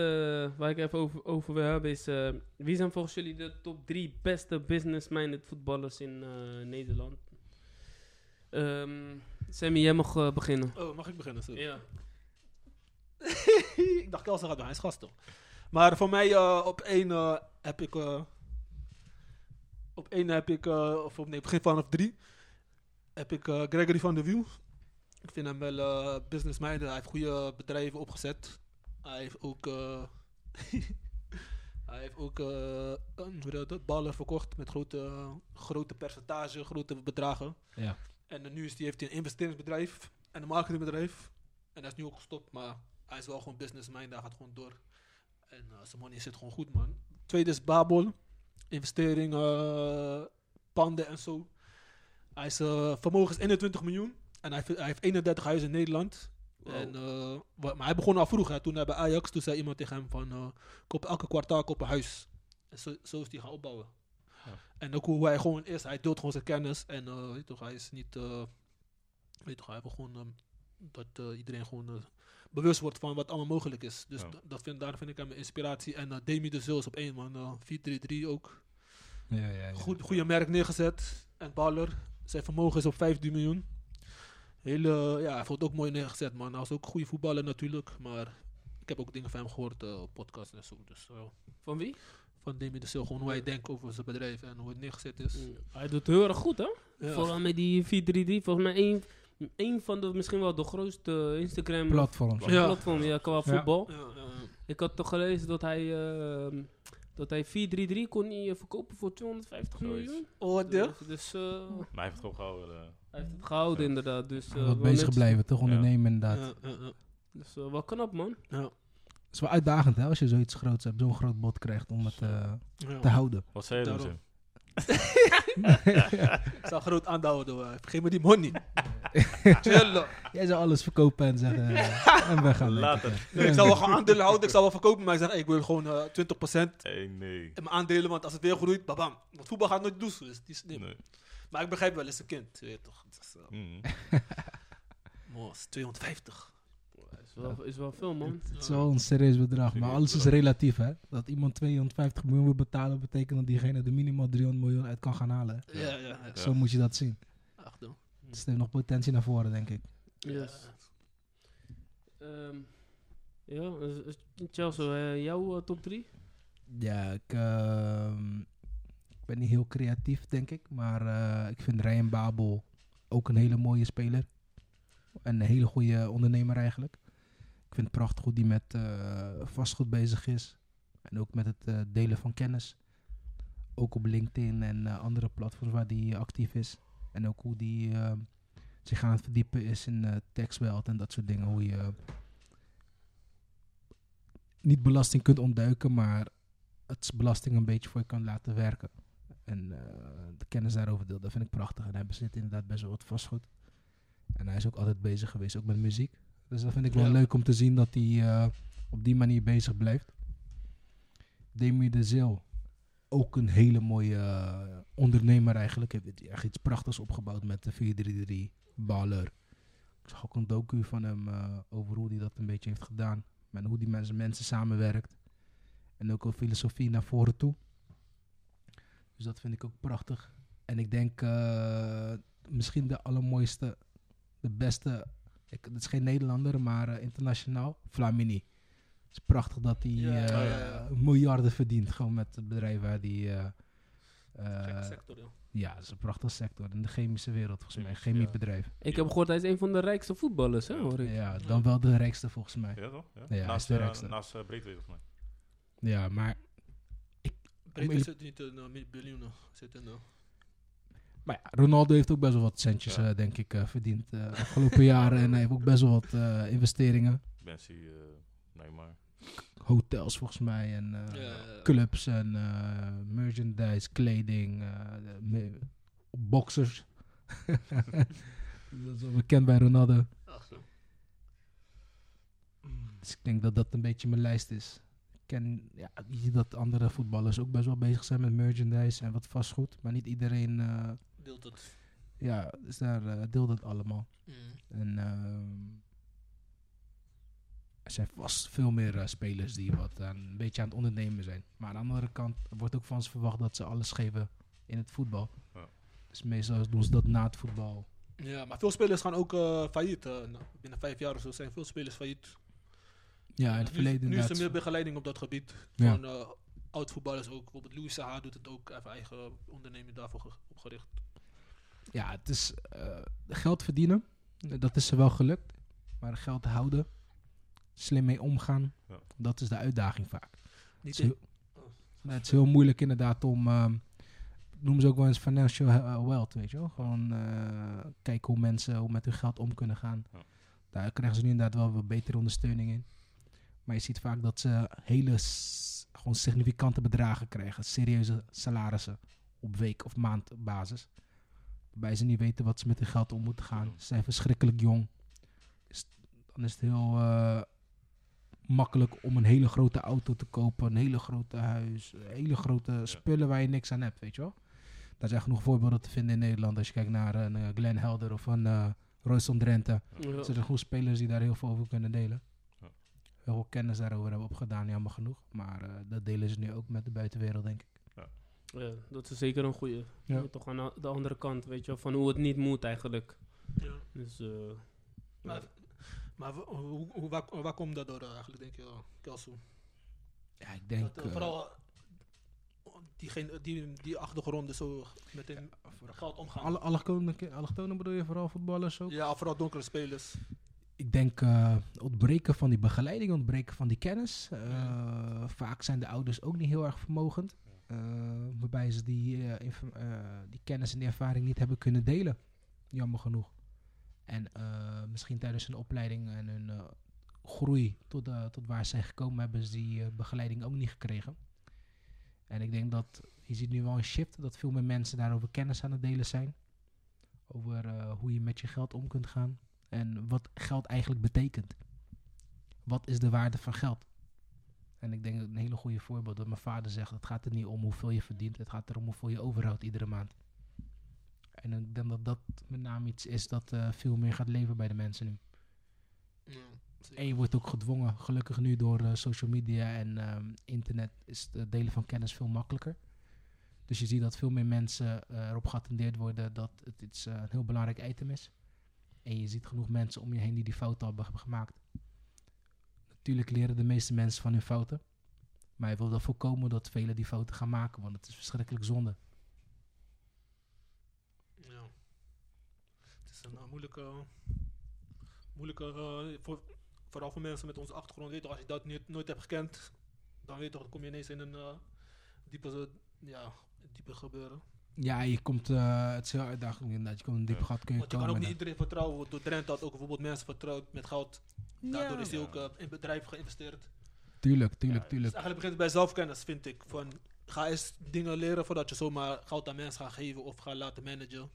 S2: waar ik even over, over wil hebben is... eh, wie zijn volgens jullie de top drie beste business-minded voetballers in eh, Nederland? Ehm Sammy, jij mag beginnen.
S1: Oh, mag ik beginnen? Sorry.
S2: Ja.
S1: ik dacht Kelsen gaat doen, hij is gast toch. Maar voor mij eh, op één eh, heb ik... eh, op één heb ik... eh, of op, nee, begin vanaf drie heb ik eh, Gregory van der Wiel. Ik vind hem wel eh businessminded. Hij heeft goede bedrijven opgezet. Hij heeft ook... eh, hij heeft ook eh, ballen verkocht met grote, grote percentage, grote bedragen.
S4: Ja.
S1: En nu is die, heeft hij een investeringsbedrijf en een marketingbedrijf. En dat is nu ook gestopt, maar hij is wel gewoon businessman, daar gaat gewoon door. En eh, zijn money zit gewoon goed, man. Tweede is Babel. Investering, eh, panden en zo. Hij is, eh, vermogen is 21 miljoen. En hij, heeft- hij heeft 31 huizen in Nederland.
S2: Wow.
S1: En, wa- maar hij begon al vroeg. Hè. Toen hij bij Ajax, toen zei iemand tegen hem van... koop elke kwartaal koop een huis. En zo, zo is hij gaan opbouwen.
S3: Ja.
S1: En ook hoe hij gewoon is. Hij deelt gewoon zijn kennis. En weet toch, hij is niet... weet toch, hij wil gewoon ehm, dat iedereen gewoon bewust wordt van wat allemaal mogelijk is. Dus
S3: Ja.
S1: dat vind, daar vind ik hem een inspiratie. En uh, Demi de Zul is op één man. eh 4-3-3 ook.
S4: Ja, ja, ja.
S1: Goed, goede merk neergezet. En baller. Zijn vermogen is op 15 miljoen. Hele, ja, hij het ook mooi neergezet, man. Hij was ook een goede voetballer natuurlijk. Maar ik heb ook dingen van hem gehoord eh, op podcast en zo. Dus
S2: Van wie?
S1: van Demi de Sil, gewoon hoe hij denkt over zijn bedrijf en hoe het neergezet is.
S2: Hij doet het heel erg goed, hè?
S1: Ja.
S2: Vooral met die 4-3-3. Volgens mij één, één van de, misschien wel de grootste Instagram
S4: Platforms.
S1: Ja.
S2: platform ja, qua voetbal.
S1: Ja.
S2: Ik had toch gelezen dat hij, ehm, dat hij 4-3-3 kon hij eh, verkopen voor 250
S3: Zoiets.
S2: miljoen.
S1: Oh, de?
S2: Dus, dus, eh,
S3: maar hij heeft het gewoon gehouden. eh.
S2: hij heeft het gehouden
S3: Ja.
S2: inderdaad. Dus, eh,
S4: Wat bezig
S2: net-
S4: blijven, toch ondernemen inderdaad.
S1: Ja, ja, ja.
S2: Dus eh, wel knap, man.
S1: Ja,
S4: Het is wel uitdagend hè, als je zoiets groots hebt, zo'n groot bod krijgt om het eh,
S1: ja.
S4: te houden.
S3: Wat zei je dan. Sim?
S1: Ik zal groot aanhouden. hoor. Geef me die money.
S4: Jij zou alles verkopen en zeggen... eh, en we gaan.
S3: Later.
S1: Nee, ik zal wel gaan aandelen houden. Ik zal wel verkopen. Maar ik zeg, hey, ik wil gewoon eh 20%
S3: Hey, nee.
S1: in mijn aandelen. Want als het weer groeit, babam. Want voetbal gaat nooit doen. Dus die is slim.
S3: nee.
S1: Maar ik begrijp wel, het is een kind. Je weet toch. Het is, eh,
S3: Mhm.
S1: mooi, het is 250.
S2: Is wel, is wel veel, man.
S4: Het is wel een serieus bedrag, maar alles is relatief, hè? Dat iemand 250 miljoen wil betalen, betekent dat diegene er minimaal 300 miljoen uit kan gaan halen. hè?
S1: Ja, ja.
S4: Zo moet je dat zien.
S1: Ach, dan.
S4: Dus er heeft nog potentie naar voren, denk ik.
S2: Yes. Ehm, ja, is- is Chelsea, eh, jouw eh, top 3?
S4: Ja, ik, ehm, ik ben niet heel creatief, denk ik. Maar eh, ik vind Ryan Babel ook een hele mooie speler. En een hele goede ondernemer eigenlijk. Ik vind het prachtig hoe die met eh, vastgoed bezig is. En ook met het eh, delen van kennis. Ook op LinkedIn en eh, andere platforms waar die actief is. En ook hoe die zich aan het verdiepen is in taxweld en dat soort dingen. Hoe je niet belasting kunt ontduiken, maar het belasting een beetje voor je kan laten werken. En de kennis daarover deelt, dat vind ik prachtig. En hij bezit inderdaad best wel wat vastgoed. En hij is ook altijd bezig geweest, ook met muziek. Dus dat vind ik wel
S1: Ja.
S4: leuk om te zien dat hij eh, op die manier bezig blijft. Demi de Zeel, ook een hele mooie eh, ondernemer eigenlijk. Heeft echt iets prachtigs opgebouwd met de 433 Baller. Ik zag ook een docu van hem eh, over hoe hij dat een beetje heeft gedaan. En hoe die met zijn mensen samenwerkt. En ook een filosofie naar voren toe. Dus dat vind ik ook prachtig. En ik denk misschien de allermooiste, de beste. Ik, het is geen Nederlander, maar eh, internationaal. Flamini. Het is prachtig dat hij
S1: Ja,
S4: eh,
S1: ja, ja.
S4: miljarden verdient. Gewoon met het bedrijf waar hij. eh, eh,
S1: Gekke sector, joh.
S4: ja, dat is een prachtige sector. In de chemische wereld, volgens mij. Een
S3: Chemisch, ja.
S4: chemiebedrijf.
S2: Ik heb gehoord, hij is een van de rijkste voetballers, hè,
S3: Ja.
S2: hoor ik.
S4: Ja, dan wel de rijkste volgens mij.
S3: Ja, toch? Ja,
S4: hij is
S3: naast
S4: de
S3: eh,
S4: rijkste.
S3: naast uh, Breedweg, volgens mij.
S4: Ja, maar
S1: Breedte
S4: Om-
S1: zit niet in uh, biljoenen. Zit in, uh,
S4: Maar ja, Ronaldo heeft ook best wel wat centjes,
S3: Ja.
S4: eh, denk ik, eh, verdiend de afgelopen jaren. En hij heeft ook best wel wat eh, investeringen.
S3: Messi, eh Neymar.
S4: Hotels volgens mij en eh, clubs en eh, merchandise, kleding, eh, boxers. dat is wel bekend bij Ronaldo.
S1: ach, zo.
S4: Dus ik denk dat dat een beetje mijn lijst is. Ik ken ja, je ziet dat andere voetballers ook best wel bezig zijn met merchandise en wat vastgoed. Maar niet iedereen eh,
S1: Deelt het.
S4: ja, dus daar eh, deelt het allemaal.
S1: Mm.
S4: En ehm, er zijn vast veel meer eh, spelers die wat een beetje aan het ondernemen zijn. Maar aan de andere kant wordt ook van ze verwacht dat ze alles geven in het voetbal.
S3: Ja.
S4: Dus meestal doen ze dat na het voetbal.
S1: Ja, maar veel spelers gaan ook eh, failliet. binnen vijf jaar of zo zijn veel spelers failliet.
S4: Ja, in
S1: nu,
S4: het verleden
S1: nu is er meer begeleiding op dat gebied.
S4: Ja.
S1: Van oud-voetballers ook. Bijvoorbeeld Louis Saha doet het ook. Even eigen onderneming daarvoor ge- opgericht.
S4: Ja, het is eh, geld verdienen. Dat is ze wel gelukt. Maar geld houden, slim mee omgaan,
S3: Ja.
S4: dat is de uitdaging vaak.
S1: Niet
S4: Het is, heel, Nee, het is heel moeilijk inderdaad om, ehm noemen ze ook wel eens financial eh, wealth, weet je wel. Gewoon eh, kijken hoe mensen hoe met hun geld om kunnen gaan.
S3: Ja.
S4: Daar krijgen ze nu inderdaad wel wat betere ondersteuning in. Maar je ziet vaak dat ze hele gewoon significante bedragen krijgen. Serieuze salarissen op week- of maandbasis. Waarbij ze niet weten wat ze met hun geld om moeten gaan. Ze zijn verschrikkelijk jong. Dan is het heel eh, makkelijk om een hele grote auto te kopen. Een hele grote huis. Hele grote spullen waar je niks aan hebt, weet je wel. Daar zijn genoeg voorbeelden te vinden in Nederland. Als je kijkt naar een eh, Glenn Helder of een uh, Royston Drenthe.
S2: Ja.
S4: Er zijn genoeg spelers die daar heel veel over kunnen delen.
S3: Ja.
S4: Heel veel kennis daarover hebben opgedaan, jammer genoeg. Maar eh, dat delen ze nu ook met de buitenwereld, denk ik.
S2: Ja, dat is zeker een.
S4: Ja.
S2: Ja. Toch aan de- de andere kant, weet je wel, van hoe het niet moet eigenlijk.
S1: Ja.
S2: Dus, eh,
S1: Maar, maar hoe, hoe, waar, waar komt dat door eigenlijk, denk je, Kelso?
S4: Ja, ik denk...
S1: Dat, eh,
S4: eh,
S1: vooral diegene, die, die achtergronden zo met hun geld omgaan.
S4: alle allochtonen, allochtonen bedoel je vooral voetballers ook?
S1: ja, vooral donkere spelers.
S4: Ik denk eh ontbreken van die begeleiding, ontbreken van die kennis. Eh, Vaak zijn de ouders ook niet heel erg vermogend. Eh, waarbij ze die, eh, eh, die kennis en die ervaring niet hebben kunnen delen. Jammer genoeg. En misschien tijdens hun opleiding en hun groei tot, tot waar ze zijn gekomen, hebben ze die begeleiding ook niet gekregen. En ik denk dat je ziet nu wel een shift dat veel meer mensen daarover kennis aan het delen zijn. Over hoe je met je geld om kunt gaan. En wat geld eigenlijk betekent. Wat is de waarde van geld? En ik denk dat een hele goede voorbeeld dat mijn vader zegt: het gaat er niet om hoeveel je verdient, het gaat erom hoeveel je overhoudt iedere maand. En ik denk dat dat met name iets is dat eh, veel meer gaat leven bij de mensen nu.
S1: Ja.
S4: En je wordt ook gedwongen, gelukkig nu door eh, social media en ehm, internet, is het delen van kennis veel makkelijker. Dus je ziet dat veel meer mensen eh, erop geattendeerd worden dat het iets, een heel belangrijk item is. En je ziet genoeg mensen om je heen die die fouten hebben gemaakt. Natuurlijk leren de meeste mensen van hun fouten. Maar je wil wel voorkomen dat velen die fouten gaan maken, want het is verschrikkelijk zonde.
S1: Ja. Het is een eh, moeilijke, moeilijke eh, voor, vooral voor mensen met onze achtergrond. Toch, als je dat niet, nooit hebt gekend, dan weet toch, dan kom je ineens in een diepe, ja, diepe gebeuren.
S4: Ja, je komt, eh, het is heel uitdagend inderdaad. Je komt een diep
S3: Ja.
S4: gat kun je
S1: Want je kan ook niet
S4: en-
S1: iedereen vertrouwen. Door Drent had ook bijvoorbeeld mensen vertrouwd met geld. Daardoor is hij ook eh, in bedrijf geïnvesteerd.
S4: Tuurlijk, tuurlijk,
S3: Ja,
S1: Dus
S4: tuurlijk.
S1: eigenlijk begint het bij zelfkennis, vind ik. Van, ga eens dingen leren voordat je zomaar geld aan mensen gaat geven of gaat laten managen.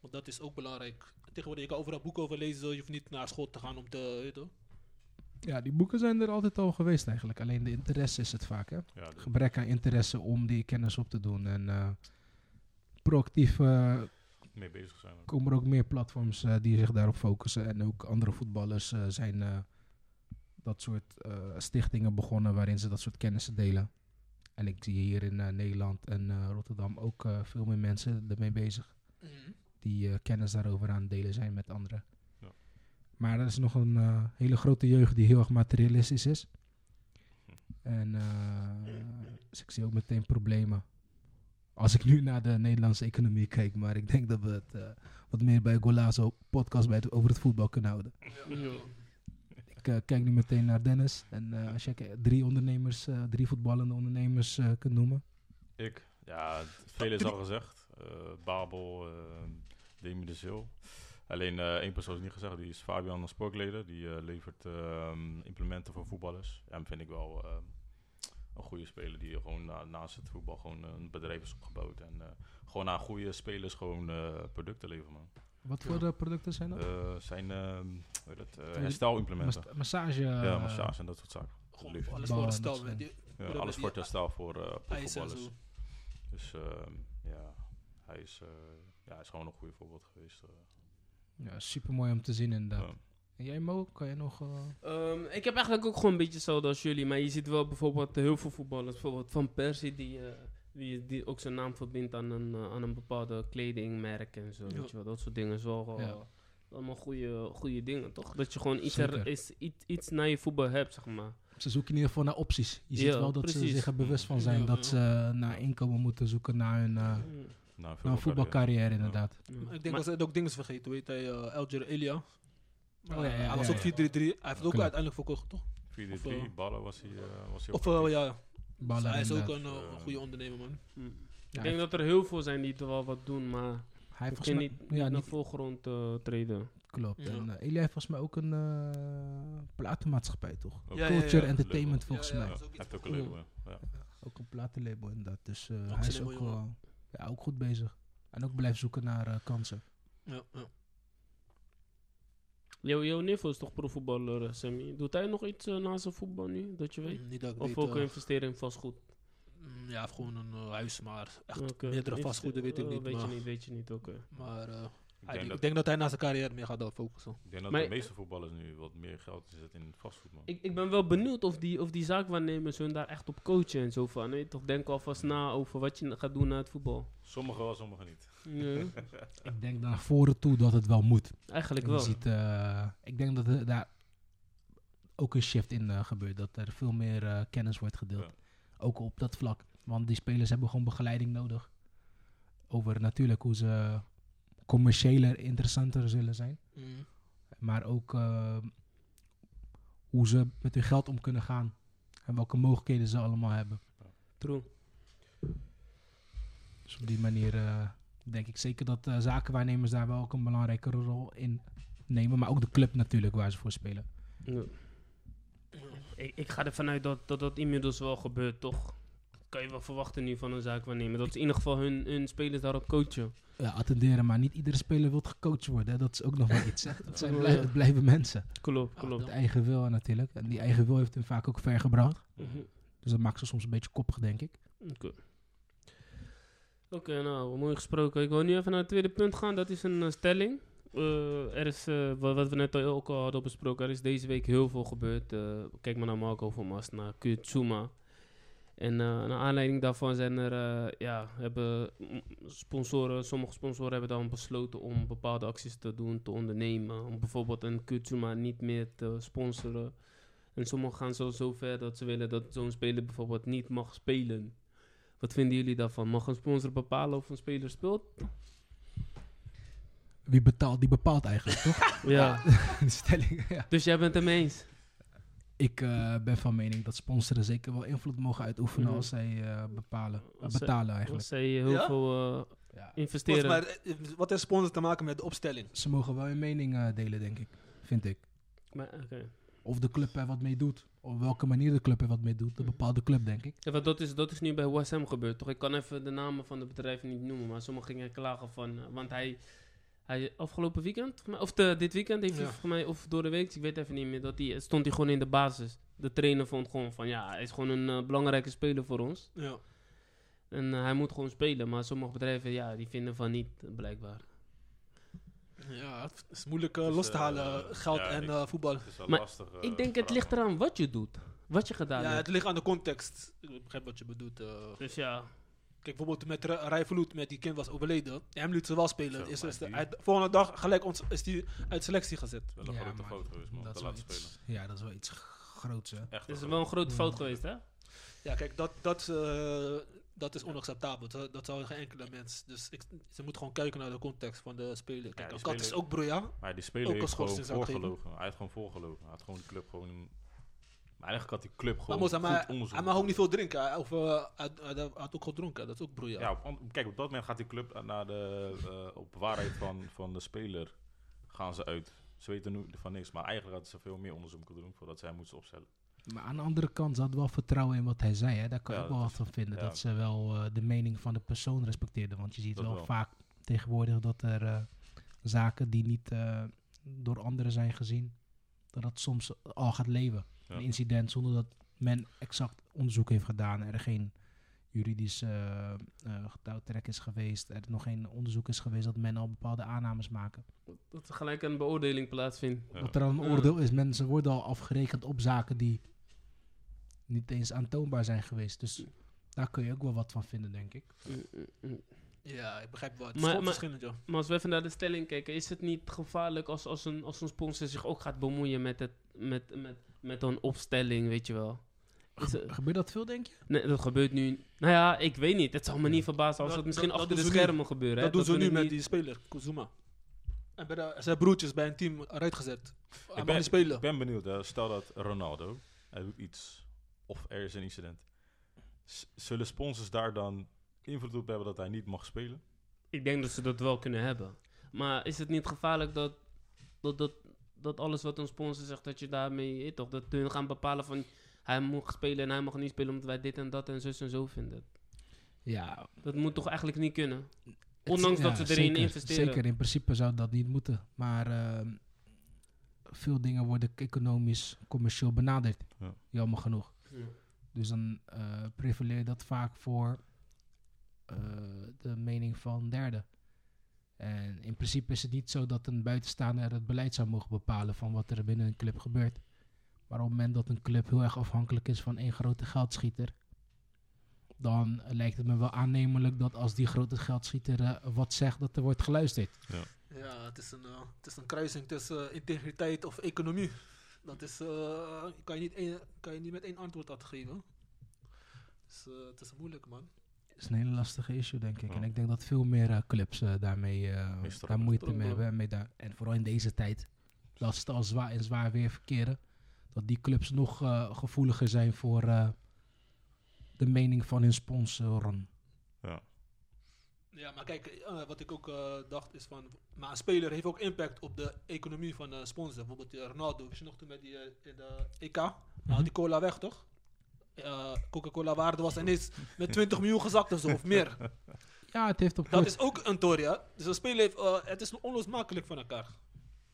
S1: Want dat is ook belangrijk. Tegenwoordig, je kan overal boeken over lezen. Je hoeft niet naar school te gaan om te... Weet je toch?
S4: Ja, die boeken zijn er altijd al geweest eigenlijk. Alleen de interesse is het vaak, hè. Gebrek aan interesse om die kennis op te doen. En eh, proactief eh,
S3: mee bezig zijn. ook.
S4: komen er ook meer platforms eh, die zich daarop focussen. En ook andere voetballers eh, zijn eh, dat soort eh, stichtingen begonnen waarin ze dat soort kennissen delen. En ik zie hier in eh, Nederland en eh, Rotterdam ook eh, veel meer mensen ermee bezig. die eh, kennis daarover aan het delen zijn met anderen.
S3: Ja.
S4: Maar er is nog een eh, hele grote jeugd die heel erg materialistisch is. En eh, dus ik zie ook meteen problemen. Als ik nu naar de Nederlandse economie kijk, maar ik denk dat we het eh, wat meer bij Golazo podcast bij het, over het voetbal kunnen houden. Ik eh, kijk nu meteen naar Dennis. En eh, als je drie ondernemers, eh, drie voetballende ondernemers eh, kunt noemen.
S3: Ik, ja, het- veel is al gezegd. Eh, Babel, Demi de Zil. Alleen eh, één persoon is niet gezegd, die is Fabian Sporkleden. Die eh, levert ehm, implementen voor voetballers. En vind ik wel eh, een goede speler die gewoon na- naast het voetbal gewoon een bedrijf is opgebouwd. En eh, gewoon aan goede spelers gewoon eh, producten leveren, man.
S4: Wat voor eh, producten zijn dat?
S3: Eh, zijn ehm, eh,
S4: die-
S3: herstelimplementen.
S4: Mas- massage.
S3: ja,
S4: eh,
S3: massage en dat soort zaken.
S1: Gewoon alles voor
S4: en
S1: de
S4: dat
S1: stel.
S4: soort
S1: met die
S3: Ja, alles voor het herstel voor, eh voetballers. Dus ehm, ja, hij is, eh, ja, hij is gewoon een goede voorbeeld geweest. eh.
S4: Ja, super mooi om te zien inderdaad. En jij Mo, kan je nog... eh,
S2: Ehm, ik heb eigenlijk ook gewoon een beetje hetzelfde als jullie. Maar je ziet wel bijvoorbeeld heel veel voetballers. Bijvoorbeeld Van Persie, die, eh, die, die ook zijn naam verbindt aan een, eh, aan een bepaalde kledingmerk en zo.
S1: Ja.
S2: Weet je wel, dat soort dingen. is wel
S4: Ja.
S2: allemaal goede, goede dingen, toch? Dat je gewoon iets, er, is, iets, iets naar je voetbal hebt, zeg maar.
S4: Ze zoeken in ieder geval naar opties. Je ziet
S2: Ja,
S4: wel dat ze zich er bewust van zijn
S1: Ja,
S4: dat
S1: ja.
S4: ze naar inkomen moeten zoeken naar hun, eh,
S2: Mm.
S3: Nou,
S4: naar een voetbalcarrière inderdaad.
S2: Ja.
S1: Ik denk
S2: Maar-
S1: dat ze ook dingen vergeten. Weet hij, uh, Elger Elia.
S4: Oh, ja, ja,
S1: hij was ook
S4: ja.
S1: 4-3-3. Hij heeft ook uiteindelijk verkocht, toch?
S3: 4-3,
S1: Of, eh,
S3: ballen was hij, eh, was hij
S1: Of
S3: ook
S1: eh, ja,
S4: Ballen
S1: hij is ook een, een goede ondernemer, man.
S2: Mm.
S4: Ja,
S2: ik denk dat er heel veel zijn die er wel wat doen, maar
S4: hij heeft
S2: niet.
S4: Ja,
S2: niet naar
S4: niet,
S2: voorgrond eh, treden.
S4: klopt.
S1: Ja.
S4: En uh, Elia heeft volgens mij ook een eh, platenmaatschappij, toch? Culture
S1: ja.
S4: Entertainment volgens
S1: Ja, ja.
S4: mij.
S3: Heeft ook een label, ja. ja.
S4: Ook een platenlabel inderdaad. Dus eh, hij is ook, ja, ook goed bezig. En ook blijft zoeken naar eh, kansen.
S1: Ja, ja.
S2: Jouw, jouw neef is toch profvoetballer, eh, Sammy? Doet hij nog iets eh, naast zijn voetbal nu, dat je weet?
S1: Mm, Niet dat ik
S2: Of
S1: weet,
S2: ook
S1: eh,
S2: investeren in vastgoed?
S1: mm, ja, of gewoon een eh, huis, maar echt
S2: Oké.
S1: meerdere vastgoeden weet ik
S2: oh,
S1: niet.
S2: Weet
S1: maar,
S2: je niet, weet je niet, oké.
S1: maar eh,
S3: Ik denk
S1: ik
S3: dat,
S1: denk dat hij na zijn carrière meer gaat dan focussen.
S3: ik denk dat
S2: Maar-
S3: de meeste voetballers nu wat meer geld zetten in vastgoed, man.
S2: Ik, ik ben wel benieuwd of die, of die zaakwaarnemers hun daar echt op coachen en zo van. Toch, denk alvast na over wat je gaat doen na het voetbal.
S3: Sommigen wel, sommigen niet.
S2: Ja,
S4: Ik denk naar voren toe dat het wel moet.
S2: eigenlijk
S4: Je
S2: wel.
S4: ziet, eh, ik denk dat er daar ook een shift in eh, gebeurt. Dat er veel meer eh, kennis wordt gedeeld.
S3: Ja.
S4: Ook op dat vlak. Want die spelers hebben gewoon begeleiding nodig. Over natuurlijk hoe ze commerciëler interessanter zullen zijn.
S1: Mm.
S4: Maar ook eh, hoe ze met hun geld om kunnen gaan. En welke mogelijkheden ze allemaal hebben.
S2: True.
S4: Dus op die manier eh, denk ik zeker dat eh, zakenwaarnemers daar wel ook een belangrijke rol in nemen. Maar ook de club natuurlijk waar ze voor spelen.
S2: Ja. Ik, ik ga ervan uit dat, dat dat inmiddels wel gebeurt, toch? Kan je wel verwachten nu van een zaakwaarnemer. Dat ze in ieder geval hun, hun spelers daarop coachen.
S4: Ja, attenderen, maar niet iedere speler wil gecoacht worden. hè. Dat is ook nog wel iets. hè. Dat zijn blij- het blijven mensen.
S2: Klopt, klopt.
S4: Met eigen wil natuurlijk. En die eigen wil heeft hem vaak ook ver gebracht.
S2: Mhm.
S4: Dus dat maakt ze soms een beetje koppig, denk ik.
S2: Oké. Oké, nou, mooi gesproken. Ik wil nu even naar het tweede punt gaan. Dat is een eh, stelling. Eh, er is, eh, wat, we net al ook al hadden besproken, er is deze week heel veel gebeurd. Kijk maar naar Marco van Mast, naar Kutsuma. En eh, naar aanleiding daarvan zijn er, eh, ja, hebben sponsoren, sommige sponsoren hebben dan besloten om bepaalde acties te doen, te ondernemen. Om bijvoorbeeld een Kutsuma niet meer te sponsoren. En sommigen gaan zo, zo ver dat ze willen dat zo'n speler bijvoorbeeld niet mag spelen. Wat vinden jullie daarvan? Mag een sponsor bepalen of een speler speelt?
S4: Wie betaalt, die bepaalt eigenlijk, toch?
S2: Ja.
S4: Die stelling, ja.
S2: Dus jij bent het mee eens?
S4: Ik eh, ben van mening dat sponsoren zeker wel invloed mogen uitoefenen
S2: Mhm.
S4: als zij eh, bepalen, eh,
S2: Als zij-
S4: betalen
S2: Als
S4: eigenlijk.
S2: zij heel
S1: Ja?
S2: veel eh,
S4: Ja.
S2: Investeren.
S1: eh, wat heeft sponsor te maken met de opstelling?
S4: Ze mogen wel hun mening eh, delen, denk ik. Vind ik.
S2: Maar, oké.
S4: Of de club er wat mee doet. Op welke manier de club er wat mee doet. De bepaalde club, denk ik.
S2: Ja, want dat is, dat is nu bij West Ham gebeurd, toch? Ik kan even de namen van de bedrijven niet noemen, maar sommigen gingen klagen van... eh, want hij, hij afgelopen weekend, of de, dit weekend heeft hij
S1: Ja.
S2: volgens mij, of door de week, ik weet even niet meer, dat hij, stond hij gewoon in de basis. De trainer vond gewoon van, ja, hij is gewoon een eh, belangrijke speler voor ons.
S1: Ja.
S2: En eh, hij moet gewoon spelen, maar sommige bedrijven, ja, die vinden van niet, blijkbaar.
S1: ja, het is moeilijk eh,
S3: Dus,
S1: los te
S3: eh,
S1: halen, geld
S3: ja,
S1: en
S3: ik-
S1: eh, voetbal.
S3: Het is wel
S2: Maar
S3: lastig. eh,
S2: ik denk, het ligt eraan wat je doet. Wat je gedaan
S1: Ja,
S2: hebt.
S1: het ligt aan de context. Ik begrijp wat je bedoelt. eh.
S2: Dus ja,
S1: Kijk, bijvoorbeeld met Rijvloed, met die kind was overleden. Hem liet ze wel spelen.
S3: Zo,
S1: Is, de,
S3: die-
S1: hij- de volgende dag gelijk ons, is hij uit selectie gezet.
S3: Wel een
S4: Ja,
S3: grote fout geweest, man.
S4: Dat
S3: Te
S4: is wel
S3: laten
S4: iets,
S3: spelen.
S4: ja, dat is wel iets groots, hè.
S3: Echt
S2: is wel een grote fout geweest, hè?
S1: Ja, kijk, dat, dat, eh, dat is onacceptabel. Dat, dat zou geen enkele mens. Dus ik, ze moeten gewoon kijken naar de context van de speler. Kijk,
S3: die
S1: een kat is ook broeia.
S3: Maar die
S1: Ook
S3: speler heeft gewoon voorgelogen. Hij had gewoon voorgelogen. Hij had gewoon die club gewoon... Maar eigenlijk had die club
S1: Maar
S3: gewoon
S1: moest hij,
S3: goed
S1: maar,
S3: onderzoek
S1: hij mag ook niet veel drinken. Hij- Of uh, hij, hij- hij had ook gedronken. Dat is ook broeia.
S3: Ja, op, kijk, op dat moment gaat die club naar de eh, op waarheid van, van de speler gaan ze uit. Ze weten nu van niks, maar eigenlijk hadden ze veel meer onderzoek moeten doen voordat zij hem moesten opstellen.
S4: Maar aan de andere kant, ze hadden wel vertrouwen in wat hij zei. Hè? Daar kan je
S3: Ja,
S4: ook wel wat van vinden.
S3: ja.
S4: Dat ze wel eh, de mening van de persoon respecteerden. Want je ziet wel,
S3: wel.
S4: vaak tegenwoordig dat er eh, zaken die niet eh, door anderen zijn gezien, dat dat soms al gaat leven.
S3: Ja.
S4: Een incident zonder dat men exact onderzoek heeft gedaan. Er geen juridisch eh eh, getouwtrek is geweest. Er nog geen onderzoek is geweest dat men al bepaalde aannames maken.
S2: Dat er gelijk een beoordeling plaatsvindt.
S3: Ja.
S4: Dat er al een oordeel is. Mensen worden al afgerekend op zaken die niet eens aantoonbaar zijn geweest. Dus daar kun je ook wel wat van vinden, denk ik.
S1: Ja, ik begrijp wel. Het is
S2: Maar- maar-
S1: verschillend, ja.
S2: Maar als we even naar de stelling kijken, is het niet gevaarlijk als, als, een, als een sponsor zich ook gaat bemoeien met, het, met, met, met een opstelling, weet je wel?
S4: Gebeurt dat veel, denk je?
S2: nee, dat gebeurt nu. Nou ja, ik weet niet. Het zal me niet verbazen als
S1: Dat-
S2: het misschien
S1: dat- dat
S2: achter de
S1: nu.
S2: schermen gebeurt. hè,
S1: Dat doen ze
S2: we
S1: nu met
S2: niet-
S1: die speler, Kuzuma. En bij de, zijn broertjes bij een team eruit gezet. Mag
S3: ben-
S1: spelen.
S3: Ik ben benieuwd, hè. stel dat Ronaldo, hij doet iets, of er is een incident. S- zullen sponsors daar dan invloed op hebben dat hij niet mag spelen?
S2: Ik denk dat ze dat wel kunnen hebben. Maar is het niet gevaarlijk dat, dat, dat, dat alles wat een sponsor zegt, dat je daarmee, toch, dat hun gaan bepalen van hij mag spelen en hij mag niet spelen omdat wij dit en dat en zus en zo vinden.
S4: Ja.
S2: Dat moet toch eigenlijk niet kunnen?
S4: het-
S2: Ondanks
S4: ja,
S2: dat ze erin
S4: zeker,
S2: investeren.
S4: Zeker, in principe zou dat niet moeten. Maar ehm, veel dingen worden economisch, commercieel benaderd.
S3: Ja.
S4: Jammer genoeg. Dus dan eh prevaleer je dat vaak voor de mening van derden. En in principe is het niet zo dat een buitenstaander het beleid zou mogen bepalen van wat er binnen een club gebeurt. Maar op het moment dat een club heel erg afhankelijk is van één grote geldschieter, dan lijkt het me wel aannemelijk dat als die grote geldschieter eh, wat zegt, dat er wordt geluisterd.
S1: Ja, het is een, eh, het is een kruising tussen eh, integriteit of economie. Dat is, eh, kan, je niet kan je niet met één antwoord aan geven. Dus, eh, het is moeilijk, man.
S4: Het is een hele lastige issue, denk ik.
S3: Ja.
S4: En ik denk dat veel meer eh, clubs eh, daarmee eh, daar moeite mee hebben. En, mee daar, en vooral in deze tijd, dat het al zwaar en zwaar weer verkeren, dat die clubs nog eh, gevoeliger zijn voor eh, de mening van hun sponsoren.
S1: Ja, maar kijk, wat ik ook eh, dacht is van... Maar een speler heeft ook impact op de economie van de sponsor. Bijvoorbeeld Ronaldo, weet je nog toen met die in de EK? Haal die cola weg, toch? Eh, Coca-Cola waarde was ineens met 20 miljoen gezakt of zo, of meer.
S4: Ja, het heeft op
S1: Dat is ook een Toria. Dus een speler heeft, eh, het is onlosmakelijk van elkaar.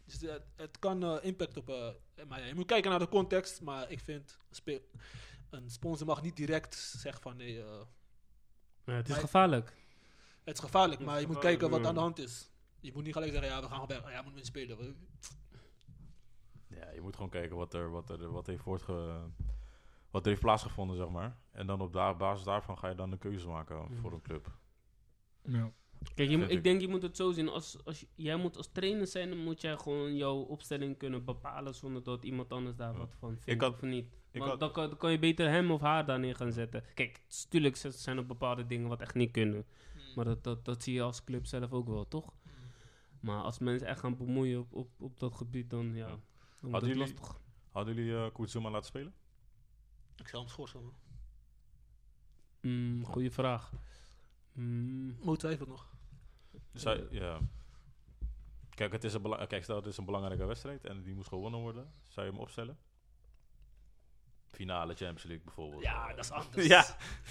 S1: Dus het, het kan eh, impact op. eh, maar ja, je moet kijken naar de context. Maar ik vind een sponsor mag niet direct zeggen van nee, eh,
S2: Ja, het is
S1: Maar-
S2: gevaarlijk.
S1: het is gevaarlijk.
S2: Is
S1: Maar je moet
S2: gevaarlijk,
S1: kijken wat aan de hand is. Je moet niet gelijk zeggen ja, we gaan weg. Ja, moet spelen.
S3: Ja, je moet gewoon kijken wat er, wat er wat heeft voortge, wat er heeft plaatsgevonden, zeg maar. En dan op da- basis daarvan ga je dan een keuze maken
S2: Mhm.
S3: voor een club.
S4: Ja.
S2: Kijk, je, ik
S3: ik.
S2: denk je moet het zo zien. Als, als jij moet als trainer zijn, dan moet jij gewoon jouw opstelling kunnen bepalen zonder dat iemand anders daar
S3: Ja.
S2: wat van vindt
S3: Ik had-
S2: of niet.
S3: Ik
S2: Want
S3: had,
S2: dan, kan, dan kan je beter hem of haar daar neer gaan zetten. Kijk, tuurlijk z- zijn er bepaalde dingen wat echt niet kunnen. Maar dat, dat, dat zie je als club zelf ook wel, toch? Maar als mensen echt gaan bemoeien op, op, op dat gebied, dan ja. Dan
S3: Hadden
S2: het
S3: jullie-
S2: lastig.
S3: hadden jullie uh, laten spelen?
S1: Ik zal hem schorsen. man.
S2: Mm, goeie vraag. Mm,
S1: Mo twijfelt nog.
S3: Zou- ja. Kijk, het is een bela- Kijk, stel het is een belangrijke wedstrijd en die moest gewonnen worden. Zou je hem opstellen? Finale Champions League bijvoorbeeld.
S1: Ja, dat is anders.
S3: Ja.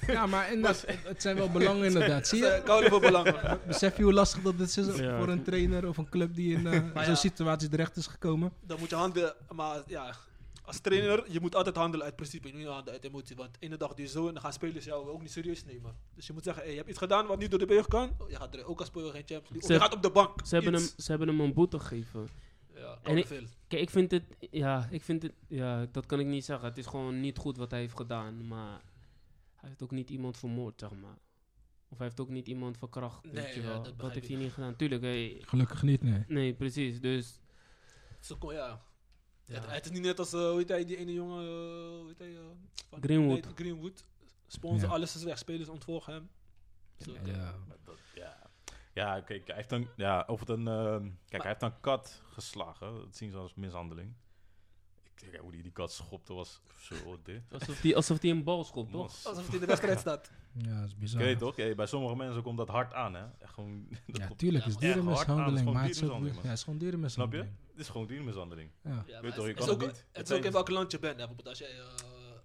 S4: ja, maar inderdaad, het, het zijn wel belangen inderdaad. Zie je?
S1: Ervan belangen.
S4: Besef je hoe lastig dat dit is
S2: Ja.
S4: voor een trainer of een club die in eh,
S1: Maar
S4: zo'n
S1: ja.
S4: situatie terecht is gekomen?
S1: Dan moet je handelen, maar ja, als trainer, je moet altijd handelen uit principe, niet handelen uit emotie. Want ene dag doe je zo en dan gaan spelers jou ook niet serieus nemen. Dus je moet zeggen, hey, je hebt iets gedaan wat niet door de beugel kan. Je gaat er ook als speler geen Champions League.
S2: Ze-
S1: je gaat op de bank.
S2: ze, hebben hem, ze hebben hem een boete gegeven.
S1: Ja,
S2: En ik-
S1: veel.
S2: Kijk, ik vind het, ja, ik vind het, ja, dat kan ik niet zeggen. Het is gewoon niet goed wat hij heeft gedaan, maar hij heeft ook niet iemand vermoord, zeg maar. Of hij heeft ook niet iemand verkracht,
S1: Nee,
S2: weet je
S1: ja,
S2: wel.
S1: dat
S2: heeft
S1: ik.
S2: hij niet gedaan. Tuurlijk, hey,
S4: Gelukkig niet, nee.
S2: nee, precies. Dus,
S1: Zo kon- ja.
S2: Ja.
S1: Het, het is niet net als, eh, hoe heet hij, die ene jongen, eh, hoe heet hij? eh, van
S2: Greenwood.
S1: United, Greenwood. Sponsor,
S4: Ja.
S1: alles is weg. Spelers ontvolgen hem. Zo,
S4: Ja.
S3: Dat- ja. Ja, kijk, hij heeft dan, ja, of het een, ehm, kijk, hij heeft dan kat geslagen. Dat zien ze als mishandeling. Ik denk, hoe die die kat schopte was zo dit.
S2: alsof hij alsof die een bal schopt, toch?
S3: Was-
S1: Alsof hij in de wedstrijd staat.
S4: Ja, dat is bizar.
S3: weet toch? Ja, bij sommige mensen komt dat hard aan, hè? Echt gewoon, dat
S4: Ja, tuurlijk is dierenmishandeling, maar het is
S3: gewoon dierenmishandeling,
S4: ja, het is gewoon
S3: Snap je? Het is gewoon diermishandeling.
S4: Ja.
S1: Ja,
S3: Weet toch, je
S1: het
S3: kan
S1: is
S3: het
S1: ook,
S3: niet.
S1: Het
S3: Het
S1: is ook in welk land je bent. hè. Bijvoorbeeld als jij eh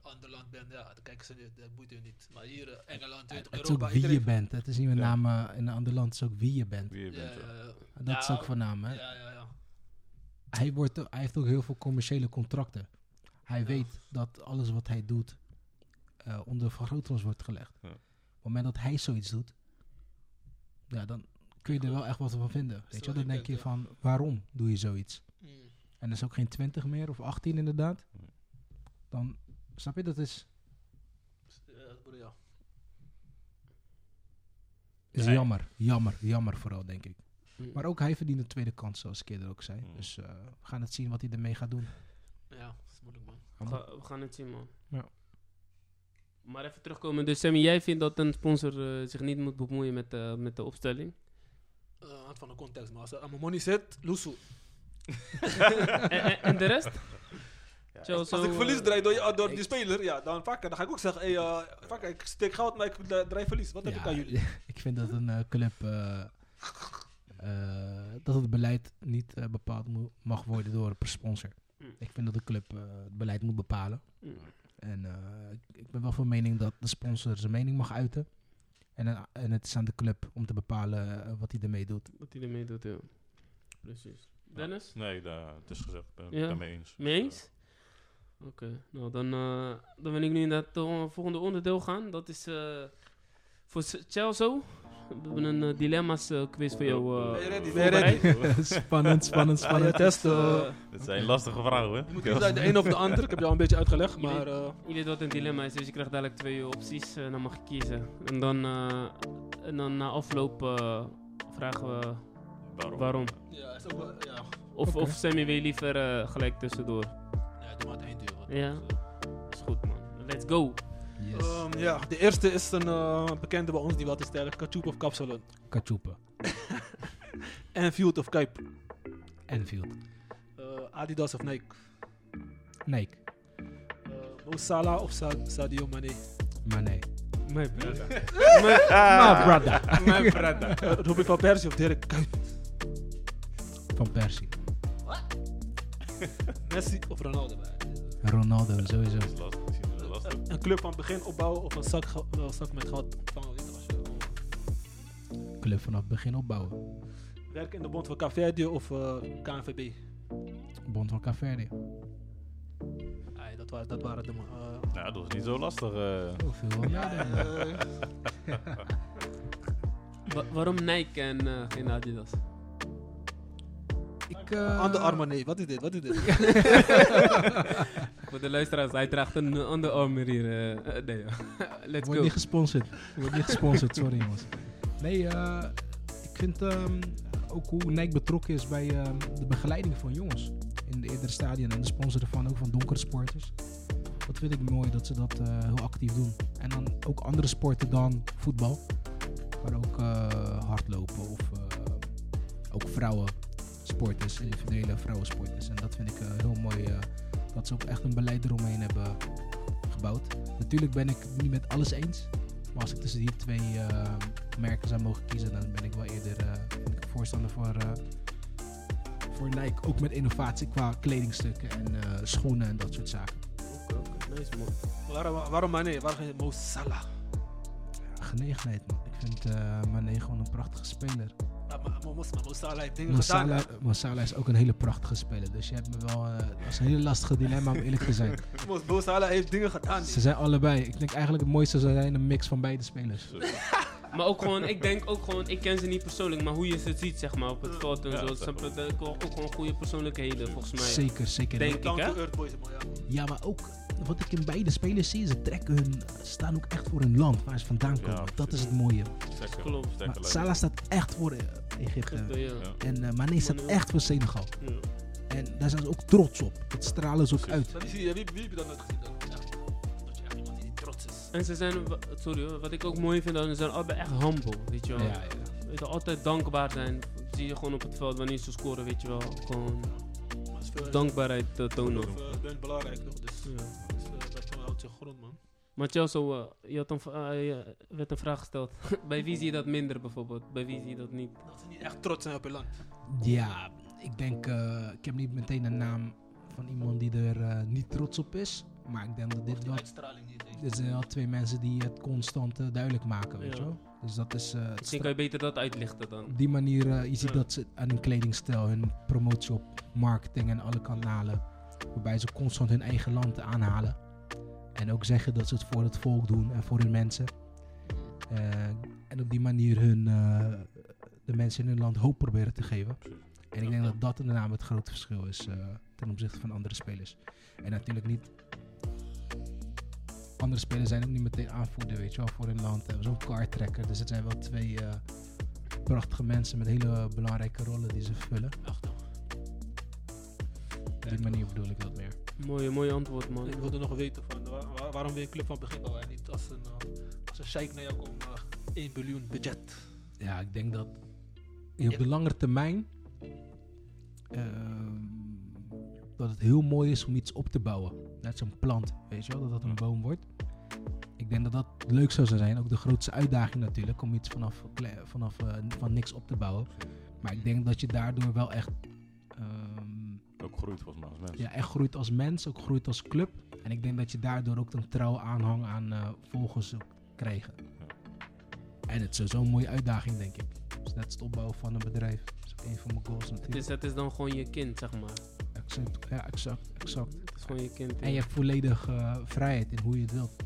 S1: ander land bent, ja, dan kijken ze niet, dat boeit je niet. Maar hier, eh, Engeland, weet je,
S4: Het is ook
S1: Europa,
S4: wie je bent. Het is niet met
S3: Ja.
S4: name eh, in een ander land, het is ook wie je bent.
S3: Wie je
S1: Ja,
S3: bent, ja.
S1: ja, ja.
S4: En dat is
S1: Ja,
S4: ook voornaam, hè.
S1: Ja, ja, ja.
S4: Hij, wordt, hij heeft ook heel veel commerciële contracten. Hij
S1: Ja.
S4: weet dat alles wat hij doet eh, onder vergrootglas wordt gelegd.
S3: Ja.
S4: Op het moment dat hij zoiets doet, ja, dan kun je er wel echt wat van vinden. Weet je, wel? dan denk je van, waarom doe je zoiets?
S1: Mm.
S4: En dat is ook geen 20 meer of 18 inderdaad. Dan snap je dat is,
S1: Ja, broer, ja.
S4: is
S3: Nee.
S4: jammer. Jammer, jammer vooral, denk ik.
S2: Mm.
S4: Maar ook hij verdient een tweede kans, zoals ik eerder ook zei.
S3: Mm.
S4: Dus eh, we gaan het zien wat hij ermee gaat doen.
S1: Ja, dat is moeilijk, man.
S2: We, ga- we gaan het zien, man.
S4: Ja.
S2: Maar even terugkomen. Dus Sammy, jij vindt dat een sponsor eh, zich niet moet bemoeien met, eh, met de opstelling?
S1: Eh, aan het van de context, maar als er aan mijn money zit, loesoe.
S2: en, en, en de rest?
S3: Ja,
S1: Als
S2: zo,
S1: ik
S2: eh,
S1: verlies draai door, je- door die speler, ja, dan vaak, dan ga ik ook zeggen, hey, eh, ik steek geld, maar ik eh, draai verlies. Wat heb ik aan jullie?
S4: ik vind dat een eh, club. eh, eh, dat het beleid niet eh, bepaald mo- mag worden door een sponsor.
S2: Mm.
S4: Ik vind dat de club eh, het beleid moet bepalen.
S2: Mm.
S4: En eh, ik, ik ben wel van mening dat de sponsor zijn mening mag uiten. En, eh, en het is aan de club om te bepalen eh, wat hij ermee doet.
S2: Wat hij ermee doet, ja. Precies. Dennis?
S3: Nee, da- het is gezegd. Ik ben
S2: Ja.
S3: het daarmee eens.
S2: Mee eens? Oké, nou dan, eh, dan wil ik nu naar het volgende onderdeel gaan. Dat is eh, voor Chelsea. We hebben een eh, dilemma's eh, quiz voor jou. eh,
S1: Ben je ready?
S2: voorbereid.
S1: Ben je ready?
S4: spannend, spannend,
S1: Ah,
S4: spannend.
S1: test, eh,
S3: Dit zijn lastige vragen, hoor.
S1: je moet kiezen uit de een of de ander. Ik heb je al een beetje uitgelegd, maar... eh,
S2: Je weet wat een dilemma is, dus je krijgt dadelijk twee opties. en dan mag je kiezen. En dan, eh, en dan na afloop vragen we
S3: Waarom?
S2: waarom.
S1: ja, is ook wel, ja.
S2: Of, of Sammy wil je liever eh, gelijk tussendoor.
S1: Ja, doe maar het einde.
S2: Ja. Is goed man. Let's go.
S4: Yes.
S1: Ehm, ja, de eerste is een eh, bekende bij ons die wat is sterk. Kachoep of Kapsalon.
S4: Kachoepen.
S1: Enfield of Kuip.
S4: Enfield.
S1: Eh, Adidas of Nike. Eh, Mo Salah of Sa- Sadio Mane.
S4: nee.
S2: Mijn brother.
S4: Maar brother.
S2: Mijn brother.
S1: Robin van Persie of Dirk Kuyt.
S4: Van Persie.
S1: Messi of Ronaldo.
S4: Ronaldo, sowieso.
S1: Een club van begin opbouwen of een zak, een zak met geld ontvangen. oh,
S4: Club vanaf het begin opbouwen.
S1: werken in de bond van Caverdi of eh, KNVB.
S4: Bond van Caverde.
S1: Ai, dat, waren, dat waren de... eh,
S3: Ja, dat is niet zo lastig. eh.
S4: Oh, veel wel nadenken.
S2: Wa- waarom Nike en eh, geen Adidas?
S4: Ik, eh,
S1: Aan de armen, nee. Wat is dit? Wat is dit?
S2: Voor de luisteraars, hij draagt een uh, Under Armour hier. eh, eh, nee, let's
S4: Wordt
S2: go.
S4: niet gesponsord. Wordt niet gesponsord, sorry jongens. Nee, eh, ik vind ehm, ook hoe Nike betrokken is bij ehm, de begeleiding van jongens. In de eerdere stadion en de sponsor ervan ook van donkere sporters. Dat vind ik mooi dat ze dat eh, heel actief doen. En dan ook andere sporten dan voetbal. Maar ook eh, hardlopen of eh, ook vrouwensporters, individuele vrouwensporters. En dat vind ik eh, heel mooi eh, dat ze ook echt een beleid eromheen hebben gebouwd. Natuurlijk ben ik het niet met alles eens. Maar als ik tussen die twee eh, merken zou mogen kiezen, dan ben ik wel eerder ik voorstander voor, eh, voor Nike. Ook met innovatie qua kledingstukken en schoenen en dat soort zaken.
S2: Oké, oké, nice man.
S1: waarom, waarom Mane? Waarom Mo Salah?
S4: Genegenheid man. Ik vind Mane gewoon een prachtige speler.
S1: Mo Salah
S4: is ook een hele prachtige speler. Dus je hebt me wel... eh, dat is een hele lastige dilemma om eerlijk te zijn.
S1: Salah heeft dingen gedaan.
S4: Ze zijn allebei. Ik denk eigenlijk het mooiste zou zijn een mix van beide spelers.
S2: Maar ook gewoon, ik denk ook gewoon, ik ken ze niet persoonlijk, maar hoe je ze ziet, zeg maar, op het veld en
S3: Ja,
S2: zo.
S3: Dat
S2: is ook gewoon goede persoonlijkheden, volgens mij.
S4: Zeker, zeker.
S2: Denk ik,
S1: Down
S2: hè?
S1: to earth boys, man. Ja.
S4: Ja, maar ook wat ik in beide spelers zie, ze trekken hun, ze staan ook echt voor hun land waar ze vandaan
S3: Ja,
S4: komen. dat is het mooie.
S2: Klopt.
S4: Maar. Salah staat echt voor eh, Egypte.
S2: Egypte, ja.
S3: Ja.
S4: En eh Mane staat echt voor Senegal.
S2: Ja.
S4: En daar zijn ze ook trots op. Dat stralen ze ook uit.
S1: Maar wie, zie je- wie, wie heb je dan nooit gezien? Ja. Dat je echt iemand die trots is.
S2: En ze zijn, sorry hoor, wat ik ook mooi vind, dan, ze zijn allebei echt humble, weet je wel. Weet je, altijd dankbaar zijn. Dat zie je gewoon op het veld wanneer ze scoren, weet je wel. Gewoon
S1: het is
S2: dankbaarheid uh, tonen.
S1: Eh, ben belangrijk toch? Dus,
S2: Ja.
S1: Man.
S2: Maar Chelsea, eh, je had een, eh, je werd een vraag gesteld. Bij wie zie je dat minder bijvoorbeeld? Bij wie zie je dat niet?
S1: Dat ze niet echt trots zijn op je land.
S4: Ja, ik denk, eh, ik heb niet meteen een naam van iemand die er eh, niet trots op is. Maar ik denk dat dit wel, dit zijn wel twee mensen die het constant duidelijk maken, weet
S2: Ja.
S4: je wel. Dus dat is... eh, het
S2: Misschien kan je beter dat uitlichten dan.
S4: op die manier, eh, je ziet
S2: Ja.
S4: dat ze aan hun kledingstijl, hun promotie op marketing en alle kanalen, waarbij ze constant hun eigen land aanhalen. En ook zeggen dat ze het voor het volk doen en voor hun mensen. Eh, en op die manier hun, eh, de mensen in hun land hoop proberen te geven. En ik denk dat dat inderdaad het grote verschil is eh, ten opzichte van andere spelers. En natuurlijk niet. Andere spelers zijn ook niet meteen aanvoerder, weet je wel, voor hun land. Zo'n kartrekker. Dus het zijn wel twee prachtige mensen met hele belangrijke rollen die ze vervullen.
S1: Echt, toch?
S4: Op die manier bedoel ik dat meer.
S2: Mooie, mooie antwoord man.
S1: Ik wilde nog weten van wa- wa- waarom weer een club van begin en niet als een, uh, als een sheik naar jou komt, uh, 1 biljoen budget.
S4: Ja, ik denk dat je op de lange termijn. ehm, dat het heel mooi is om iets op te bouwen. Net zo'n plant, weet je wel, dat dat een boom wordt. Ik denk dat dat leuk zou zijn. Ook de grootste uitdaging natuurlijk, om iets vanaf, vanaf eh, van niks op te bouwen. Maar ik denk dat je daardoor wel echt, ehm,
S3: Ook groeit volgens mij als mens.
S4: ja, echt groeit als mens, ook groeit als club. En ik denk dat je daardoor ook een trouwe aanhang aan eh, volgers ook krijgen. En het is sowieso een mooie uitdaging, denk ik. Dus net het opbouwen van een bedrijf. Dat is ook een van mijn goals natuurlijk.
S2: Dus het is dan gewoon je kind, zeg maar.
S4: Exact, ja, exact, exact.
S2: Het is gewoon je kind.
S4: En je hebt volledig eh, vrijheid in hoe je het wilt.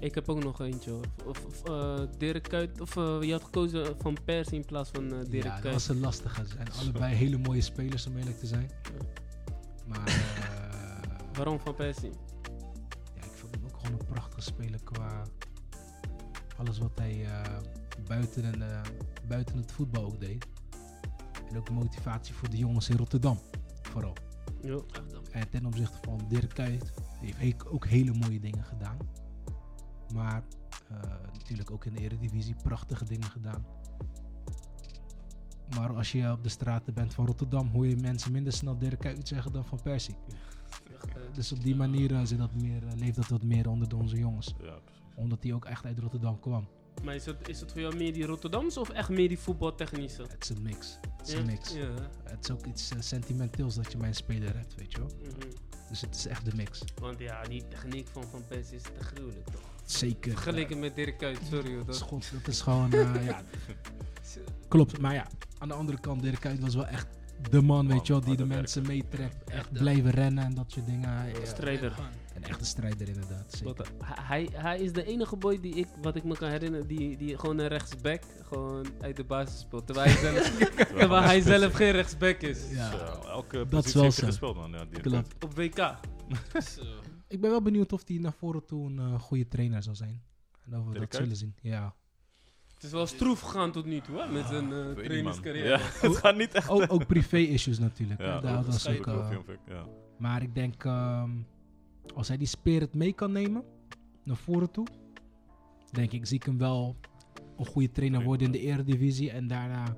S2: Ik heb ook nog eentje hoor. Of, of eh, Dirk Kuyt, of eh, je had gekozen van Persie in plaats van eh Dirk
S4: ja, dat
S2: Kuyt.
S4: was een lastige. Ze zijn allebei hele mooie spelers, om eerlijk te zijn. Maar eh,
S2: Waarom van Persie?
S4: ja, ik vond hem ook gewoon een prachtige speler qua alles wat hij eh, buiten, en, eh, buiten het voetbal ook deed. En ook motivatie voor de jongens in Rotterdam, vooral.
S2: Jo.
S4: En ten opzichte van Dirk Kuyt, heeft he- ook hele mooie dingen gedaan. Maar eh, natuurlijk ook in de Eredivisie prachtige dingen gedaan. Maar als je op de straten bent van Rotterdam, hoor je mensen minder snel Dirk Kuyt zeggen dan van Persie.
S2: Eh,
S4: Dus op die manier eh, zit dat meer, leeft dat wat meer onder de onze jongens.
S3: Ja, precies.
S4: Omdat hij ook echt uit Rotterdam kwam.
S2: maar is het, is het voor jou meer die Rotterdamse of echt meer die voetbaltechnische?
S4: Het is een mix. Het is
S2: Ja?
S4: een mix. Het is ook iets sentimenteels dat je mijn speler hebt, weet je wel.
S2: Mhm.
S4: Dus het is echt de mix.
S2: Want ja, die techniek van Van Persie is te gruwelijk toch?
S4: Zeker.
S2: Vergeleken met Dirk Kuyt, sorry hoor.
S4: Dat is,
S2: Dat,
S4: God, dat is gewoon, eh, ja, klopt. Maar ja, aan de andere kant, Dirk Kuyt was wel echt de man, weet je wel, die de mensen meetrekt. Echt blijven rennen en dat soort dingen. Ja,
S2: Strijder.
S4: Een echte strijder inderdaad, zeker.
S2: Wat, hij, hij is de enige boy die ik, wat ik me kan herinneren, die, die gewoon een rechtsback gewoon uit de basis speelt. Terwijl hij zelf, terwijl hij zelf geen rechtsback is.
S4: Ja,
S3: Zo, elke
S4: Dat is
S3: positie
S4: wel
S3: heeft gespeeld, man. Ja, die
S4: klopt.
S2: Op WK.
S1: Zo.
S4: Ik ben wel benieuwd of hij naar voren toe een eh, goede trainer zal zijn. En of we
S3: Dirk
S4: dat zullen zien. Ja.
S2: Het is wel stroef gegaan tot nu toe, hè, met zijn eh
S3: niet, man.
S2: trainingscarrière.
S3: Ja, het gaat niet echt.
S4: Ook, ook privé-issues natuurlijk.
S3: Ja,
S4: hè. Daar
S3: dat
S4: was
S3: is
S4: ook, eh,
S3: ja.
S4: maar ik denk, ehm, als hij die spirit mee kan nemen, naar voren toe, denk ik, zie ik hem wel een goede trainer worden in de eredivisie. En daarna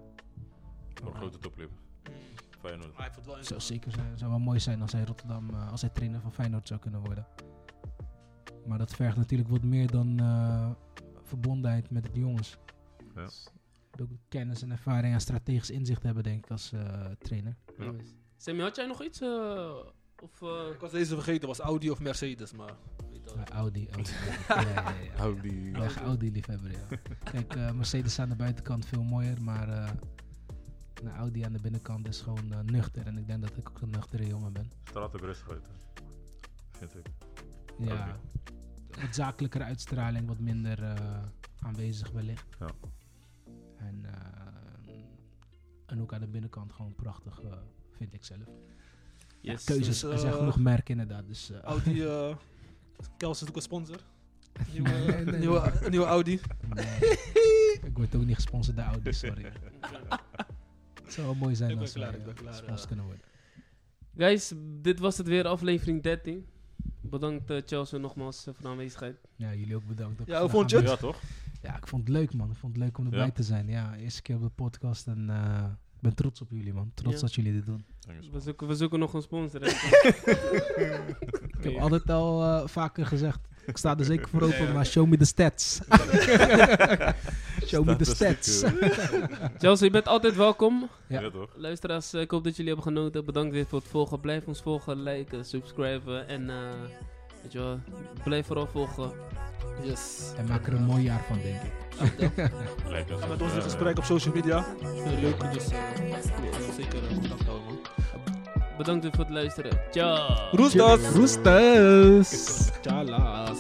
S3: Voor een grote topclub. Feyenoord.
S1: Hij het wel in
S4: zou zeker zijn, zou wel mooi zijn als hij Rotterdam, eh, als hij trainer van Feyenoord zou kunnen worden. Maar dat vergt natuurlijk wat meer dan eh, verbondenheid met de jongens.
S3: Ja.
S4: Ook kennis en ervaring en strategisch inzicht hebben, denk ik, als eh, trainer.
S3: Ja.
S2: Sammy, had jij nog iets? Eh, of, eh,
S1: Ik was deze vergeten, was Audi of Mercedes, maar... weet dat.
S4: Maar Audi, Audi. ja, ja, ja, ja. Ben echt Audi-liefhebber, ja. Kijk, eh, Mercedes aan de buitenkant veel mooier, maar eh nou, Audi aan de binnenkant is gewoon eh, nuchter. En ik denk dat ik ook een nuchtere jongen ben.
S3: Straat er rustig uit. Vind ik.
S4: Ja, wat zakelijkere uitstraling, wat minder eh, aanwezig wellicht.
S3: Ja.
S4: En, eh, en ook aan de binnenkant gewoon prachtig, eh, vind ik zelf. Ja,
S2: yes.
S4: keuzes,
S1: Dus,
S4: er zijn
S1: eh,
S4: genoeg merken inderdaad. Dus, eh,
S1: Audi, eh Kels is ook een sponsor. Nieuwe,
S4: Nee, nee, nee.
S1: nieuwe, een nieuwe Audi.
S4: nee. ik word ook niet gesponsord door Audi, sorry. Het zou wel mooi zijn
S1: Ik
S4: als
S1: klaar, klaar,
S4: gesponsord kunnen worden.
S2: Guys, dit was het weer, aflevering 13. Bedankt eh, Chelsea nogmaals voor de aanwezigheid.
S4: Ja, jullie ook bedankt.
S1: Ja, hoe vond je het?
S3: Ja, toch?
S4: Ja, ik vond het leuk man. Ik vond het leuk om erbij
S3: Ja?
S4: te zijn. Ja, eerste keer op de podcast en eh, ik ben trots op jullie man. Trots
S2: Ja.
S4: dat jullie dit doen.
S2: We zoeken, we zoeken nog een sponsor.
S4: Ik heb altijd al eh, vaker gezegd, ik sta er zeker voor open,
S1: Ja.
S4: maar show me the stats. show me the stats.
S2: Chelsea, je bent altijd welkom.
S4: Ja.
S3: Ja, toch?
S2: Luisteraars, eh, ik hoop dat jullie hebben genoten. Bedankt weer voor het volgen. Blijf ons volgen, liken, subscriben. En eh, weet je wel, blijf vooral volgen.
S1: Yes.
S4: En maak er een mooi jaar van, denk ik.
S3: Lekker.
S1: Ga met ons in gesprek op social media. Leuk, dus eh, zeker eh, contact houden. man.
S2: Bedankt voor het luisteren. Ciao!
S1: Roestas!
S4: Roestas!
S1: Tjalaas.